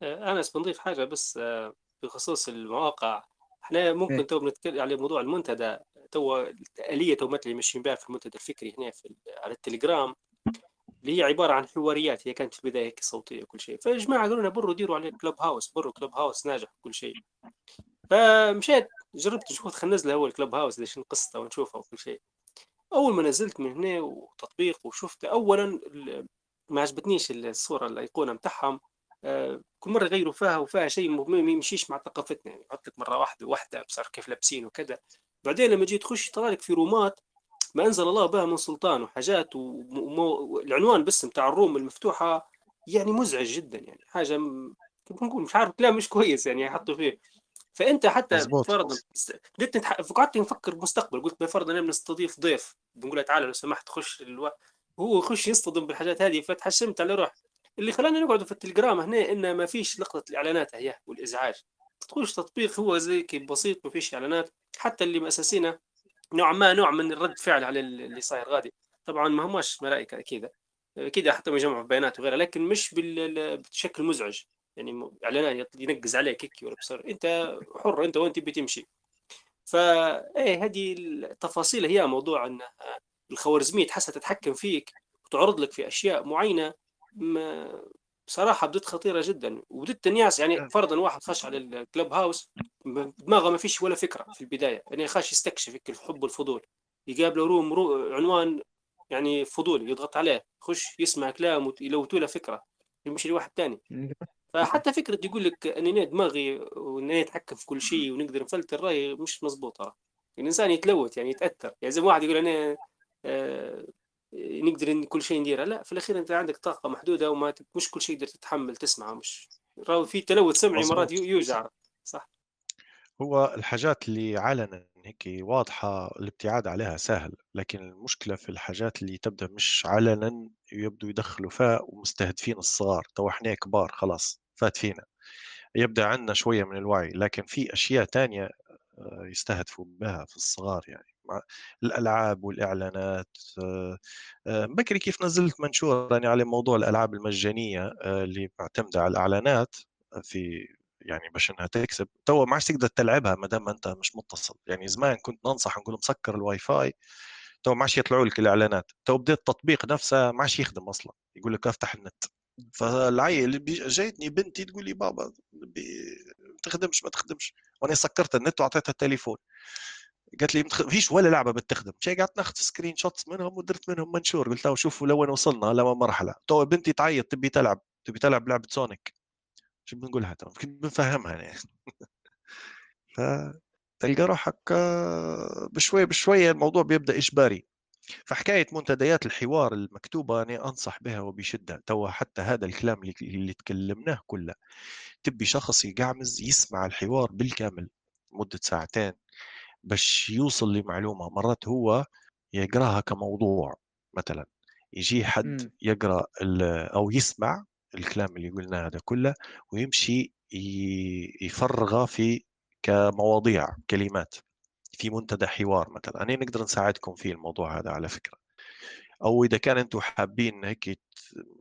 آه، أنس بنضيف حاجة بس آه، بخصوص المواقع. إحنا ممكن إيه. تو بنتكلم على موضوع المنتدى تو الآلية تو اللي ماشيين بها في المنتدى الفكري هنا في على التليجرام اللي هي عبارة عن حواريات هي كانت في البداية هيك صوتية وكل شيء. فيا جماعة قالوا لنا بروا ديروا على كلوب هاوس بروا كلوب هاوس ناجح وكل شيء. فمشيت جربت نشوف خلينا ننزل اول كلوب هاوس ليش قصته ونشوفها وكل شيء. أول ما نزلت من هنا وتطبيق وشفت اولا ما عجبتنيش الصورة الأيقونة بتاعهم آه، كل مرة يغيروا فيها وفيها شيء ما يمشيش مع ثقافتنا يعني يحط لك مرة واحدة واحدة بصار كيف لابسين وكذا. بعدين لما جيت تخش طلع لك في رومات ما أنزل الله بها من سلطان وحاجات والعنوان بس بتاع الروم المفتوحة يعني مزعج جدا يعني حاجة كيف نقول مش عارف كلام مش كويس يعني يحطوا فيه. فأنت حتى فرضا بديت قعدت نفكر بالمستقبل قلت بفرض أنا بنستضيف ضيف بنقول له تعال لو سمحت خش ألو... هو يخش يصطدم بالحاجات هذه فتحشمت على روح اللي خلانا نقعد في التليجرام هنا انه ما فيش لقطة الإعلانات هي والإزعاج. تخش تطبيق هو زي كيف بسيط ما فيش إعلانات. حتى اللي مؤسسينه نوع ما نوع من الرد فعل على اللي صاير غادي. طبعا ما هماش ملائكة أكيد أكيد حتى يجمعوا بيانات وغيرها لكن مش بشكل مزعج. يعني اعلانات ينقز عليك هيك ولا بصير أنت حر أنت وين تبي تمشي؟ فايه هذه التفاصيل هي موضوع إن الخوارزمية تحسها تتحكم فيك وتعرض لك في أشياء معينة. بصراحه بدت خطيرة جدا. وبدت الناس يعني فرضا واحد خش على الكلب هاوس دماغه ما فيش ولا فكرة في البداية. يعني خاش يستكشف الحب والفضول. يقابله روم رو عنوان يعني فضولي يضغط عليه. يخش يسمع كلام يلوتوا له فكرة. يمشي لواحد ثاني فحتى فكرة يقول لك اني دماغي واني اتحكم في كل شيء ونقدر نفلتر راي مش مضبوطه الإنسان يتلوث يعني يتأثر. يعني زي ما واحد يقول أنا آه نقدر كل شيء نديره. لا في الأخير أنت عندك طاقة محدودة وما مش كل شيء تقدر تتحمل تسمعه. مش في تلوث سمعي مرات يوجع. صح. هو الحاجات اللي علنا هيك واضحة الابتعاد عليها سهل لكن المشكلة في الحاجات اللي تبدأ مش علنا يبدو يدخلوا فيها ومستهدفين الصغار. تو إحنا كبار خلاص. فات فينا. يبدأ عندنا شوية من الوعي لكن في أشياء تانية آه، يستهدفوا بها في الصغار يعني. الألعاب والإعلانات آه، آه، بكري كيف نزلت منشور يعني على موضوع الألعاب المجانية اللي معتمدة على الإعلانات في يعني باش إنها تكسب. تو ما عادش تقدر تلعبها ما دام أنت مش متصل. يعني زمان كنت ننصح نقول مسكر الواي فاي تو ما عادش يطلعوا لك الإعلانات. تو بدا التطبيق نفسه ما عادش يخدم أصلا. يقول لك افتح النت. فالعيل جايتني بنتي تقول لي بابا تخدمش ما تخدمش. وأنا سكرت النت وأعطيتها التليفون. قالت لي ما فيش ولا لعبة بتخدم. شي قعدت ناخذ screenshots منهم ودرت منهم منشور. قلت له شوفوا لوين وصلنا لما مرحلة. تو بنتي تعيط تبي تلعب تبي تلعب لعبة سونيك. شو بنقولها تمام كيف بنفهمها يعني. فتلقى روحك آه، بشوي بشوي الموضوع بيبدأ إجباري. فحكايه منتديات الحوار المكتوبة أنا أنصح بها وبشدة توا حتى هذا الكلام اللي, اللي تكلمناه كله. تبي شخص يقعمز يسمع الحوار بالكامل مدة ساعتين باش يوصل لمعلومة. مرات هو يقراها كموضوع مثلا. يجي حد إمم. يقرأ أو يسمع الكلام اللي قلناه هذا كله ويمشي يفرغه في كمواضيع كلمات. في منتدى حوار مثلا. أنا نقدر نساعدكم في الموضوع هذا على فكرة. أو إذا كان أنتم حابين هيك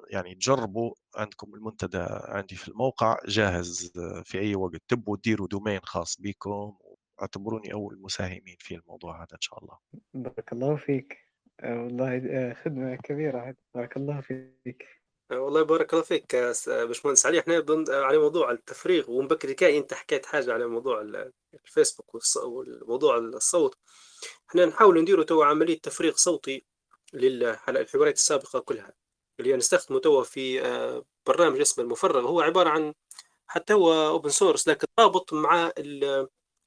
يعني تجربوا عندكم المنتدى عندي في الموقع جاهز في أي وقت. تبوا تديروا دومين خاص بكم اعتبروني أول مساهمين في الموضوع هذا إن شاء الله. بارك الله فيك. والله آه، خدمة كبيرة بارك الله فيك. والله بارك الله فيك باشمهندس علي. إحنا على موضوع التفريغ ومبكري أنت حكيت حاجة على موضوع الفيسبوك والموضوع الصوت. إحنا نحاول نديروا تو عملية تفريغ صوتي للحوارات السابقة كلها اللي نستخدمه تو في برنامج اسمه المفرغ. هو عبارة عن حتى هو open source لكن رابط مع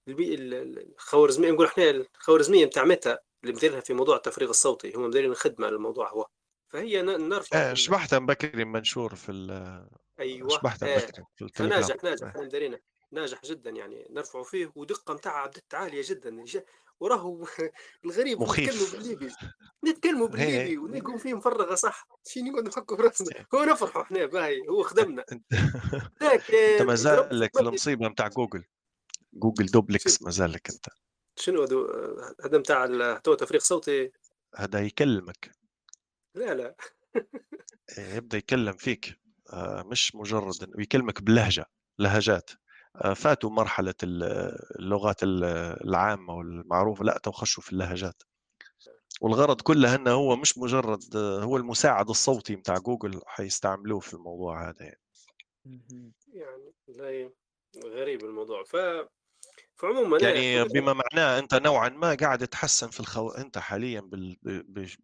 الخوارزمية نقول إحنا الخوارزمية بتاع ميتا اللي مديرها في موضوع التفريغ الصوتي. هم مديرين خدمة على الموضوع هو. فهي نرفع آه شبحتها بكري منشور في أيوه شبحتها آه. بكري في التليجرام. فناجح ناجح إحنا مديرينه ناجح جدا يعني نرفعه فيه ودقة متاعها عبدت عالية جدا وراه الغريب نتكلموا بالليبي نتكلموا بالليبي ونقوم فيه مفرغة صح؟ شي نقعد نحكوا في راسنا؟ هو نفرحوا إحنا باهي هو خدمنا. أنت ما زال لك المصيبة نتاع جوجل. جوجل دوبلكس ما زال لك أنت. شنو هذا؟ هذا نتاع تو تفريغ صوتي؟ هذا يكلمك. لا لا. إيه، يبدأ يكلم فيك. آه، مش مجرد يكلمك بلهجة لهجات. آه، فاتوا مرحلة اللغات العامة والمعروفة. لا خشوا في اللهجات. والغرض كله إنه هو مش مجرد هو المساعد الصوتي بتاع جوجل حيستعملوه في الموضوع هذا يعني. يعني غريب الموضوع. ف فعموما يعني بما معناه أنت نوعا ما قاعد تحسن في الخو... أنت حاليا بال...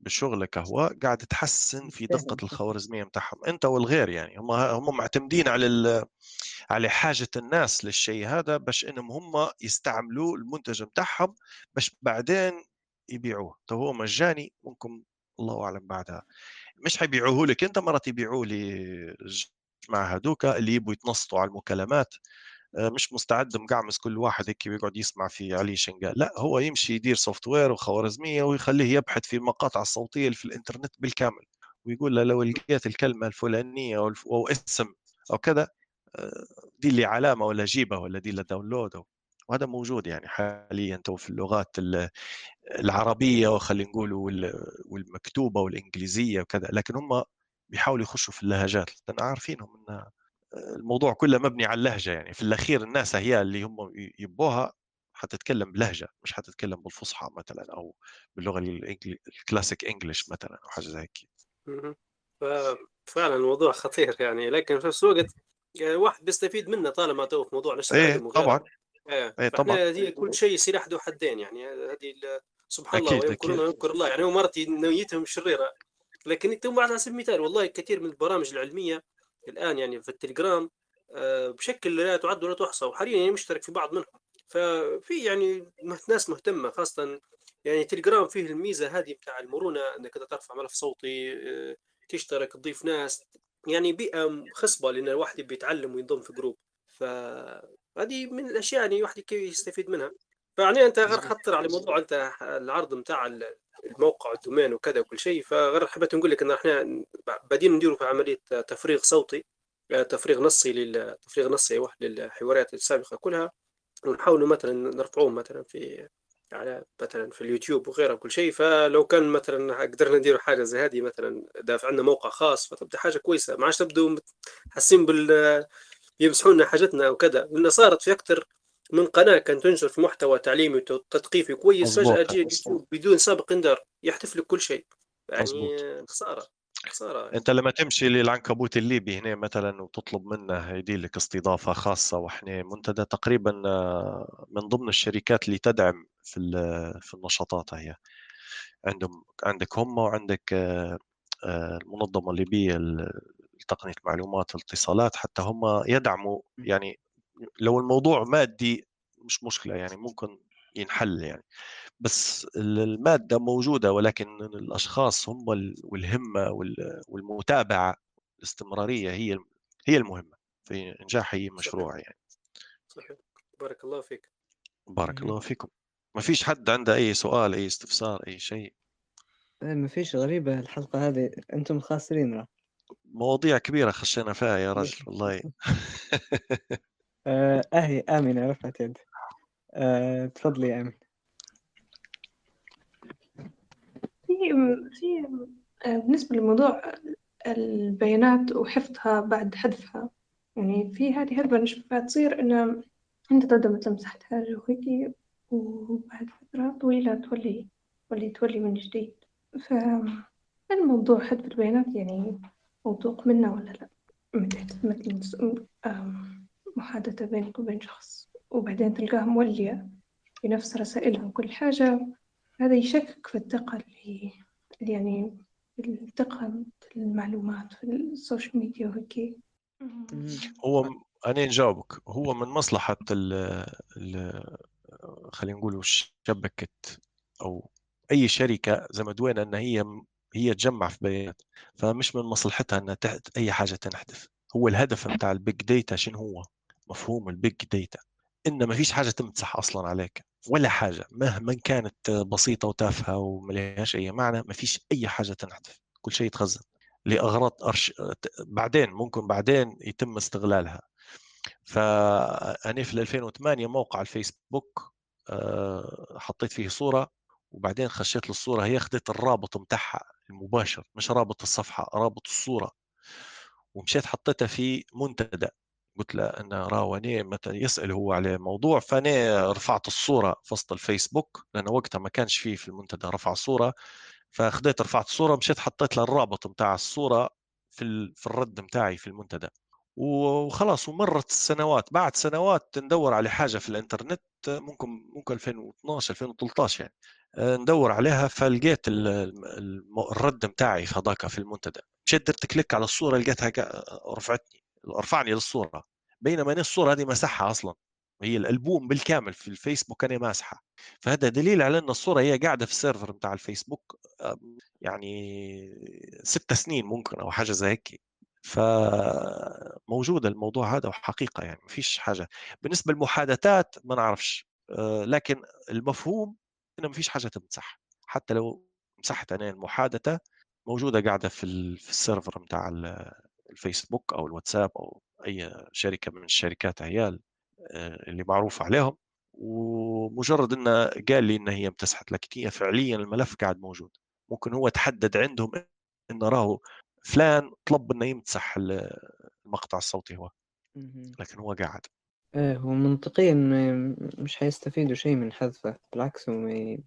بشغلك هو قاعد تحسن في دقة الخوارزمية بتاعهم أنت والغير يعني. هم هم معتمدين على ال... على حاجة الناس للشيء هذا باش إنهم هم يستعملوا المنتج بتاعهم باش بعدين يبيعوه. تو هو مجاني؟ ممكن الله أعلم بعدها. مش حيبيعوه لك أنت مرات يبيعوه للجماعه هذوك اللي يبوا يتنصتوا على المكالمات. مش مستعد مقعمس كل واحد هيك ويقعد يسمع في علي شنقال. لا هو يمشي يدير software وخوارزمية ويخليه يبحث في المقاطع الصوتية اللي في الإنترنت بالكامل ويقول له لو لقيت الكلمة الفلانية أو اسم أو كذا آه، دير لي علامة ولا جيبها ولا دير download وهذا موجود يعني حاليا تو في اللغات العربية وخلينا نقول والمكتوبة والإنجليزية وكذا لكن هم بيحاولوا يخشوا في اللهجات لأن عارفينهم إنها الموضوع كله مبني على اللهجة يعني. في الأخير الناس هي اللي هم يبوها حتتكلم بلهجة مش حتتكلم بالفصحى مثلا أو باللغة الكلاسيك انجلش مثلا أو حاجة زي هيك. فعلا الموضوع خطير يعني. لكن في نفس الوقت يعني واحد بيستفيد منه طالما تو في موضوع نشر إيه طبعا. إيه, إيه طبعا. هذه كل شيء سلاح ذو حدين يعني. هذه سبحان أكيد الله ويمكرون ويمكر الله يعني. هو مرتي نيتهم شريرة. لكن أنتم على سبيل المثال والله كثير من البرامج العلمية الآن يعني في التليجرام آه، بشكل لا تعد ولا تحصى وحاليا يعني مشترك في بعض منهم. ففي يعني ناس مهتمة خاصه يعني تليجرام فيه الميزة هذه بتاع المرونة إنك ترفع ملف صوتي آه، تشترك تضيف ناس يعني بيئة خصبة لأن الواحد بيتعلم وينضم في جروب. فهذه من الأشياء يعني الواحد كيف يستفيد منها. فيعني أنت غير خطر على موضوع أنت العرض بتاع الموقع والدومين وكذا وكل شيء فغير حبيت نقول لك إن إحنا بادين نديروا في عملية تفريغ صوتي تفريغ نصي للتفريغ نصي أيوة للحوارات السابقة كلها. ونحاولوا مثلا نرفعوه مثلا في على مثلا في اليوتيوب وغيره وكل شيء. فلو كان مثلا قدرنا نديروا حاجة زي هذه مثلا دافع عندنا موقع خاص فتبدأ حاجة كويسة. ما عادش تبدو حاسين بال يمسحوا لنا حاجتنا وكذا. لأن صارت في أكثر من قناة كانت تنشر في محتوى تعليمي وتثقيفي كويس فجأة تجي بدون سابق إنذار يحتف لك كل شيء. يعني خسارة خسارة. أنت لما تمشي للعنكبوت الليبي هنا مثلا وتطلب منه يدير لك استضافة خاصة وإحنا منتدى تقريبا آه، من ضمن الشركات اللي تدعم في في النشاطات هي. عندهم عندك هم وعندك آه، آه، المنظمة الليبية لتقنية المعلومات والاتصالات حتى هم يدعموا يعني لو الموضوع مادي مش مشكلة يعني ممكن ينحل يعني. بس المادة موجودة ولكن الأشخاص هم والهمة والمتابعة الاستمرارية هي هي المهمة في إنجاح أي مشروع صحيح. يعني. صحيح. بارك الله فيك. بارك الله فيكم. ما فيش حد عنده أي سؤال أي استفسار أي شيء؟ إيه، ما فيش. غريبة الحلقة هذه. أنتم خاسرين راه. مواضيع كبيرة خشينا فيها يا رجل والله. آه، أهي آمنة رفعت يد. آه، تفضلي يا في في آه، بالنسبة لموضوع البيانات وحفظها بعد حذفها يعني في هذه هلبة نشوفها تصير إن أنت مثلا مسحت حاجة وهيك وبعد فترة طويلة تولي تولي تولي من جديد. فالموضوع حذف البيانات يعني موثوق منه ولا لا؟ محادثة بينك وبين شخص وبعدين تلقاها مولية في نفس رسائلها وكل حاجة. هذا يشكك في الثقة اللي يعني الثقة المعلومات في ال social media وهيك. هو أنا نجاوبك. هو من مصلحة ال خلينا نقول شبكة أو أي شركة زي ما دوينا أن هي هي تجمع في بيانات فمش من مصلحتها أنها أي حاجة تنحذف هو الهدف بتاع ال big data شنو هو؟ مفهوم ال big data ان ما فيش حاجة تمسح أصلا عليك ولا حاجة. مهما كانت بسيطة وتافهة وما لهاش أي معنى ما فيش أي حاجة تنحذف كل شيء يتخزن لأغراض أرش... بعدين ممكن بعدين يتم استغلالها. فأنا في 2008 موقع الفيسبوك آه، حطيت فيه صورة وبعدين خشيت للصورة هي أخذت الرابط متاعها المباشر مش رابط الصفحة رابط الصورة. ومشيت حطيتها في منتدى. قلت له إن راوني متى يسأل هو على موضوع فانا رفعت الصورة في وسط الفيسبوك لأنه وقتها ما كانش فيه في المنتدى رفع صورة. فأخذت رفعت الصورة مشيت حطيت له الرابط بتاع الصورة في في الرد بتاعي في المنتدى. وخلاص ومرت السنوات. بعد سنوات ندور على حاجة في الإنترنت ممكن ممكن 2012 2013 يعني ندور عليها. فلقيت الرد بتاعي في هذاك في المنتدى. مشيت درت كليك على الصورة لقيتها رفعتني. رفعني للصورة. بينما أنا الصورة هذه مسحها أصلا. هي الالبوم بالكامل في الفيسبوك أنا ماسحه. فهذا دليل على أن الصورة هي قاعدة في السيرفر بتاع الفيسبوك يعني ست سنين ممكن أو حاجة زي هيك. فموجودة الموضوع هذا وحقيقة يعني ما فيش حاجة. بالنسبة للمحادثات ما نعرفش آه، لكن المفهوم إنه ما فيش حاجة تمسح. حتى لو مسحت أنا المحادثة موجودة قاعدة في السيرفر بتاع الفيسبوك أو الواتساب أو أي شركة من الشركات عيال آه، اللي معروف عليهم ومجرد انه قال لي إن هي امتسحت لكن هي فعليا الملف قاعد موجود. ممكن هو تحدد عندهم انه راهو فلان طلب إنه يمسح المقطع الصوتي هو. لكن هو قاعد. إيه هو منطقيا مش حيستفيدوا شيء من حذفه. بالعكس هم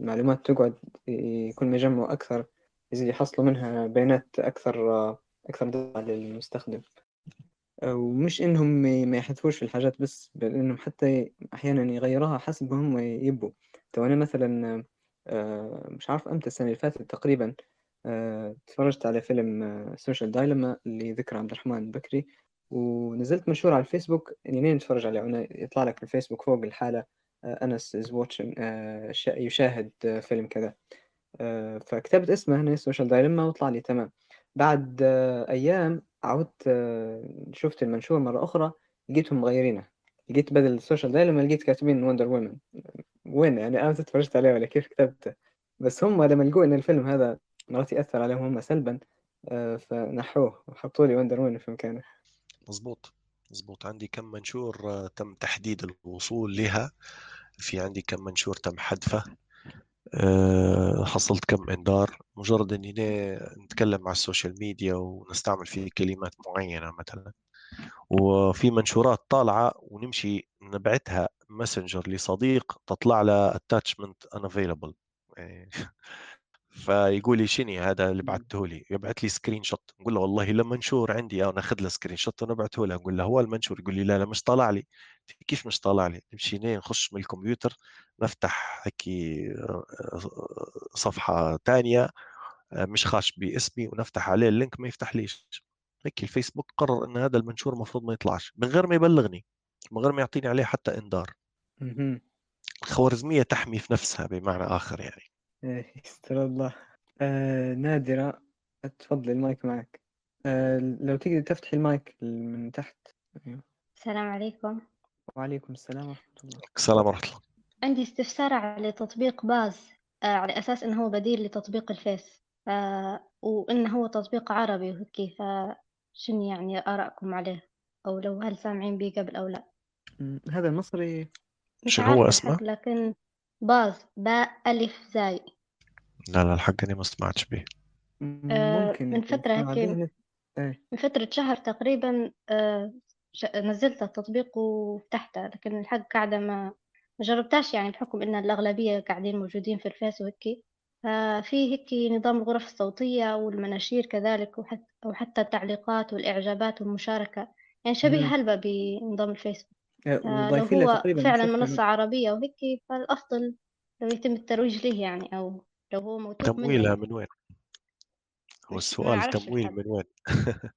المعلومات تقعد كل ما يجمعوا أكثر يزيد يحصلوا منها بيانات أكثر أكثر دقة للمستخدم. ومش إنهم ما يحذفوش في الحاجات بس بل إنهم حتى أحيانا يغيروها حسب ما هم يبوا. تو أنا مثلا آه، مش عارف أمتى السنة اللي فاتت تقريبا آه، تفرجت على فيلم Social Dilemma اللي ذكر عبد الرحمن بكري ونزلت منشور على الفيسبوك لين تتفرج عليه. يطلع لك في الفيسبوك فوق الحالة آه، أنس is watching يشاهد فيلم كذا. فكتبت اسمه هنا Social Dilemma وطلع لي تمام. بعد آه، أيام عودت آه، شفت المنشور مرة أخرى لقيتهم مغيرينه. لقيت بدل ال Social Dilemma لقيت كاتبين Wonder Woman وين يعني؟ أنا تفرجت عليه ولا كيف كتبته. بس هم لما لقوا إن الفيلم هذا مرات يأثر عليهم هم سلبا آه، فنحوه وحطوا لي Wonder Woman في مكانه. مزبوط مزبوط عندي كم منشور تم تحديد الوصول لها. في عندي كم منشور تم حذفه. آه، حصلت كم إنذار. مجرد اني نتكلم مع ال social media ونستعمل فيه كلمات معينة مثلا. وفي منشورات طالعة ونمشي نبعتها ماسنجر لصديق تطلع له attachment unavailable. يعني فيقول لي شنو هذا اللي مم. بعثته لي؟ يبعث لي screenshot نقول له والله لما منشور عندي أنا أخذ له screenshot ونبعثه له. نقول له هو المنشور؟ يقول لي لا لا مش طالع لي. كيف مش طالع لي؟ نمشي نخش من الكمبيوتر نفتح هيك صفحة ثانية مش خاش باسمي ونفتح عليه ال link ما يفتح ليش. هيك الفيسبوك قرر إن هذا المنشور المفروض ما يطلعش من غير ما يبلغني من غير ما يعطيني عليه حتى إنذار. الخوارزمية تحمي في نفسها بمعنى آخر يعني. يستر الله. آه نادرة. تفضلي المايك معك. آه لو تقدر تفتحي المايك من تحت. أيوه. السلام عليكم. وعليكم السلام ورحمة الله. السلام ورحمة الله. عندي استفسار على تطبيق باز آه، على أساس إنه هو بديل لتطبيق الفيس. آه، وإنه هو تطبيق عربي. وهيك فشن يعني آرائكم عليه؟ أو لو هل سامعين بيه قبل أو لا؟ هذا المصري. شنو هو اسمه؟ لكن باز باء ألف زاي. لا لا الحق اني ما سمعتش به آه، ممكن من فترة هيك. إيه. من فترة شهر تقريبا آه، ش- نزلت التطبيق وفتحته لكن الحق قاعدة ما ما جربتهاش يعني بحكم إن الأغلبية قاعدين موجودين في الفيس وهيك ففي هيك نظام الغرف الصوتية والمناشير كذلك وحتى وحتى التعليقات والإعجابات والمشاركة. يعني شبيه مم. هلبة بنظام الفيسبوك. آه، فلو وضايفين له هو تقريبا فعلا شفت منصة عربية وهيك فالأفضل لو يتم الترويج له يعني أو لو هو موثوق تمويلها منه من وين؟ هو السؤال تمويل من وين؟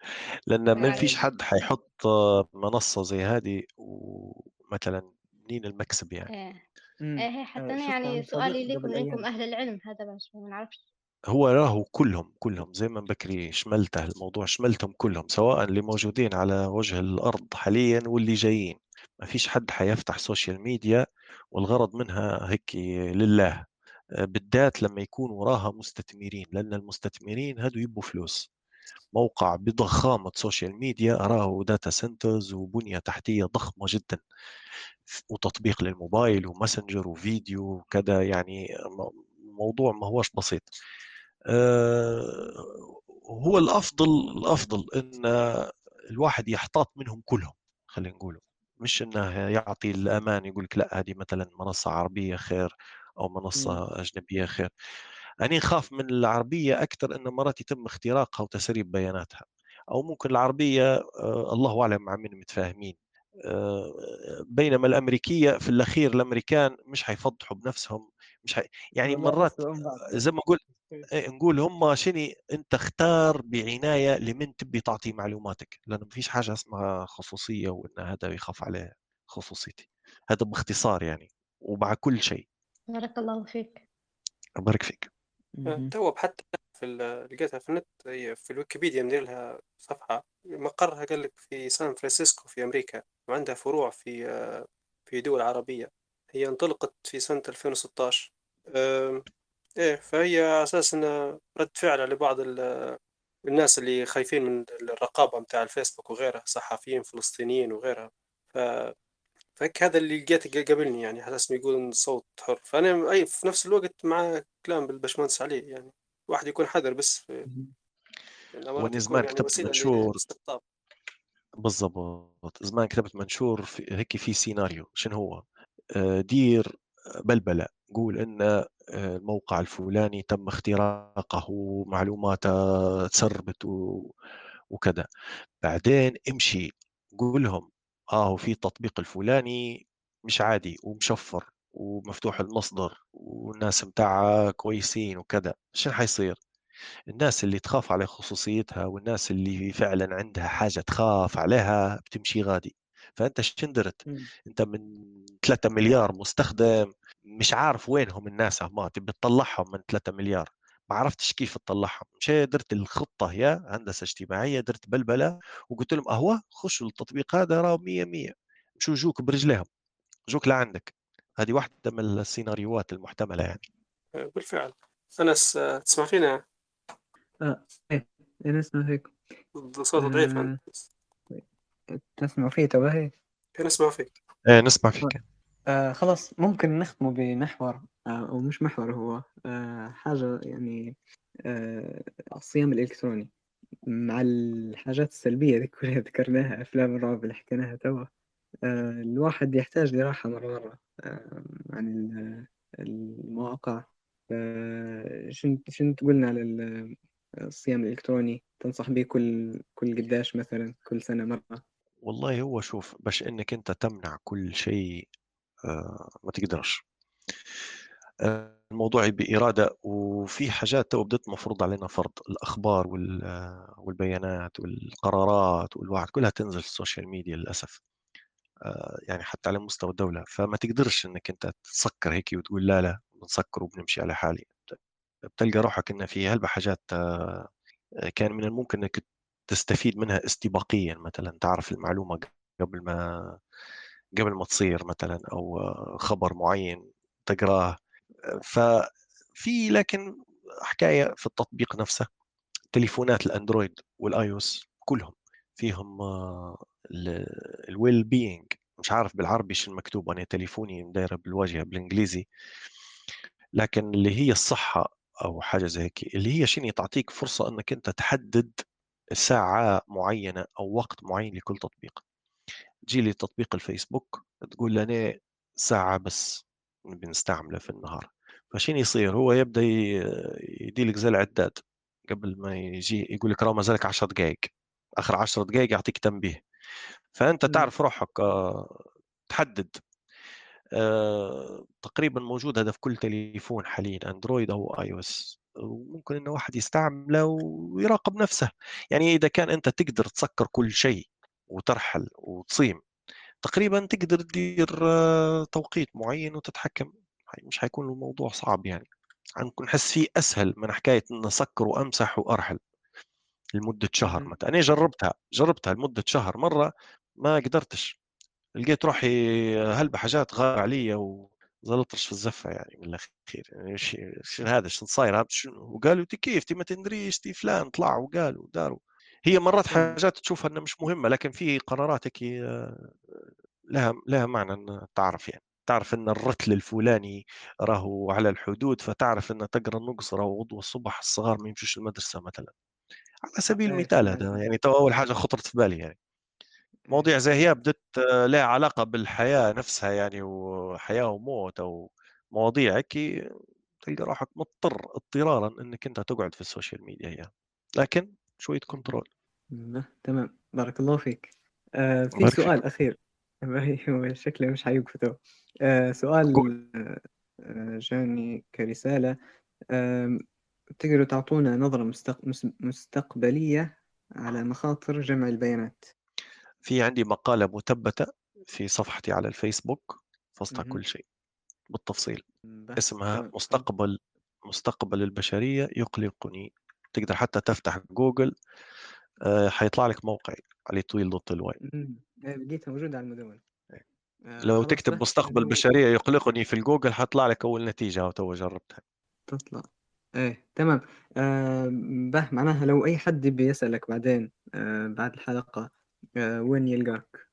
لأن ما فيش حد حيحط منصة زي هذه ومثلا منين المكسب يعني؟ إيه. مم. إيه حتى آه، أنا شفت يعني عن سؤالي إنكم أيام أهل العلم هذا بس ما نعرفش. هو راهو كلهم كلهم زي ما بكري شملته الموضوع شملتهم كلهم سواء اللي موجودين على وجه الأرض حاليا واللي جايين. ما فيش حد حيفتح social media والغرض منها هيك لله. بالذات لما يكون وراها مستثمرين لأن المستثمرين هادو يبوا فلوس. موقع بضخامة social media أراه data centers وبنية تحتية ضخمة جدا. وتطبيق للموبايل وماسنجر وفيديو وكذا يعني موضوع ما هوش بسيط. آه، هو الأفضل الأفضل أن الواحد يحتاط منهم كلهم خلينا نقوله. مش إنه يعطي الأمان يقول لك لأ هذه مثلا منصة عربية خير. أو. منصة أجنبية خير أنا نخاف من العربية أكثر أن مرات يتم اختراقها وتسريب بياناتها أو ممكن العربية آه، الله أعلم مع من متفاهمين آه، بينما الأمريكية في الأخير الأمريكان مش حيفضحوا بنفسهم مش حي... يعني مرات. زي ما نقول إيه، نقول هم شني أنت اختار بعناية لمن تبي تعطي معلوماتك لأنه ما فيش حاجة اسمها خصوصية وإن هذا يخاف عليه خصوصيتي هذا باختصار يعني ومع كل شيء بارك الله فيك. بارك فيك. مهم. تو حتى في ال- لقيتها في النت هي في الويكيبيديا مدير لها صفحة مقرها قال لك في سان فرانسيسكو في أمريكا وعندها فروع في في دول عربية. هي انطلقت في سنة 2016 آم، إيه فهي على أساس إنها رد فعل لبعض ال- الناس اللي خايفين من الرقابة متاع الفيسبوك وغيرها صحفيين فلسطينيين وغيرها. ف فهيك هذا اللي لقيته قبلني يعني على أساس يقول صوت حر. فأنا أي في نفس الوقت مع كلام بالبشمهندس عليه يعني واحد يكون حذر بس في يكون زمان يعني كتبت منشور بالضبط. زمان كتبت منشور في هيك في سيناريو شنو هو؟ آه، دير بلبلة قول إن آه، الموقع الفلاني تم اختراقه معلوماته تسربت وكذا. بعدين امشي قول لهم آه في تطبيق الفلاني مش عادي ومشفر ومفتوح المصدر والناس متاعها كويسين وكذا شنو حيصير الناس اللي تخاف على خصوصيتها والناس اللي فعلا عندها حاجة تخاف عليها بتمشي غادي. فأنت شندرت. أنت من 3 مليار مستخدم مش عارف وينهم الناس ما تبي تطلعهم من 3 مليار. ما عرفتش كيف تطلعهم. مشي درت الخطة يا هندسة اجتماعية درت بلبلة وقلت لهم أهوى خشوا التطبيق هذا راه 100 100 شو جوك برجليهم جوك لعندك. هذه واحدة من السيناريوهات المحتملة يعني. آه، بالفعل. أنس آه، تسمع فينا؟ آه إيه أنا أسمع فيكم صوت ضعيف آه. عندك تسمعوا فيه هي كان نسمع فيك. إيه نسمع فيك. آه خلاص ممكن نختمه بمحور. آه أو مش محور هو آه حاجة يعني آه الصيام الإلكتروني مع الحاجات السلبية دي كلها ذكرناها أفلام الرعب اللي حكيناها توا. آه الواحد يحتاج لراحة مرة مرة آه عن ال- المواقع. شنو شنو تقولنا على ال- الصيام الإلكتروني؟ تنصح به كل كل قداش مثلا كل سنة مرة؟ والله هو شوف باش إنك أنت تمنع كل شيء آه، ما تقدرش. آه، الموضوع بإرادة وفي حاجات تو بدت مفروض علينا فرض. الأخبار آه، والبيانات والقرارات والوعد كلها تنزل في ال social media للأسف. آه، يعني حتى على مستوى الدولة. فما تقدرش إنك أنت تسكر هيك وتقول لا لا بنسكر وبنمشي على حالي. بتلقى روحك ان في هلبة حاجات آه، كان من الممكن إنك تستفيد منها استباقيا. مثلا تعرف المعلومة قبل ما قبل ما تصير مثلا أو آه، خبر معين تقراه. ففي لكن حكاية في التطبيق نفسه تليفونات الأندرويد وال iOS كلهم فيهم ال wellbeing مش عارف بالعربي شو المكتوب أنا تليفوني مدايره بالواجهه بالإنجليزي. لكن اللي هي الصحة أو حاجة زي هيك اللي هي شنو تعطيك فرصة إنك أنت تحدد ساعة معينة أو وقت معين لكل تطبيق. تجي لي تطبيق الفيسبوك تقول له أنا ساعة بس بنستعمله في النهار. فشين يصير؟ هو يبدأ يديلك زي العداد. قبل ما يجي يقول لك راه ما زالك 10 دقائق آخر 10 دقائق يعطيك تنبيه. فأنت. تعرف روحك آه، تحدد. آه، تقريبا موجود هذا في كل تليفون حاليا أندرويد أو آي أو إس. وممكن إنه واحد يستعمله ويراقب نفسه. يعني إذا كان أنت تقدر تسكر كل شيء وترحل وتصيم. تقريبا تقدر تدير آه، توقيت معين وتتحكم. مش حيكون الموضوع صعب يعني. نحس فيه أسهل من حكاية إن اسكر وأمسح وأرحل لمدة شهر. مثلا. أنا جربتها جربتها لمدة شهر مرة ما قدرتش. لقيت روحي هلبة حاجات غار علي وزلطرش في الزفة يعني من الأخير. يعني شنو هذا شنو صاير؟ وقالوا تي كيف؟ تي ما تندريش تي فلان طلع وقال وداروا هي مرات مم. حاجات تشوفها إنها مش مهمة لكن في قرارات هيك لها لها معنى إن تعرف يعني. تعرف إن الرتل الفلاني راهو على الحدود فتعرف ان تقرأ النقص راهو غدوه الصبح الصغار ما يمشوش المدرسة مثلا. على سبيل إيه المثال هذا يعني تو أول حاجة خطرت في بالي يعني. مواضيع زي هي بدت لها علاقة بالحياة نفسها يعني وحياة وموت أو مواضيع هيك تلقى روحك مضطر اضطرارا إنك أنت تقعد في ال social media هي. لكن شوية control. تمام. بارك الله فيك. آه في بارك سؤال أخير. شكله مش حيوقف تو آه سؤال آه آه، جاني كرسالة آم، تقدروا تعطونا نظرة مستق... مس- مستقبلية على مخاطر جمع البيانات؟ في عندي مقالة مثبتة في صفحتي على الفيسبوك فصلها. كل شيء. بالتفصيل. اسمها مستقبل مستقبل البشرية يقلقني. تقدر حتى تفتح جوجل آه، حيطلع لك موقعي على طويل dot LY. إيه، لقيتها موجودة على المدونة. آه لو خلاص تكتب مستقبل لو البشرية يقلقني في الجوجل حطلع لك أول نتيجة وتو جربتها. تطلع. إيه تمام. آه به معناها لو أي حد بيسألك بعدين آه بعد الحلقة آه وين يلقاك؟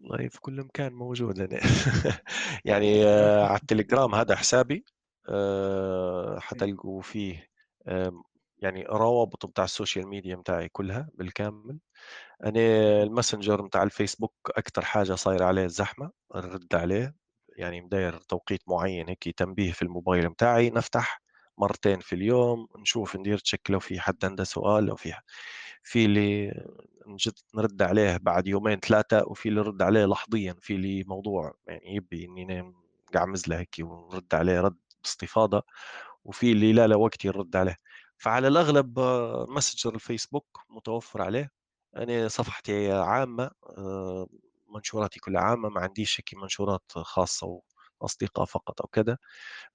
والله في كل مكان موجود أنا يعني آه، على التليجرام هذا حسابي آه، إيه. حتلقوا فيه آم، يعني روابط بتاع ال social media متاعي كلها بالكامل. أنا الماسنجر متاع الفيسبوك أكثر حاجة صاير عليه زحمه نرد عليه يعني مداير توقيت معين هيك تنبيه في الموبايل متاعي نفتح مرتين في اليوم نشوف ندير check لو في حد عنده سؤال لو في في اللي نرد عليه بعد يومين ثلاثة وفي اللي رد عليه لحظيا في اللي موضوع يعني يبي إني نام قعمز له هيك ونرد عليه رد باستفاضة وفي اللي لا لا وقت يرد عليه. فعلى الأغلب آه، ماسنجر الفيسبوك متوفر عليه. أنا صفحتي عامة آه، منشوراتي كلها عامة ما عنديش هيك منشورات خاصة وأصدقاء فقط أو كذا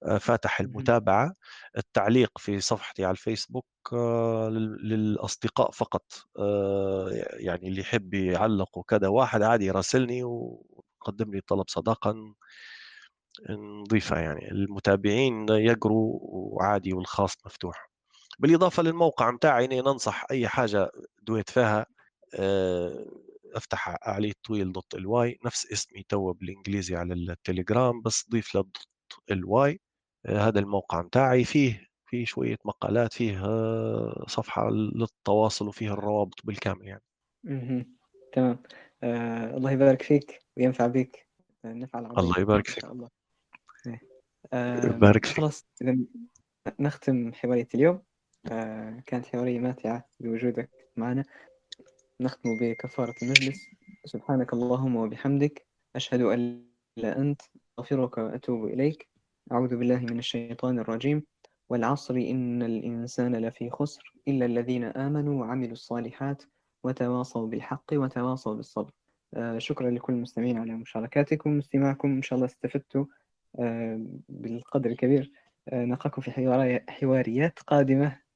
آه، فاتح مهم. المتابعة. التعليق في صفحتي على الفيسبوك آه، لل- للأصدقاء فقط. يعني اللي يحب يعلق وكذا واحد عادي يراسلني ويقدم لي طلب صداقة نضيفها يعني. المتابعين يقروا وعادي والخاص مفتوح. بالإضافة للموقع متاعي إني ننصح أي حاجة دويت فيها آه، أفتح علي طويل dot LY نفس اسمي توا بالإنجليزي على التليجرام بس ضيف له dot الواي آه، هذا الموقع متاعي فيه فيه شوية مقالات فيه آه، صفحة للتواصل وفيه الروابط بالكامل يعني. مهم. تمام. آه الله يبارك فيك وينفع بك نفع العظيم الله يبارك فيك. الله. إيه. آه يبارك فيك. خلاص نختم حوارية اليوم. كانت حوارية ماتعة بوجودك. معنا. نختم بكفارة المجلس. سبحانك اللهم وبحمدك. أشهد أن لا أنت. أغفرك وأتوب إليك. أعوذ بالله من الشيطان الرجيم. والعصر إن الإنسان لفي خسر إلا الذين آمنوا وعملوا الصالحات وتواصوا بالحق وتواصوا بالصبر. آه، شكرا لكل المستمعين على مشاركاتكم. واستماعكم إن شاء الله استفدتوا آه، بالقدر الكبير. آه، نلقاكم في حواريات قادمة.